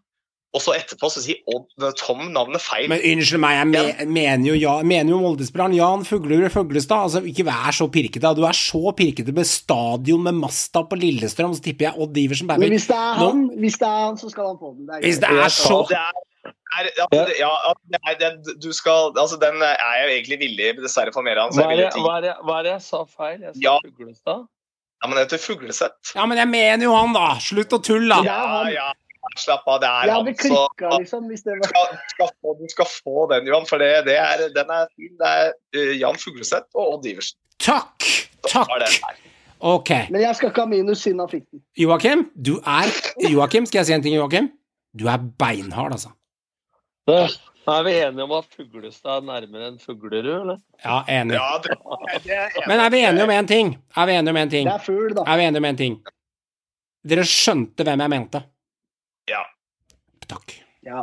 og så etterpå så sier Odd Tom navnet feil. Men unnskyld meg, jeg me, mener jo, ja, mener jo Molde-spilleren Jan Fuglerud Fuglestad. Altså, ikke vær så pirkete. Du er så pirkete med stadion med Masta på Lillestrøm, så tipper jeg Odd Iversen. Men Baby. hvis det er Nå- han, hvis det er han, så skal han få den. Det er Hvis det er så det er, er, ja, ja, at det er, den, du skal, altså, den er jeg egentlig villig, dessverre for mer av. Hva er det hva er det- hva er det jeg sa feil? Jeg sa Ja. Fuglestad. Ja, men det heter fuglesett. Ja, men jeg mener jo han, da! Slutt å tulle, da! Ja, ja. Slapp av, det er. Så liksom, hvis det var skal, skal få, du skal få den, Johan, for det, det er, den er fin. Det er uh, Jan Fugleseth og Odd Iversen. Takk! Takk! Ok. Men jeg skal ikke ha minus siden han fikk den. Joakim, du er Joakim, skal jeg si en ting, Joakim? Du er beinhard, altså. Da Er vi enige om at Fuglestad er nærmere enn Fuglerud, eller? Ja, enig. Ja, det, det er enig. Men er vi enige om én ting? Er vi enige om én ting? Det er fugl, da. Er vi enige om en ting? Dere skjønte hvem jeg mente. Ja. Takk. Ja.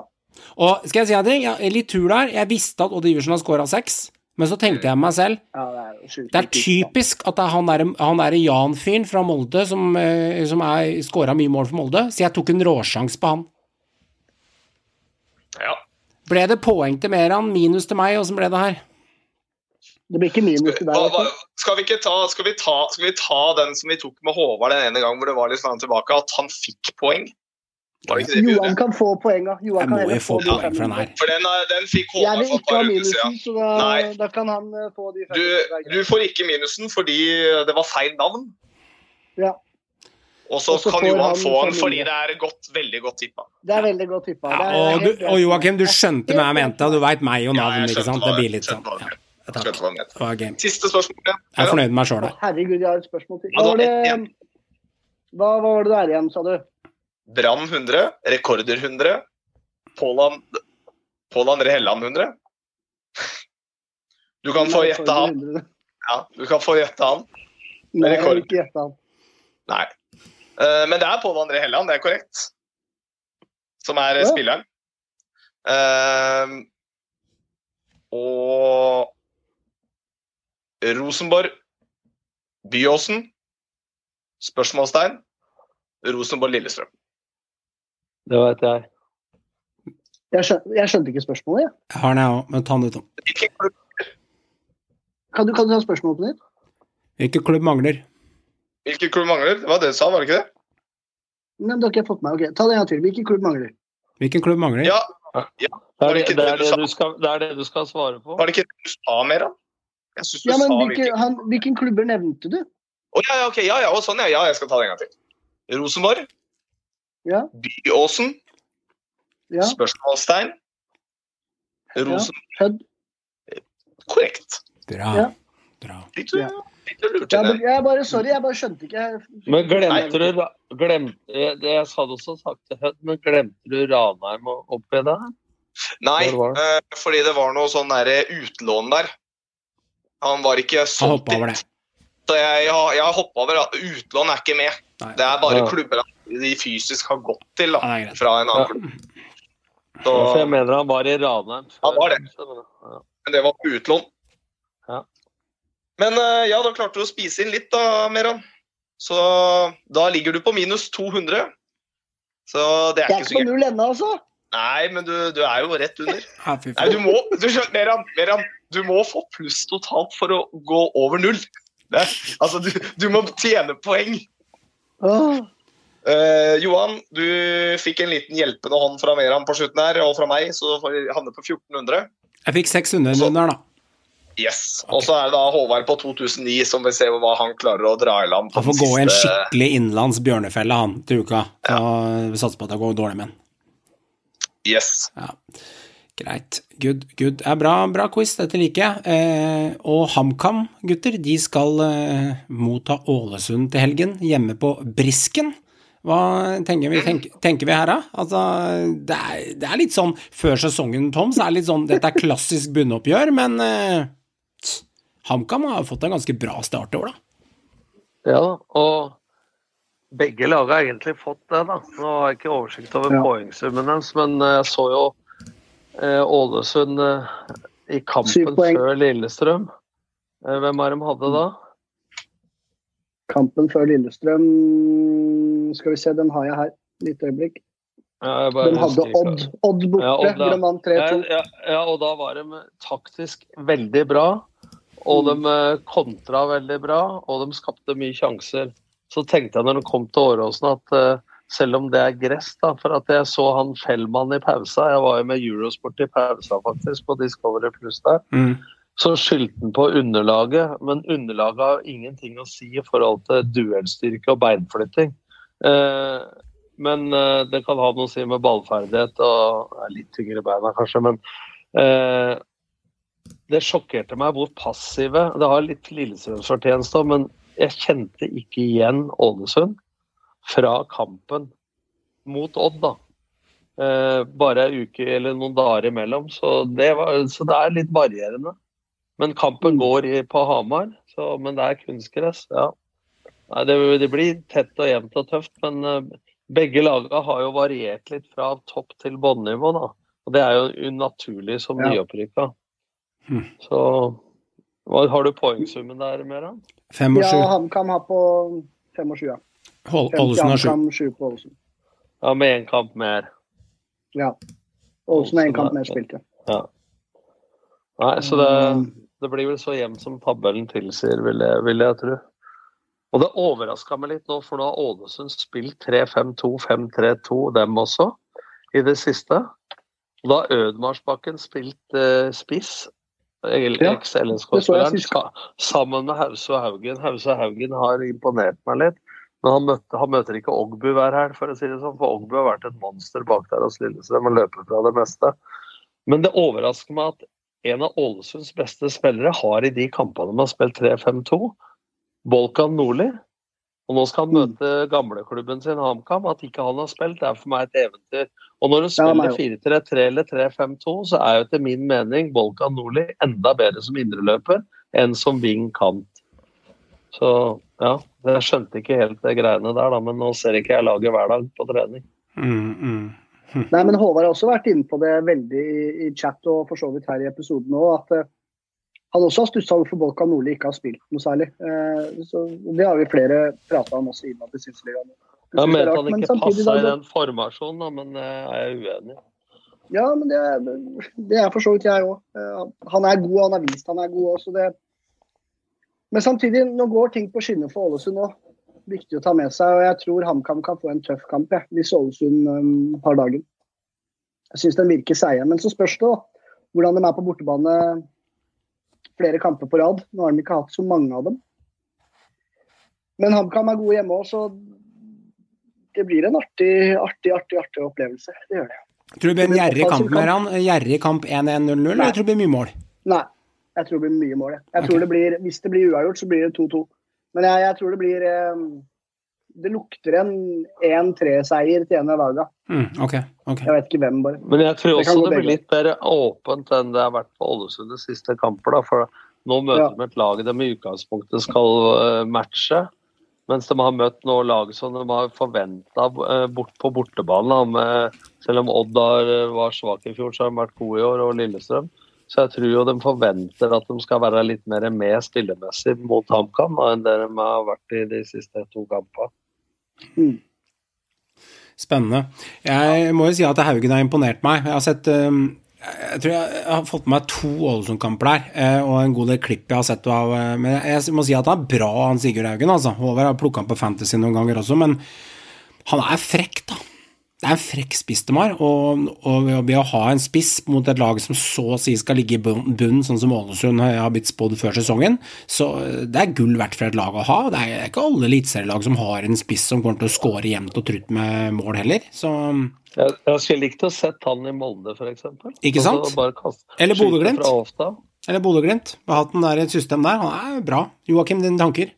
Og skal jeg si en ting? Jeg litt tur der. Jeg visste at Odd Iversen har scora seks, men så tenkte jeg med meg selv ja det er sjukt. Det er typisk at det er han der, han der Jan-fyren fra Molde som, eh, som er scora mye mål for Molde, så jeg tok en råsjanse på han. Ja. Ble det poeng til Meran, minus til meg, åssen ble det her? Det blir ikke minus til deg. Skal, vi ikke ta, skal, vi ta, skal vi ta den som vi tok med Håvard den ene gang hvor det var litt sånn tilbake, at han fikk poeng? Johan kan få poenga. Johan Jeg må jo få poeng for den her. For den, den fikk Jeg Håvard vil for et ikke ha uker minusen, siden. så da, da kan han eh, få de fem. Du, du får ikke minusen fordi det var feil navn. Ja. Og så kan Johan få den fordi det er godt, veldig godt tippa. Det er veldig godt tippa. Ja, Det og, du, og. Joakim, du skjønte hva jeg mente, og du veit meg og Ja, navn, jeg ikke sant? Det blir litt sånn. Ja, takk. Game. Siste spørsmål. Jeg er fornøyd med meg sjøl, da. Herregud, jeg har et spørsmål til. Var det hva var det der igjen, sa du? Brann 100, Rekorder 100, Pål An- André Helland 100. Du kan få gjette han. Ja, du kan få gjette han. Nei, jeg vil ikke gjette han. Nei. Eh, men det er Pål André Helland, det er korrekt. Som er Ja. spilleren. Eh, og Rosenborg Byåsen? Spørsmålstegn. Rosenborg Lillestrøm. Det vet jeg. Jeg skjønte, jeg skjønte ikke spørsmålet. jeg. Jeg har den, jeg òg, men ta den ut. da. Kan du, kan du ta spørsmålet på nytt? Hvilken klubb mangler? Hvilken klubb mangler? Det var det du sa, var det ikke det? Nei, men det har ikke jeg fått med meg. Ok, Ta det en gang til. Hvilken klubb mangler? Hvilken klubb mangler? Ja, Det er det det, er du det, skal, det er det du skal svare på. var det ikke det du sa mer, da? Jeg syns du Ja, men sa hvilke, hvilken han, hvilken klubber nevnte du? Å ja, ja, ok, ja, ja, og sånn, ja, ja, jeg skal ta det en gang til. Rosenborg, Ja, Byåsen, ja. spørsmålstegn. Rosen... Hødd. Korrekt. Bra. Ja. Bra. Litt, Ja. litt Ja, men jeg bare, sorry, jeg bare skjønte ikke. Men glemte du glemte, jeg, jeg sa det også sagt til Hødd, men glemte du Ranheim Å oppi det? Nei, det eh, fordi det var noe sånn der utlån der. Han var ikke Han solgt hoppa. Så jeg, har- jeg hoppa over utlån er ikke med. Nei. Det er bare Ja. klubber de fysisk har gått til da, det fra en annen klubb. Så, jeg mener han var i Ranheim. Han var det. men det var på utlån. Ja. Men eh, ja, da klarte du å spise inn litt da, Meran. Så da ligger du på minus 200. Så det er Jeg er ikke så ikke på null ennå, altså. Nei, men du, du er jo rett under. Nei, du må, du skjønner, Meran, Meran, du må få pluss totalt for å gå over null. Det, altså, du, du må tjene poeng. Åh, Eh, Johan, du fikk en liten hjelpende hånd fra Meran på slutten her, og fra meg, så får vi havne på 1400. Jeg fikk 600 Så- under, da. Yes. Og så er det da Håvard på 2009 som vil se hva han klarer å dra i land. Han får gå i en skikkelig innenlands bjørnefelle, han, til uka. Ja. vi satser på at det går dårlig med han. Yes. Ja. Greit. Good, good. Er bra, bra quiz, dette liker jeg. Eh, og HamKam, gutter, de skal eh, motta Ålesund til helgen, hjemme på Brisken. Hva tenker vi, tenk, tenker vi her, da? Altså, det er, det er litt sånn Før sesongen, Tom, så er det litt sånn Dette er klassisk bunnoppgjør, men uh, HamKam har fått en ganske bra start i år, da. Ja, og begge lag har egentlig fått det. da. Nå har jeg ikke oversikt over Ja. poengsummen deres, men eh, jeg så jo eh, Ålesund eh, i kampen før Lillestrøm. Eh, hvem er de hadde da? Kampen før Lillestrøm Skal vi se, den har jeg her. Litt øyeblikk. Ja, De hadde. Odd. Odd borte, Ja, Odd, ja. hvor de vant 3-2. ja, ja, og da var de taktisk veldig bra. Og de eh, kontra veldig bra, og de skapte mye sjanser. Så tenkte jeg når de kom til Åråsen at eh, selv om det er gress. da, For at jeg så han Fellmann i pausa. Jeg var jo med Eurosport i pausa faktisk, på Discovery Pluss der. Mm. Så skyldte han på underlaget, men underlaget har ingenting å si i forhold til duellstyrke og beinflytting. Eh, men eh, det kan ha noe å si med ballferdighet og er litt tyngre beina, kanskje. Men eh, det sjokkerte meg hvor passive Det har litt Lillestrøms-fortjeneste òg, men jeg kjente ikke igjen Ålesund fra kampen mot Odd, da. Eh, bare ei uke eller noen dager imellom. Så det, var, så det er litt varierende. Men kampen går i, på Hamar, så, men det er kunstgress. ja. Nei, det, det blir tett og jevnt og tøft, men eh, begge lagene har jo variert litt fra topp til bunnivå. Og det er jo unaturlig som Ja. nyopprykka. Hmm. Så hva, Har du poengsummen der, Meran? Fem og Ja, sju. HamKam har på fem og sju, ja. Ålesund har sju. Ja, med én kamp mer. Ja. Ålesund har én kamp er- mer spilt, ja. Ja. Nei, så det, Mm. det blir vel så jevnt som tabellen tilsier, vil jeg, vil jeg tro. Og det overraska meg litt nå, for nå har Ålesund spilt 3-5-2, 5-3-2, dem også, i det siste. Og da har Ødmarsbakken spilt eh, spiss. Ja, Eks-LSK-spilleren sammen med Hause og Haugen. Hause og Haugen har imponert meg litt. Men han, møtte, han møter ikke Ogbu hver helg, for å si det sånn. For Ogbu har vært et monster bak der hos Lillestrøm og løper fra det meste. Men det overrasker meg at en av Ålesunds beste spillere har i de kampene man har spilt 3-5-2, Bolkan Nordli. Og nå skal han Mm. møte gamleklubben sin HamKam. At ikke han har spilt, det er for meg et eventyr. Og når du spiller 4-3-3 eller 3-5-2, så er jo etter min mening Bolkan Nordli enda bedre som indreløper enn som wing kant. Så ja, jeg skjønte ikke helt det greiene der, da, men nå ser ikke jeg laget hver dag på trening. Mm, mm. Nei, men Håvard har også vært inne på det veldig i, i chat og for så vidt her i episoden òg, at eh, han også har stussa hvorfor Bolkan Nordli ikke har spilt noe særlig. Eh, så Det har vi flere prata om også innad i Synsligaen. Jeg det mente han ikke passa i den formasjonen, men eh, er jeg uenig. Ja, men det, det er for så vidt jeg òg. Han er god, han har vist han er god også. Det. Men samtidig, nå går ting på skinner for Ålesund nå. Viktig å ta med seg. og Jeg tror HamKam kan få en tøff kamp jeg, hvis Ålesund um, tar dagen. Jeg syns den virker seige. Men så spørs det da, hvordan de er på bortebane flere kamper på rad. Nå har de ikke hatt så mange av dem. Men HamKam er gode hjemme òg, så det blir en artig, artig, artig, artig opplevelse. Det gjør det. Tror du det blir en gjerrig kamp med han? Gjerrig kamp 1-1-0-0, eller jeg tror det blir mye mål? Nei, jeg tror det blir mye mål. Jeg, jeg okay. tror det blir, Hvis det blir uavgjort, så blir det 2-2. Men jeg, jeg tror det blir eh, Det lukter en 1-3-seier til en av lagene. Mm, okay, okay. Jeg vet ikke hvem, bare. Men jeg tror også det, det blir litt mer åpent enn det har vært på Ålesunds siste kamper. Da, for nå møter Ja. de et lag de i utgangspunktet skal eh, matche. Mens de har møtt noe lag som de har forventa bort på bortebane. selv om Odd eh, var svak i fjor, så har de vært gode i år, og Lillestrøm. Så jeg tror jo de forventer at de skal være litt mer med spillemessig mot HamKam enn det de har vært i de siste to kampene. Spennende. Jeg må jo si at Haugen har imponert meg. Jeg har sett um, jeg tror jeg har fått med meg to Ålesund-kamper der, eh, og en god del klipp jeg har sett av eh, Men jeg må si at han er bra, han Sigurd Haugen. altså. Håvard har plukka han på Fantasy noen ganger også, men han er frekk, da. Det er en frekk spiss de har, og, og ved å- ha en spiss mot et lag som så å si skal ligge i bunn, bunn, sånn som Ålesund har blitt spådd før sesongen, så eh, det er gull verdt for et lag å ha. Det er ikke alle eliteserielag som har en spiss som kommer til å skåre jevnt og trutt med mål heller. Så Jeg, jeg skulle likt å sett han i Molde, f.eks. Ikke sant? Eller Bodø-Glimt. Eller Bodø-Glimt. Har hatt den der i et system der. Han er bra. Joakim, dine tanker?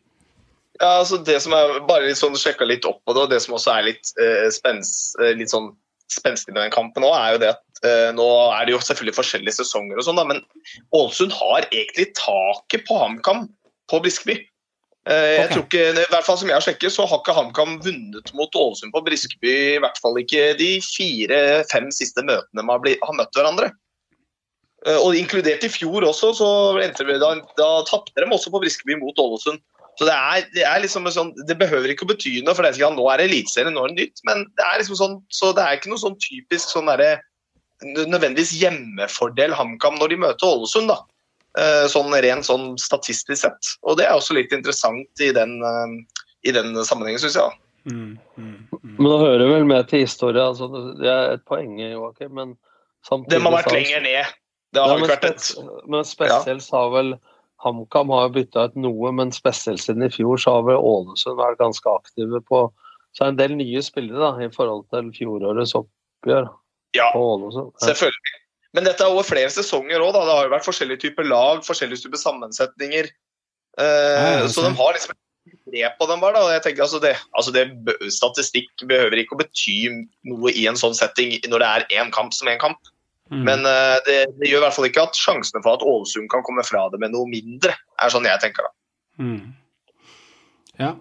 Ja, altså det som er bare litt sånn sjekka litt opp på det, og det som også er litt, eh, spens, eh, litt sånn spenstig med den kampen nå, er jo det at eh, nå er det jo selvfølgelig forskjellige sesonger og sånn, da, men Ålesund har egentlig taket på HamKam på Briskeby. Eh, jeg tror ikke, I hvert fall som jeg har sjekket, så har ikke HamKam vunnet mot Ålesund på Briskeby, i hvert fall ikke de fire-fem siste møtene man har, møtt hverandre. Eh, og inkludert i fjor også, så endte da, da tapte de også på Briskeby mot Ålesund. Så det er, det er liksom sånn, det behøver ikke å bety noe, for det er ikke, nå er det eliteserie, nå er det nytt. Men det er liksom sånn, så det er ikke noe sånn typisk sånn derre nødvendigvis hjemmefordel HamKam når de møter Ålesund, da. Eh, Sånn rent sånn statistisk sett. Og det er også litt interessant i den, eh, i den sammenhengen, syns jeg. Mm, mm, mm. Men det hører vel med til historien, Altså, det er et poeng, Joakim, men samtidig De har vært lenger ned. Det har Ja, ikke men, vært et men spesielt så har vel HamKam har jo bytta ut noe, men spesielt siden i fjor så har vel Ålesund vært ganske aktive på Så er det en del nye spillere da, i forhold til fjorårets oppgjør Ja, på Ålesund. Ja. selvfølgelig. Men dette er over flere sesonger òg. Det har jo vært forskjellige typer lag, forskjellige typer sammensetninger. Eh, ja, så de har liksom grep på dem bare. Da. Jeg tenker altså det, altså det Statistikk behøver ikke å bety noe i en sånn setting når det er én kamp som én kamp. Mm. Men uh, det, det gjør i hvert fall ikke at sjansene for at Ålesund kan komme fra det med noe mindre, er sånn jeg tenker da. Mm. Ja.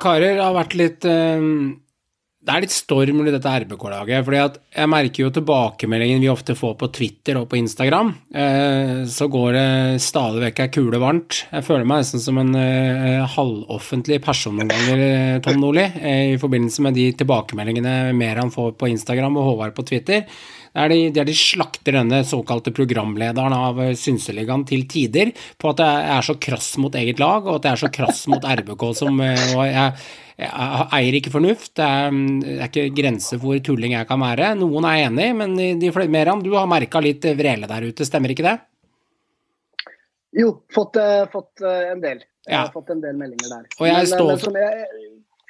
Karer, har vært litt uh, Det er litt storm i dette RBK-laget. fordi at Jeg merker jo tilbakemeldingen vi ofte får på Twitter og på Instagram. Uh, Så går det stadig vekk ei kule varmt. Jeg føler meg nesten som en halvoffentlig person noen ganger, Tom Nordli, i forbindelse med de tilbakemeldingene mer han får på Instagram og Håvard på Twitter. Det er de, det er de slakter denne såkalte programlederen av eh, Synseligaen til tider på at jeg er så krass mot eget lag, og at jeg er så krass mot RBK som eh, jeg, jeg eier ikke fornuft. Det er, det er ikke grenser for hvor tulling jeg kan være. Noen er enig, men de, Meran, du har merka litt vrele der ute, stemmer ikke det? Jo, fått, eh, fått en del. Jeg Ja. har fått en del meldinger der. Og jeg men, står men jeg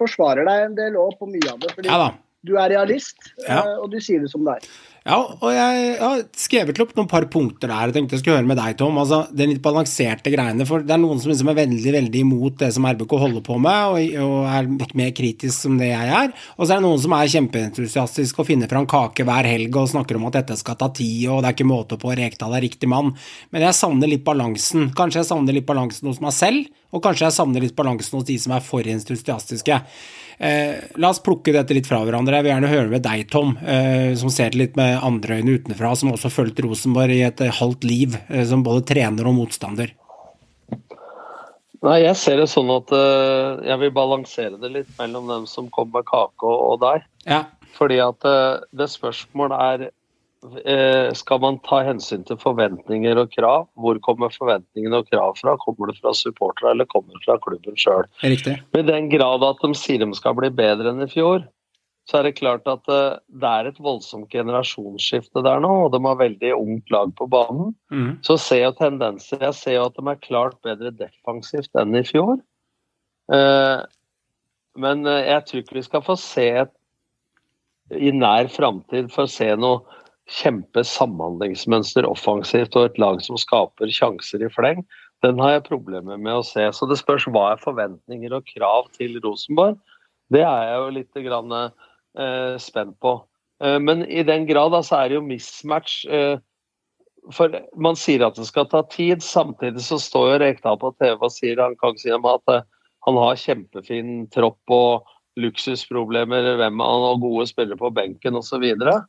forsvarer deg en del òg på mye av det. Fordi Ja du er realist, Ja. og du sier det som det er. Ja, og jeg har skrevet opp noen par punkter der jeg tenkte jeg skulle høre med deg, Tom. Altså, Det litt balanserte greiene. For det er noen som liksom er veldig veldig imot det som RBK holder på med, og, og er mer kritisk som det jeg er. Og så er det noen som er kjempeentusiastiske og finner fram kake hver helg og snakker om at dette skal ta tid, og det er ikke måte på, Rekdal er riktig mann. Men jeg savner litt balansen. Kanskje jeg savner litt balansen hos meg selv, og kanskje jeg savner litt balansen hos de som er for entusiastiske. Eh, la oss plukke dette litt fra hverandre. Jeg vil gjerne høre med deg, Tom, eh, som ser det litt med andre øyne utenfra, som også har fulgt Rosenborg i et eh, halvt liv, eh, som både trener og motstander. Nei, jeg ser det sånn at eh, jeg vil balansere det litt mellom dem som kom med kake og, og deg. Ja. Fordi at eh, det spørsmålet er Skal man ta hensyn til forventninger og krav? Hvor kommer forventningene og krav fra? Kommer det fra supportere eller kommer det fra klubben sjøl? I den grad at de sier de skal bli bedre enn i fjor, så er det klart at eh, det er et voldsomt generasjonsskifte der nå, og de har veldig ungt lag på banen. Mm. Så ser jeg tendenser. Jeg ser jo at de er klart bedre defensivt enn i fjor. Eh, men eh, jeg tror ikke vi skal få se et, i nær framtid å se noe kjempe samhandlingsmønster offensivt og et lag som skaper sjanser i fleng. Den har jeg problemer med å se. Så det spørs hva er forventninger og krav til Rosenborg. Det er jeg jo litt grann, eh, spent på. Eh, men i den grad så er det jo mismatch. Eh, for Man sier at det skal ta tid, samtidig så står jo Rekdal på TV og sier han kan ikke si om at eh, han har kjempefin tropp og luksusproblemer, hvem han har gode spillere på benken osv. Eh,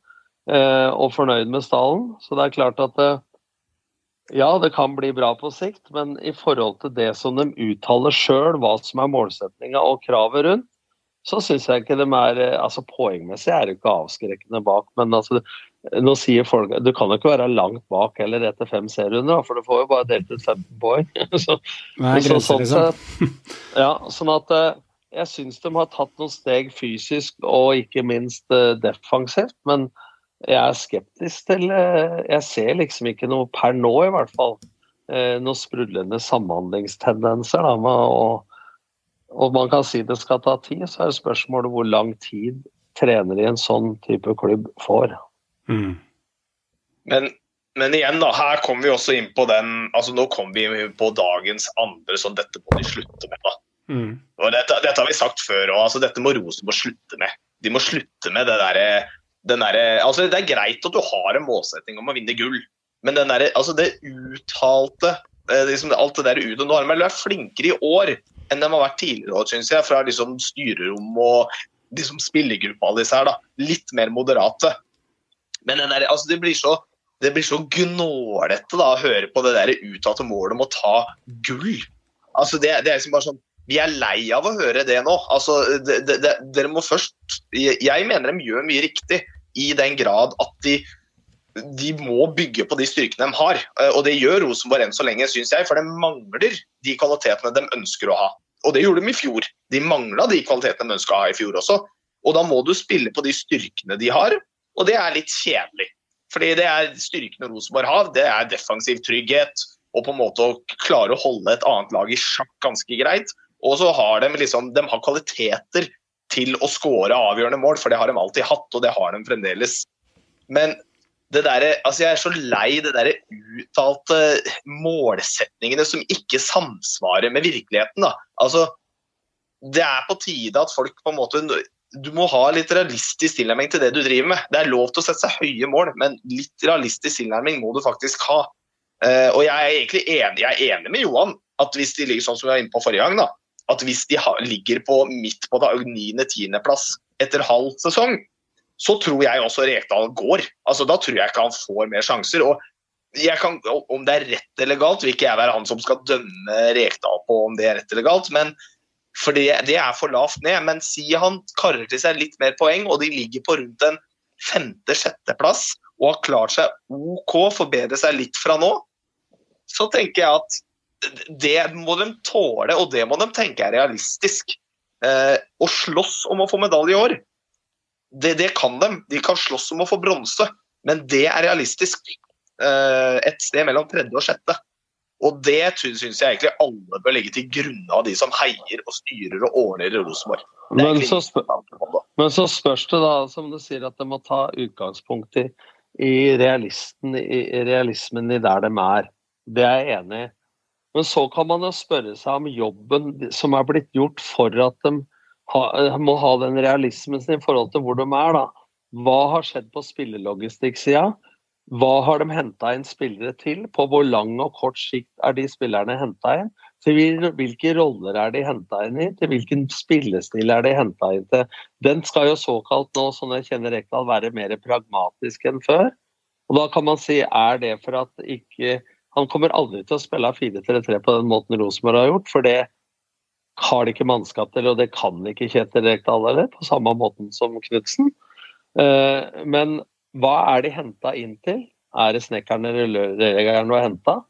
og fornøyd med stallen. Så det er klart at eh, ja, det kan bli bra på sikt, men i forhold til det som de uttaler sjøl, hva som er målsettinga og kravet rundt, så syns jeg ikke de er eh, altså Poengmessig er det ikke avskrekkende bak, men altså nå sier folk Du kan jo ikke være langt bak eller etter fem serierunder, for du får jo bare delt ut 15 poeng. så, er så, sånn, liksom. ja, sånn at eh, jeg syns de har tatt noen steg fysisk og ikke minst eh, defensivt, men jeg er skeptisk til eh, Jeg ser liksom ikke noe per nå, i hvert fall, eh, noen sprudlende samhandlingstendenser. Da, med, og, og man kan si det skal ta tid, så er spørsmålet hvor lang tid trener i en sånn type klubb får. Mm. Men, men igjen, da, her kommer vi også inn på den altså Nå kommer vi inn på dagens andre, så dette må de slutte med. da. Mm. Og dette, dette har vi sagt før òg, altså, dette må Rosenborg slutte med. De må slutte med det derre den derre- altså, Det er greit at du har en målsetting om å vinne gull, men den derre- altså, det uttalte eh, liksom, Alt det der ute Nå har vært flinkere i år enn de har vært tidligere, synes jeg, fra liksom, styrerom og liksom, spillergruppa disse her. da, Litt mer moderate. Men der, altså, det blir så det blir så gnålete da, å høre på det der uttalte målet om å ta gull. Altså, det, det er liksom bare sånn Vi er lei av å høre det nå. Altså, de, de, de, dere må først Jeg mener de gjør mye riktig, i den grad at de må bygge på de styrkene de har. Eh, Og det gjør Rosenborg enn så lenge, syns jeg, for de mangler de kvalitetene de ønsker å ha. og det gjorde de i fjor. De mangla de kvalitetene de ønska å ha i fjor også. Og da må du spille på de styrkene de har, og det er litt kjedelig. Fordi det er styrkene Rosenborg har, det er defensiv trygghet og på en måte å klare å holde et annet lag i sjakk ganske greit. Og så har de liksom, de har kvaliteter til å skåre avgjørende mål, for det har de alltid hatt, og det har de fremdeles. Men det der, altså jeg er så lei det der uttalte målsetningene som ikke samsvarer med virkeligheten. Da. Altså, det er på tide at folk på en måte Du må ha litt realistisk tilnærming til det du driver med. Det er lov til å sette seg høye mål, men litt realistisk tilnærming må du faktisk ha. Uh, og jeg er egentlig enig, jeg er enig med Johan at hvis de ligger sånn som vi var inne på forrige gang, da, at hvis de ligger på midt på 9.-10.-plass etter halv sesong, så tror jeg også Rekdal går. Altså, da tror jeg ikke han får mer sjanser. og kan, Om det er rett eller galt, vil ikke jeg være han som skal dømme Rekdal på om det er rett eller galt. men for det, det er for lavt ned. Men si han karer til seg litt mer poeng, og de ligger på rundt en femte-sjetteplass og har klart seg OK, forbedre seg litt fra nå, så tenker jeg at det må de tåle, og det må de tenke er realistisk. Eh, å slåss om å få medalje i år, det, det, kan de. De kan slåss om å få bronse, men det er realistisk. Eh, et sted mellom tredje og sjette. Og det syns jeg egentlig alle bør legge til grunne av de som heier og styrer og ordner i Rosenborg. Men, men, så spørs det da, som du sier, at de må ta utgangspunkt i, i, i realismen i der de er. Det er jeg enig i. Men så kan man jo spørre seg om jobben som er blitt gjort for at de ha, må ha den realismen sin i forhold til hvor de er. da. Hva har skjedd på spillelogistikksida? Hva har de henta inn spillere til? På hvor lang og kort sikt er de spillerne henta inn? Til hvilke roller er de henta inn i? Til hvilken spillestil er de henta inn til? Den skal jo såkalt nå, som jeg kjenner Rekdal, være mer pragmatisk enn før. Og da kan man si, er det for at ikke Han kommer aldri til å spille 4-3-3 på den måten Rosenborg har gjort, for det har de ikke mannskap til, og det kan ikke Kjetil Rekdal heller, på samme måten som Knutsen. Eh, men hva er de henta inn til? Er det snekkeren eller rørleggeren du har henta?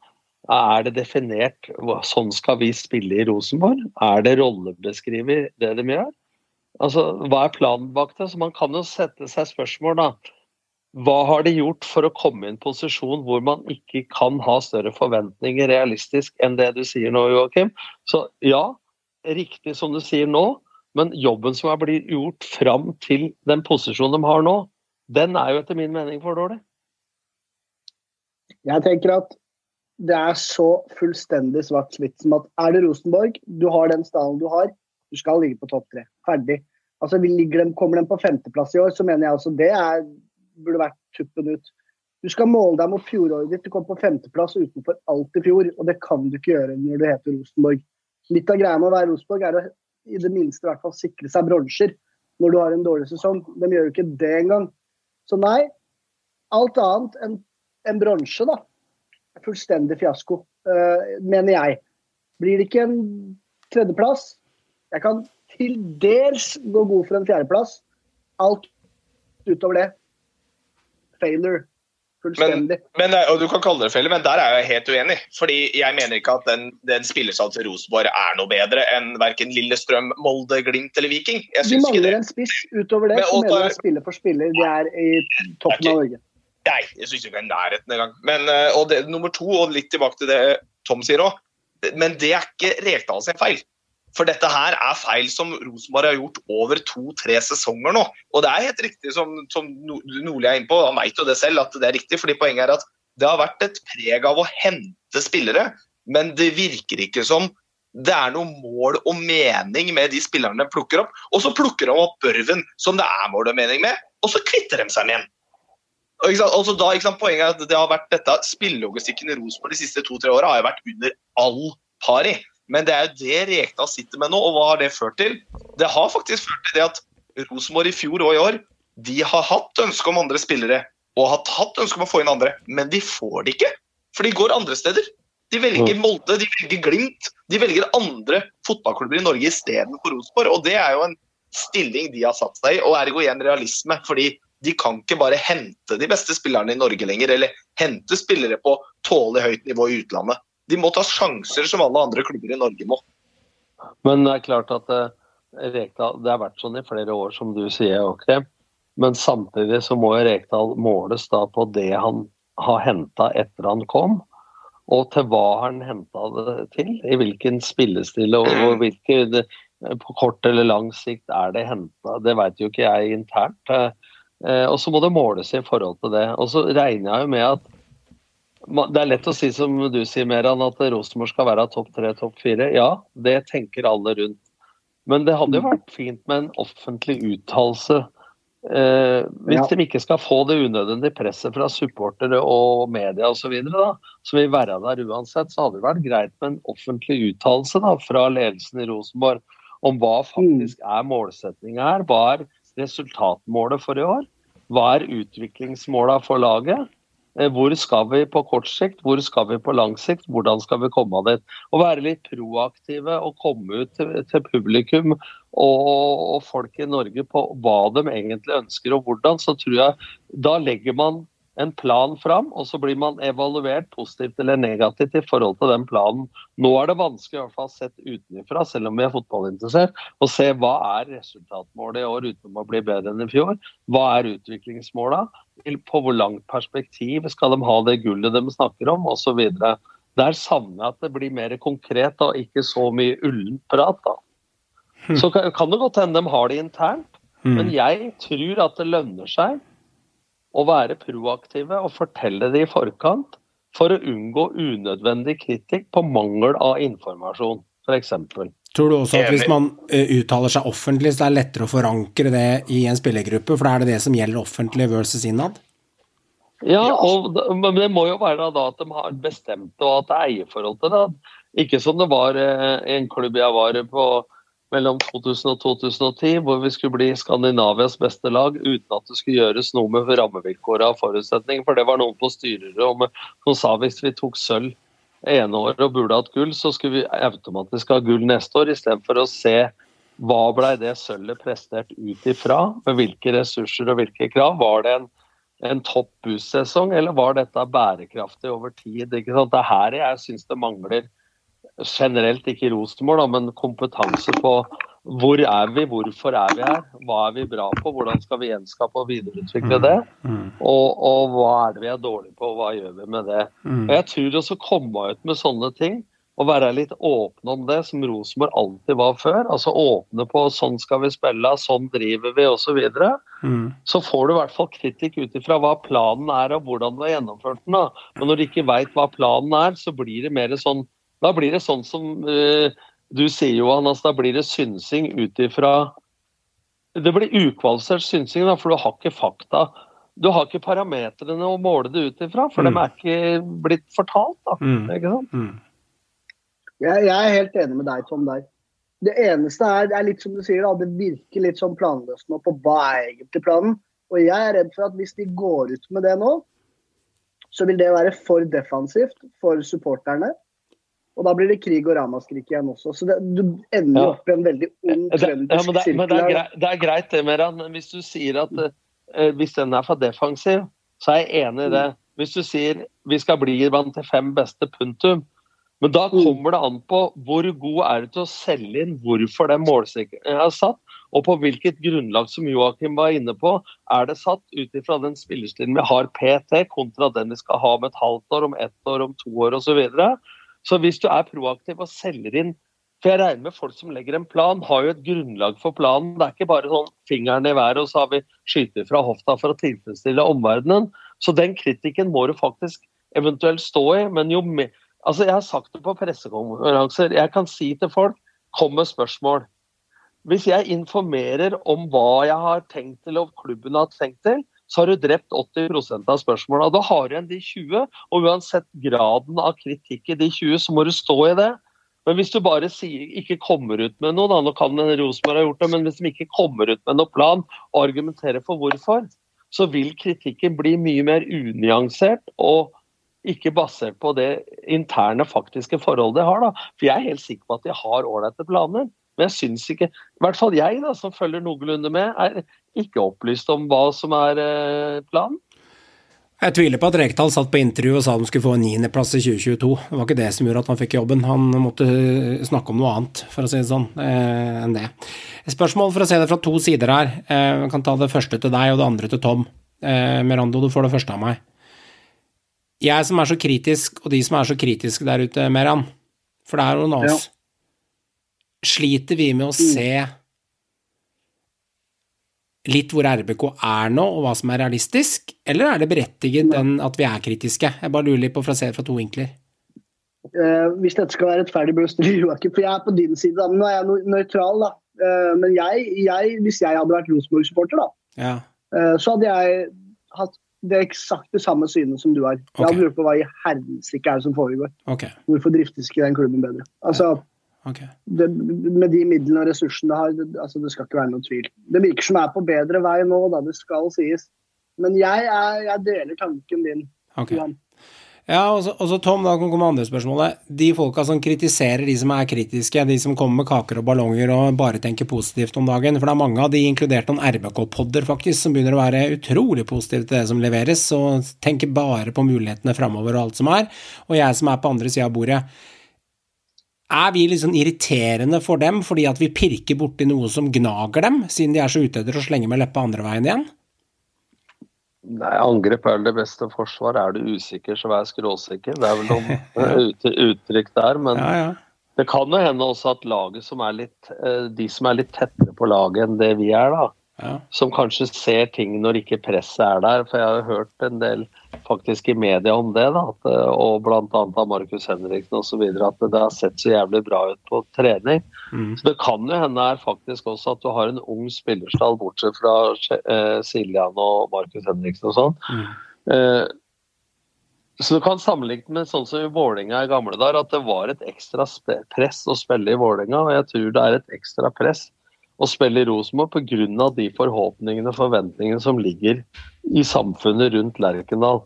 Er det definert sånn skal vi spille i Rosenborg? Er det rollebeskriver det de gjør? Altså, Hva er planen bak det? Så Man kan jo sette seg spørsmål, da. Hva har de gjort for å komme i en posisjon hvor man ikke kan ha større forventninger realistisk enn det du sier nå, Joakim? Så ja, riktig som du sier nå, men jobben som er blitt gjort fram til den posisjonen de har nå, den er jo etter min mening for dårlig. Jeg tenker at det er så fullstendig svart-hvitt som at er det Rosenborg, du har den stallen du har, du skal ligge på topp tre. Ferdig. Altså, ligger, Kommer de på femteplass i år, så mener jeg også det er, burde vært tuppen ut. Du skal måle deg mot fjoråret ditt. Du kom på femteplass utenfor alt i fjor, og det kan du ikke gjøre når du heter Rosenborg litt av greia med å være Rosenborg er å i det minste hvert fall sikre seg bronser når du har en dårlig sesong. De gjør jo ikke det engang. Så nei, alt annet enn en bronse, da. Fullstendig fiasko, uh, mener jeg. Blir det ikke en tredjeplass? Jeg kan til dels gå god for en fjerdeplass. Alt utover det failure. Men, men, og Du kan kalle det felle, men der er jeg helt uenig. Fordi Jeg mener ikke at den, den spillersalen til Rosenborg er noe bedre enn verken Lillestrøm, Molde, Glimt eller Viking. Jeg de mangler en spiss utover det, men, så mener jeg spiller for spiller. De er i toppen av Norge. Nei, jeg syns ikke det er nærheten engang. Men, eh, og det, nummer to, og litt tilbake til det Tom sier òg, men det er ikke Rekdal sin feil. For dette her er feil som Rosenborg har gjort over to-tre sesonger nå. Og det er helt riktig som, som Nordli er inne på, han vet jo det selv at det er riktig. fordi Poenget er at det har vært et preg av å hente spillere, men det virker ikke som det er noe mål og mening med de spillerne de plukker opp. Og så plukker de opp Børven, som det er mål og mening med, og så kvitter de seg med den. Altså da, poenget er at det har vært dette, Spillelogistikken i Rosenborg de siste to-tre åra har jo vært under all pari. Men det er jo det Rekdal sitter med nå, og hva har det ført til? Det har faktisk ført til det at Rosenborg i fjor og i år de har hatt ønske om andre spillere og har hatt ønske om å få inn andre, men de får det ikke. For de går andre steder. De velger Molde, de velger Glimt. De velger andre fotballklubber i Norge istedenfor Rosenborg. Og det er jo en stilling de har satt seg i, og ergo igjen realisme. fordi de kan ikke bare hente de beste spillerne i Norge lenger, eller hente spillere på tålelig høyt nivå i utlandet. De må ta sjanser som alle andre klubber i Norge må. Men det er klart at eh, Rekdal Det har vært sånn i flere år, som du sier, Åkrem. Men samtidig så må Rekdal måles da på det han har henta etter han kom. Og til hva han henta det til. I hvilken spillestil og, og hvilke det, på kort eller lang sikt er det henta. Det vet jo ikke jeg internt. Eh, og så må det måles i forhold til det. Og så regner jeg jo med at det er lett å si som du sier, Meran, at Rosenborg skal være topp tre, topp fire. Ja, det tenker alle rundt. Men det hadde jo vært fint med en offentlig uttalelse. Eh, hvis Ja. de ikke skal få det unødvendige presset fra supportere og media osv., som vil være der uansett, så hadde det vært greit med en offentlig uttalelse fra ledelsen i Rosenborg om hva faktisk er målsettinga her. Hva er resultatmålet for i år? Hva er utviklingsmåla for laget? Eh, Hvor skal vi på kort sikt, hvor skal vi på lang sikt, hvordan skal vi komme dit? Å være litt proaktive og komme ut til, publikum og, og folk i Norge på hva de egentlig ønsker og hvordan, så tror jeg da legger man en plan fram, og så blir man evaluert positivt eller negativt i forhold til den planen. Nå er det vanskelig, i hvert fall sett utenfra, selv om vi er fotballinteressert, å se hva er resultatmålet i år uten å bli bedre enn i fjor. Hva er utviklingsmåla? På hvor langt perspektiv skal de ha det gullet de snakker om, osv. Der savner jeg at det blir mer konkret og ikke så mye ullent prat. da. Så kan kan det godt hende de har det internt, men jeg tror at det lønner seg å være proaktive og fortelle det i forkant for å unngå unødvendig kritikk på mangel av informasjon, f.eks. Tror du også at hvis man eh, uttaler seg offentlig, så er det lettere å forankre det i en spillergruppe, for da er det det som gjelder offentlig versus innad? Ja, og, men det må jo være da at de har bestemt og at det er eierforhold til det. Ikke som det var eh, i en klubb jeg var på mellom 2000 og 2010, hvor vi skulle bli Skandinavias beste lag uten at det skulle gjøres noe med rammevilkårene og forutsetninger. For det var noen på styrerommet som sa hvis vi tok sølv ene året og burde hatt gull, så skulle vi automatisk ha gull neste år, istedenfor å se hva blei det sølvet prestert ut ifra, med hvilke ressurser og hvilke krav. Var det en en topp bussesong, eller var dette bærekraftig over tid? Ikke sant? Det er her jeg syns det mangler generelt, ikke da, men kompetanse på hvor er vi, hvorfor er vi her, hva er vi bra på, hvordan skal vi gjenskape og videreutvikle det, og, og hva er det vi er dårlige på, og hva gjør vi med det. Og Jeg tror også å komme ut med sånne ting, og være litt åpne om det, som Rosenborg alltid var før. Altså åpne på sånn skal vi spille, sånn driver vi, osv. Så, videre. så får du i hvert fall kritikk ut ifra hva planen er og hvordan du har gjennomført den. da. Men når du ikke veit hva planen er, så blir det mer sånn Da blir det sånn som eh, du sier, Johan, altså da blir det synsing ut ifra Det blir ukvalifisert synsing, da, for du har ikke fakta. Du har ikke parametrene å måle det ut ifra, for Mm. de er ikke blitt fortalt. da. Mm. Ikke sant? Mm. Jeg, jeg er helt enig med deg, Tom, der. Det eneste er, det er litt som du sier, da, det virker litt sånn planløst nå på hva er egentlig planen. Og jeg er redd for at hvis de går ut med det nå, så vil det være for defensivt for supporterne. Og da blir det krig og ramaskrik igjen også. Så det, du ender Ja. opp i en veldig ond trøndersk ja, sirkel. men det, det, er greit, det er Meran. Hvis du sier at uh, hvis den er for defensiv, så er jeg enig i det. Hvis du sier vi skal bli blant de fem beste, punktum. Men da Mm. kommer det an på hvor god er du til å selge inn hvorfor den målsettingen er satt, og på hvilket grunnlag, som Joakim var inne på, er det satt ut ifra den spillerstilen vi har PT, kontra den vi skal ha om et halvt år, om ett år, om to år osv. Så, videre. Så hvis du er proaktiv og selger inn for jeg regner med folk som legger en plan, har jo et grunnlag for planen. Det er ikke bare sånn fingeren i været og så har vi skyter fra hofta for å tilfredsstille omverdenen. Så den kritikken må du faktisk eventuelt stå i. Men jo mer Altså, jeg har sagt det på pressekonferanser. Jeg kan si til folk kom med spørsmål. Hvis jeg informerer om hva jeg har tenkt til og klubben har tenkt til, så har du drept 80% av spørsmåla. Da har du igjen de 20, og uansett graden av kritikk i de 20, så må du stå i det. Men hvis du bare sier, ikke kommer ut med noe, da, nå kan Rosenborg ha gjort det, men hvis de ikke kommer ut med noen plan og argumenterer for hvorfor, så vil kritikken bli mye mer unyansert og ikke basert på det interne faktiske forholdet de har. da. For jeg er helt sikker på at de har ålreite planer. Men jeg syns ikke I hvert fall jeg, da, som følger noenlunde med, er ikke opplyst om hva som er eh, planen. Jeg tviler på at Rekdal satt på intervju og sa de skulle få en niendeplass i 2022. Det var ikke det som gjorde at han fikk jobben. Han måtte snakke om noe annet, for å si det sånn, eh, enn det. Spørsmål for å se det fra to sider her. Eh, jeg kan ta det første til deg og det andre til Tom. Eh, Merando, du får det første av meg. Jeg som er så kritisk, og de som er så kritiske der ute, Meran, for det er noen av oss, sliter vi med å se litt hvor RBK er nå, og hva som er realistisk, eller er det berettiget den at vi er kritiske? Jeg bare lurer litt på for å se det fra to vinkler. Eh, hvis dette skal være rettferdig, bør Joakim, for jeg er på din side. Da. Nå er jeg nøytral, da. Eh, men jeg, jeg, hvis jeg hadde vært Rosenborg-supporter, da, Ja. eh, så hadde jeg hatt det eksakte samme synet som du har. Jeg hadde lurt på hva i helsike er det som foregår. Okay. Hvorfor driftes ikke den klubben bedre? Altså, ok. det, med de midlene og ressursene det har, det, altså, det skal ikke være noen tvil. Det virker som det er på bedre vei nå, da det skal sies. Men jeg, er, jeg deler tanken din. Okay. Ja, og så, Tom, da kan komme andre spørsmålet. De folka som kritiserer de som er kritiske, de som kommer med kaker og ballonger og bare tenker positivt om dagen, for det er mange av de, inkludert noen RBK-podder faktisk, som begynner å være utrolig positive til det som leveres, og tenker bare på mulighetene framover og alt som er, og jeg som er på andre sida av bordet. Er vi litt sånn irriterende for dem fordi at vi pirker borti noe som gnager dem, siden de er så ute etter å slenge med leppa andre veien igjen? Nei, Angrep er det beste forsvar. Er du usikker, så vær skråsikker. Det er vel noen eh, uttrykk der. Men Ja, ja. det kan jo hende også at laget som er litt, eh, de som er litt tettere på laget enn det vi er, da, ja. som kanskje ser ting når ikke presset er der. For jeg har hørt en del faktisk i media om det, da, at, eh, og bl.a. av Markus Henriksen osv. at det har sett så jævlig bra ut på trening. Mm. Så det kan jo hende her faktisk også at du har en ung spillerstall, bortsett fra eh, Siljan og Markus Henriksen og sånn. Mm. Eh, så du kan sammenligne med sånn som i Vålinga i gamle dager, at det var et ekstra press å spille i Vålinga, og jeg tror det er et ekstra press å spille i Rosenborg pga. de forhåpningene og forventningene som ligger i samfunnet rundt Lerkendal.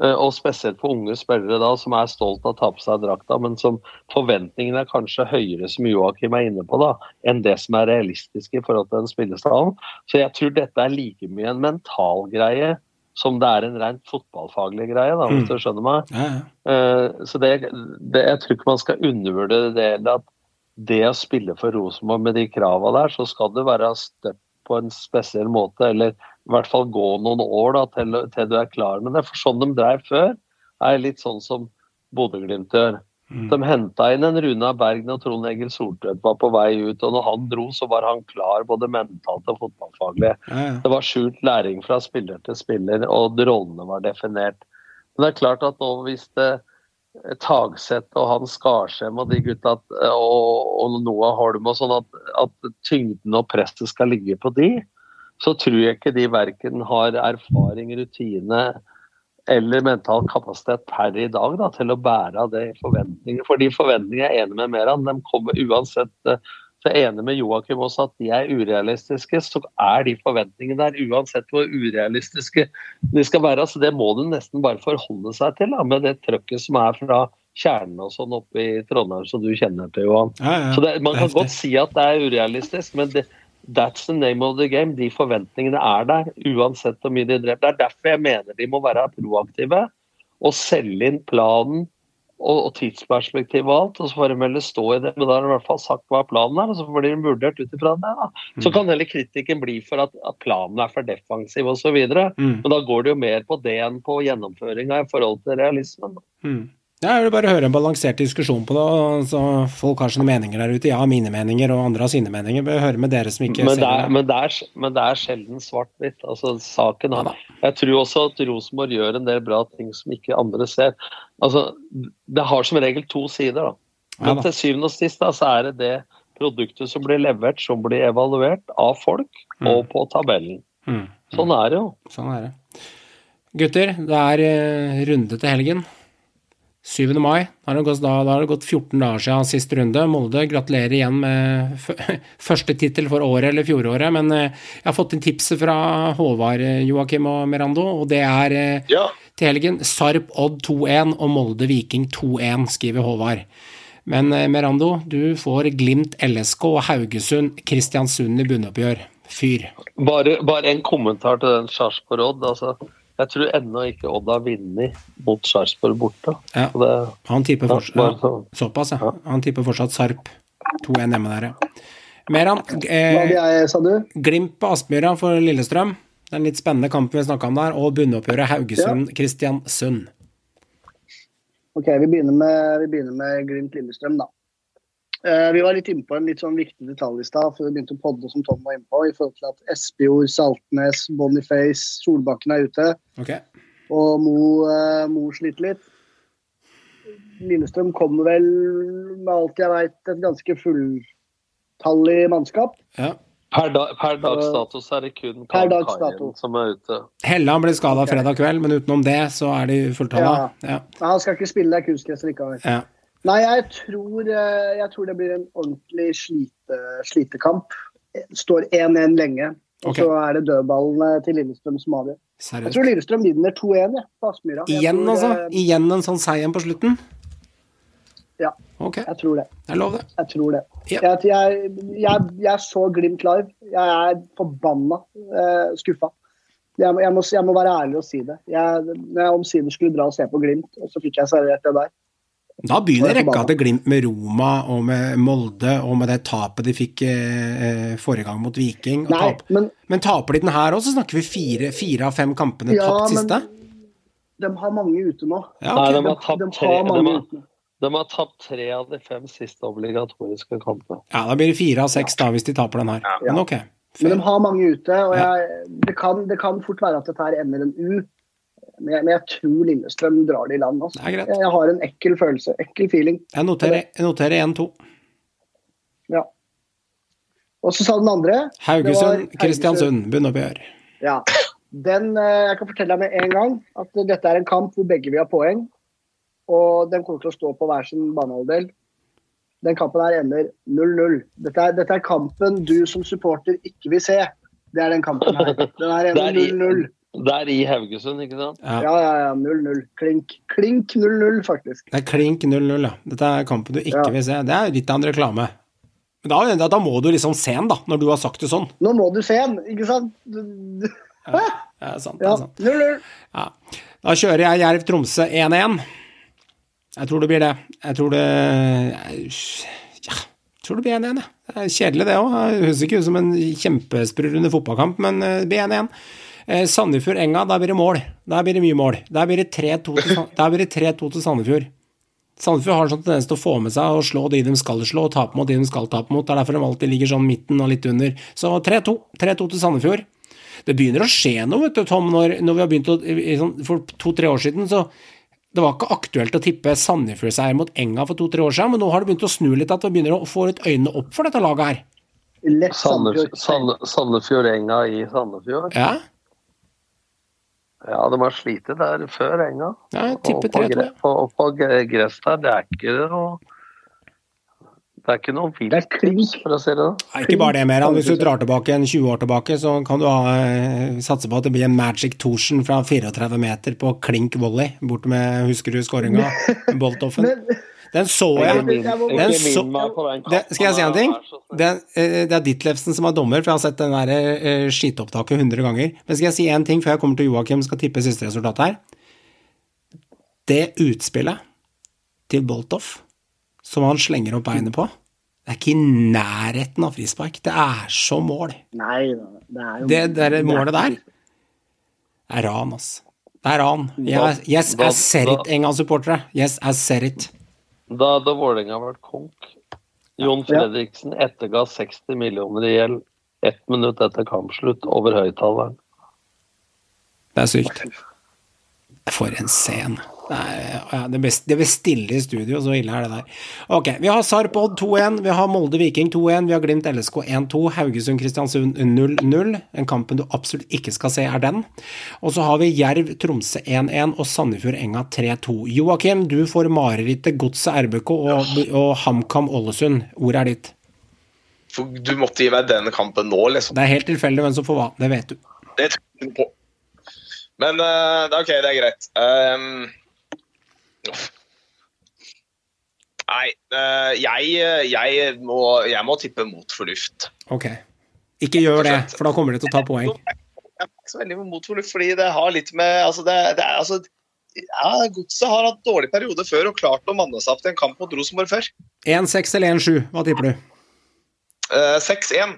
Eh, Og spesielt for unge spillere da, som er stolt av å ta på seg drakta, men som forventningene er kanskje høyere, som Joakim er inne på, da, enn det som er realistisk i forhold til den spillestallen. Så jeg tror dette er like mye en mental greie som det er en rent fotballfaglig greie, da, hvis Mm. du skjønner meg. ja, ja. Eh, Så det, det, jeg tror ikke man skal undervurdere det at det å spille for Rosenborg med de krava der, så skal du være støpt på en spesiell måte, eller i hvert fall gå noen år da, til, til du er klar med det. For sånn de drev før, er litt sånn som Bodø-Glimt gjør. Mm. De henta inn en Runa Bergen og Trond Egil Soltvedt var på vei ut, og når han dro, så var han klar både mentalt og fotballfaglig. ja, ja. Det var skjult læring fra spiller til spiller, og rollene var definert. Men det er klart at nå hvis det Tagseth og han Skarsheim og de gutta og, og Noah Holm og sånn, at, at tyngden og presset skal ligge på de, så tror jeg ikke de verken har erfaring, rutine eller mental kapasitet per i dag da, til å bære av det forventninger. For de forventningene jeg er enig med mer av, de kommer uansett eh, så jeg er enig med Joakim også at de er urealistiske, så er de forventningene der uansett hvor urealistiske de skal være. Så det må du nesten bare forholde seg til da, med det trøkket som er fra kjernen og sånn oppe i Trondheim, som du kjenner til, Johan. ja, ja. Så det, man kan godt si at det er urealistisk, men det, that's the name of the game. De forventningene er der, uansett hvor mye de dreper. Det er derfor jeg mener de må være proaktive og selge inn planen og, og tidsperspektiv og alt, og så får de heller stå i det. Men da har de i hvert fall sagt hva planen er, og så får de vurdert ut ifra det. da. Så Mm. kan heller kritikken bli for at, at planen er for defensiv osv. Mm. Men da går det jo mer på det enn på gjennomføringa i forhold til realismen. da. Mm. Ja, jeg vil bare høre en balansert diskusjon på det. Så folk har sine meninger der ute. Jeg har mine meninger, og andre har sine meninger. Vil høre med dere som ikke Men ser det, er, men, det er, men det er sjelden svart-hvitt. Altså, saken Ja har. Jeg tror også at Rosenborg gjør en del bra ting som ikke andre ser. Altså, det har som regel to sider. da. Ja da. til syvende og sist da, så er det det produktet som blir levert, som blir evaluert av folk Mm. og på tabellen. Mm. Sånn er det jo. Sånn er det. Gutter, det er eh, runde til helgen. 7. mai. Da har, det gått, da, da har det gått 14 dager siden siste runde. Molde, gratulerer igjen med f første tittel for året eller fjoråret. Men eh, jeg har fått inn tipset fra Håvard, eh, Joakim og Merando, og det er eh, Ja. til helgen Sarp Odd 2-1 og Molde Viking 2-1, skriver Håvard. Men eh, Merando, du får Glimt LSK og Haugesund Kristiansund i bunnoppgjør. Fyr. Bare, bare en kommentar til den Sarpsborg Odd. Altså, Jeg tror ennå ikke Odd har vunnet mot Sarpsborg borte. Ja. Det, Han tipper fortsatt ja, så. Såpass, ja. Han tipper fortsatt Sarp. 2-1 hjemme der, ja. Meran, eh? Glimt på Aspmyra for Lillestrøm. Det er en litt spennende kamp vi snakka om der. Og bunnoppgjøret Haugesund-Kristiansund. Ok, vi begynner med, med Glimt Lillestrøm, da. Eh, vi var litt inne på en litt sånn viktig detalj i stad, før vi begynte å podde, som Tom var inne på, i forhold til at Espejord, Saltnes, Boniface, Solbakken er ute, Ok. og Mo, eh, Mo sliter litt. Lillestrøm kommer vel, med alt jeg veit, et ganske fulltallig mannskap. Ja. Per, da, per dags dato så er det kun Karl Kaien som er ute. Helland ble skada fredag kveld, men utenom det så er de fulltalla. Ja. Ja. han skal ikke spille, det er kunstgress likevel. Ja. Nei, jeg tror, eh, jeg tror det blir en ordentlig slite, slitekamp. Står 1-1 lenge. Og okay. så er det dødballene til Lillestrøm som avgjør. Jeg tror Lillestrøm vinner 2-1 på Aspmyra. Igjen, tror, altså? eh, Igjen en sånn seier på slutten? Ja. okay. Jeg tror det. det er lov, det. Jeg tror det. Ja. Jeg, jeg, jeg, jeg så Glimt live. Jeg er forbanna eh, skuffa. Jeg, må- jeg, må, jeg må være ærlig og si det. Jeg, når jeg omsider skulle dra og se på Glimt, og så fikk jeg servert det der. Da begynner er rekka til Glimt med Roma og med Molde og med det tapet de fikk eh, eh, forrige gang mot Viking. Og Nei, tap. men Men taper de den her òg, så snakker vi fire, fire av fem kampene Ja, tapt men- siste. de har mange ute nå. Ja, Nei, de De, har tapt de tre, har de har, de har tapt tre av de fem siste obligatoriske kampene. ja, da blir det fire av seks da, hvis de taper den her. Men ok. Men de har mange ute, og jeg, det, kan, det kan fort være at dette her ender en U. Men jeg, men jeg tror Lillestrøm drar det i land. Altså. Det er greit. Jeg, jeg har en ekkel følelse. Ekkel feeling. Jeg noterer, jeg noterer 1-2. Ja. Og så sa den andre Haugesund-Kristiansund. bunnoppgjør. Ja. Den, eh, jeg kan fortelle deg med en gang at dette er en kamp hvor begge vil ha poeng. Og den kommer til å stå på hver sin banehalvdel. Den kampen her ender 0-0. Dette, er- dette er kampen du som supporter ikke vil se. Det er den kampen her. Den her ender er 0-0. Det er i Haugesund, ikke sant? Ja. Ja, ja, ja. 0-0. Klink. Klink 0-0, faktisk. Det er klink 0-0, ja. Dette er kampen du ikke Ja. vil se. Det er litt av en reklame. Men da, da, da må du liksom se den, da, når du har sagt det sånn. Nå må du se den, ikke sant? Du- du- Ja, det er sant, det Ja, er sant. 0-0. Ja. Da kjører jeg Jerv-Tromsø 1-1. Jeg tror det blir det. Jeg tror det Ja, jeg tror det blir 1-1, jeg. Det kjedelig, det òg. Høres ikke ut som en kjempesprudlende fotballkamp, men eh, det blir 1-1. Eh, Sandefjord-Enga, der blir det mål. Der blir det mye mål. Der blir det 3-2 til, San- der blir det 3-2 til Sandefjord. Sandefjord har en sånn tendens til å få med seg og slå de de skal slå, og tape mot de de skal tape mot. Det er derfor de alltid ligger sånn midten og litt under. Så 3-2. 3-2 til Sandefjord. Det begynner å skje noe, vet du, Tom, når, når vi har begynt å sånn, For to-tre år siden så det var ikke aktuelt å tippe Sandefjord-seier mot Enga for to-tre år siden, men nå har det begynt å snu litt, at vi begynner å få litt øynene opp for dette laget her. Lett Sandefjord, Sandefjord. Sandefjord-enga i Sandefjord. Ja, Ja, de har slitt der før enga. ja jeg Og tipper på, 3-2. Og på, på gress der, det er ikke noe Det er ikke noe Det er klink. for å si det sånn. Ikke bare det, mer. Hvis du drar tilbake en 20 år tilbake, så kan du ha, eh, satse på at det blir en Magic Torsen fra 34 meter på klink volley, bort med Husker du skåringa? Boltoffen. Men Den så jeg. Den så- den skal jeg si en ting? Den. Det, eh, er Ditlevsen som er dommer, for jeg har sett den der skiteopptaket skitopptaket 100 ganger. Men skal jeg si én ting før jeg kommer til Joakim skal tippe siste resultat her? Det utspillet til Boltoff som han slenger opp beinet på, det er ikke i nærheten av frispark. Det er så mål. Nei det er jo Det der målet der det er ran, ass. Det er ran. Yes, I said it, Enga-supportere. Yes, I said it. Da hadde Vålerenga vært konk. Jon Fredriksen etterga 60 millioner i gjeld ett minutt etter kampslutt over høyttaleren. Det er sykt. For en scene. Det, ja, det, blir, det blir stille i studio, så ille er det der. Ok, vi har Sarpod 2-1, vi har Molde Viking 2-1, vi har Glimt LSK 1-2, Haugesund Kristiansund 0-0. Den kampen du absolutt ikke skal se, er den. Og så har vi Jerv Tromsø 1-1 og Sandefjord Enga 3-2. Joakim, du får marerittet Godset RBK og, og HamKam Ålesund. Ordet er ditt. Du måtte gi meg den kampen nå, liksom. Det er helt tilfeldig hvem som får hva, det vet du. Det tror jeg på. Men uh, det er ok, det er greit. Um. Nei, eh, jeg, jeg, må, jeg må tippe mot fornuft. Ok. Ikke gjør det, for da kommer de til å ta poeng. jeg er ikke så veldig mot fornuft, fordi det har litt med altså det, det er, altså, ja, Godset har hatt dårlig periode før og klart å manne seg opp til en kamp mot Rosenborg før. 1-6 eller 1-7, hva tipper du? Uh, 6-1.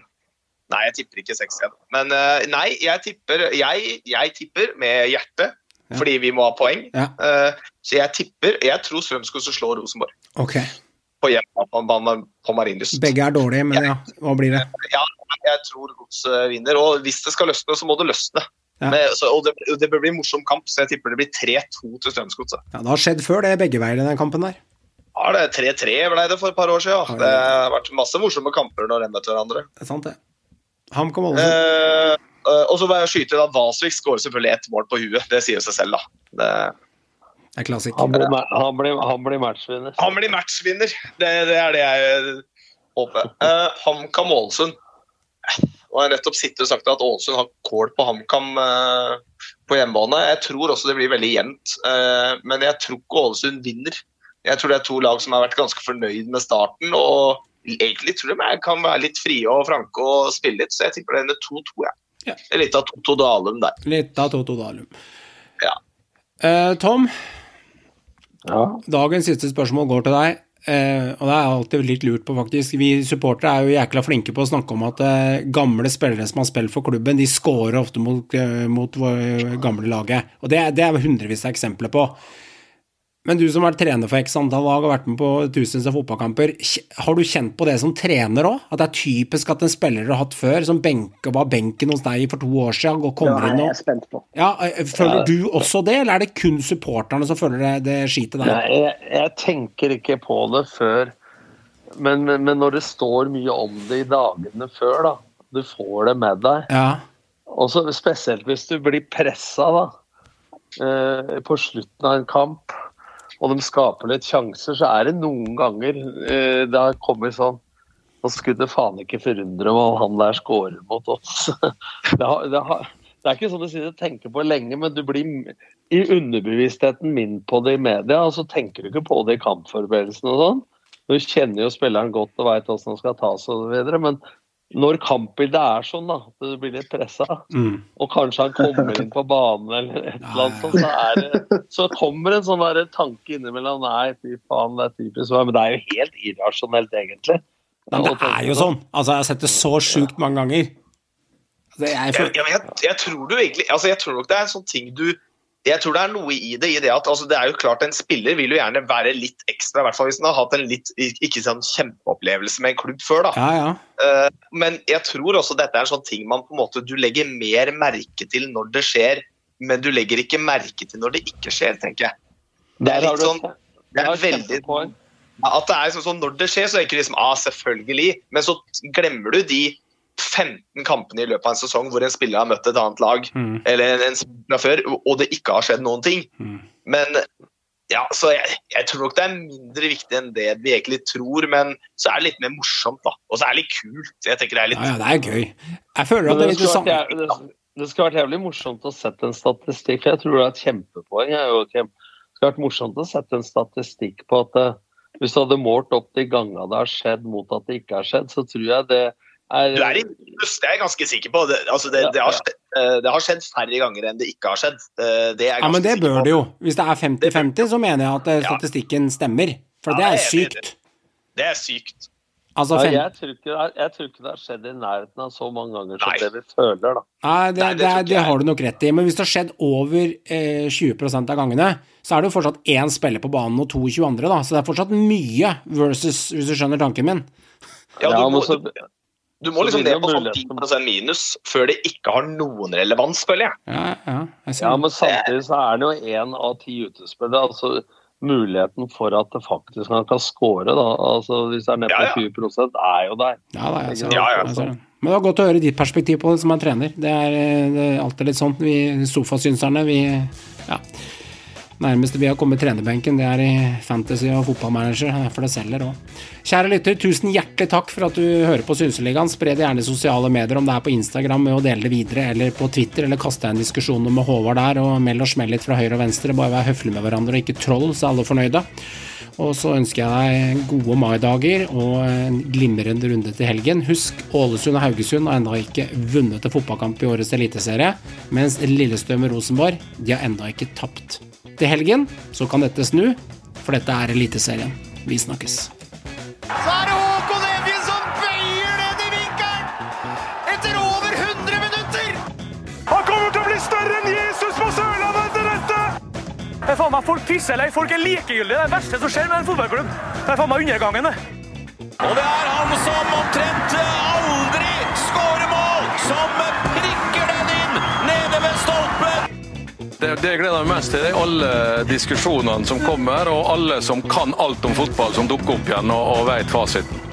Nei, jeg tipper ikke 6-1. Men uh, nei, jeg tipper, jeg, jeg tipper med hjertet. Fordi vi må ha poeng. Ja. Eh, så jeg tipper Jeg tror Strømsgodset slår Rosenborg Ok. på hjemmebane på Marienlyst. Begge er dårlige, men ja, hva blir det? Ja, jeg tror Godset vinner. Og hvis det skal løsne, så må det løsne. Ja. Men, så, og det, det bør bli en morsom kamp, så jeg tipper det blir 3-2 til Strømsgodset. Ja, det har skjedd før, det, begge veier i den kampen der. Ja, det er 3-3 ble det for et par år siden. Det har vært masse morsomme kamper når de møter hverandre. Det er sant, det. HamKam Ålesund. Eh, og så bare skyter inn at Valsvik skårer selvfølgelig ett mål på huet. Det sier seg selv, da. Det, Det er klassikk. Han blir, han blir, han blir matchvinner. han blir matchvinner. Det, det er det jeg håper. Uh, HamKam Ålesund. Og jeg har nettopp sittet og sagt at Ålesund har kål på HamKam uh, på hjemmebane. Jeg tror også det blir veldig jevnt, uh, men jeg tror ikke Ålesund vinner. Jeg tror det er to lag som har vært ganske fornøyd med starten, og egentlig tror jeg de kan være litt frie og franke og spille litt, så jeg tipper det ender 2-2. Ja. Ja. Litt av Toto Dalum der. Litt av Toto Dalum. Ja. Eh, Tom, Ja. dagens siste spørsmål går til deg. Eh, og det er alltid litt lurt på, faktisk. Vi supportere er jo jækla flinke på å snakke om at eh, gamle spillere som har spilt for klubben, de scorer ofte mot, eh, mot vår gamle laget. Og det, det er hundrevis av eksempler på. Men du som har vært trener for x antall lag og vært med på tusenvis av fotballkamper, har du kjent på det som trener òg? At det er typisk at en spiller du har hatt før, som benke, var benken hos deg for to år siden, og kommer er inn og jeg spent på. ja, føler Føler du også det, eller er det kun supporterne som føler det, det skitet der? Nei, jeg, jeg tenker ikke på det før men, men, men når det står mye om det i dagene før, da. Du får det med deg. Ja, Og spesielt hvis du blir pressa da, eh, på slutten av en kamp, og de skaper litt sjanser, så er det noen ganger eh, det har kommet sånn Nå skulle det faen ikke forundre meg om han der scorer mot oss. det, har, det, har, det er ikke sånn du sitter og tenker på lenge, men du blir i underbevisstheten min på det i media, og så tenker du ikke på det i kampforberedelsene og sånn. Du kjenner jo spilleren godt og veit hvordan han skal tas og så videre, men når kampbildet er sånn, da, at du blir litt pressa, mm. og kanskje han kommer inn på banen eller et eller annet sånt, så, er det, så kommer en sånn der tanke innimellom Nei, fy faen, det er typisk meg. Men det er jo helt irrasjonelt, egentlig. Men det er jo sånn. Altså, jeg har sett det så sjukt mange ganger. Altså, jeg, Ja, jeg, jeg, jeg tror du egentlig altså Jeg tror nok det er en sånn ting du Jeg tror det er noe i det i det at altså det er jo klart en spiller vil jo gjerne være litt ekstra, i hvert fall hvis han har hatt en litt ikke sånn kjempeopplevelse med en klubb før. da. ja, ja. Uh, Men jeg tror også dette er en sånn ting man på en måte du legger mer merke til når det skjer, men du legger ikke merke til når det ikke skjer, tenker jeg. Det er litt sånn det er veldig. At det er sånn, sånn når det skjer, så tenker du liksom ah, selvfølgelig, men så glemmer du de 15 kampene i løpet av en sesong hvor en spiller har møtt et annet lag Mm. eller en, en spiller fra før, og det ikke har skjedd noen ting. Mm. Men ja, så jeg, jeg tror nok det er mindre viktig enn det vi egentlig tror, men så er det litt mer morsomt, da. Og så er det litt kult. Jeg tenker det er litt ja, ja, det er gøy. Jeg føler at det er vært, det, det skulle vært jævlig morsomt å sette en statistikk. for Jeg tror det er et kjempepoeng. Det skulle vært morsomt å sette en statistikk på at eh, hvis du hadde målt opp de gangene det har skjedd mot at det ikke har skjedd, så tror jeg det er Du er i minus, det er jeg ganske sikker på. Det, altså det, det, har skjedd, eh, det har skjedd færre ganger enn det ikke har skjedd. Eh, Det er Ja, men det bør det jo. Hvis det er 50-50, så mener jeg at eh, Ja. statistikken stemmer. For Ja, det er sykt. Det er sykt. Altså, ja, jeg, tror ikke, det jeg tror ikke det har skjedd i nærheten av så mange ganger som Nei. det vi føler. da. Nei, det, Nei, det, det har du nok rett i. Men hvis det har skjedd over eh, 20% av gangene, så er det jo fortsatt én spiller på banen og 22 andre, da. Så det er fortsatt mye versus, hvis du skjønner tanken min. Ja, Ja, du, men må, så- du, du må så liksom det ned på sånn muligheten- 10 minus før det ikke har noen relevans, føler jeg. Ja, ja, jeg Ja, men samtidig så er det jo én av ti utespillere. altså Muligheten for at det faktisk han kan score, da. altså Hvis det er ned på Ja, ja. 20 er jo der. Ja, da, jeg ser det. Ja, ja. Jeg ser det. Men det var godt å høre ditt perspektiv på det som er trener. Det er, eh, det er alltid litt sånn. Vi sofasynserne, vi Ja. Nærmeste vi har kommet trenerbenken, det er i fantasy og fotballmanager. Det er det selger òg. Kjære lytter, tusen hjertelig takk for at du hører på Synseligaen. Spre det gjerne i sosiale medier, om det er på Instagram med å dele det videre, eller på Twitter, eller kaste en diskusjon med Håvard der, og meld og smell litt fra høyre og venstre. Bare vær høflige med hverandre og ikke troll, så er alle fornøyde. Og så ønsker jeg deg gode maidager og en glimrende runde til helgen. Husk, Ålesund og Haugesund har ennå ikke vunnet en fotballkamp i årets eliteserie, mens Lillestrøm og Rosenborg de har ennå ikke tapt. Til helgen så kan dette snu, for dette er Eliteserien. Vi snakkes. Så er det Håkon Evjen som bøyer ned i vinkelen! Etter over 100 minutter! Han kommer til å bli større enn Jesus på Sørlandet etter dette! Det er faen meg Folk pisser eller folk er likegyldige. Det er det verste som skjer med en fotballklubb. Det er faen meg undergangen, det. Og det er han som omtrent Det, det jeg gleder meg mest til, er alle diskusjonene som kommer, og alle som kan alt om fotball, som dukker opp igjen og, og vet fasiten.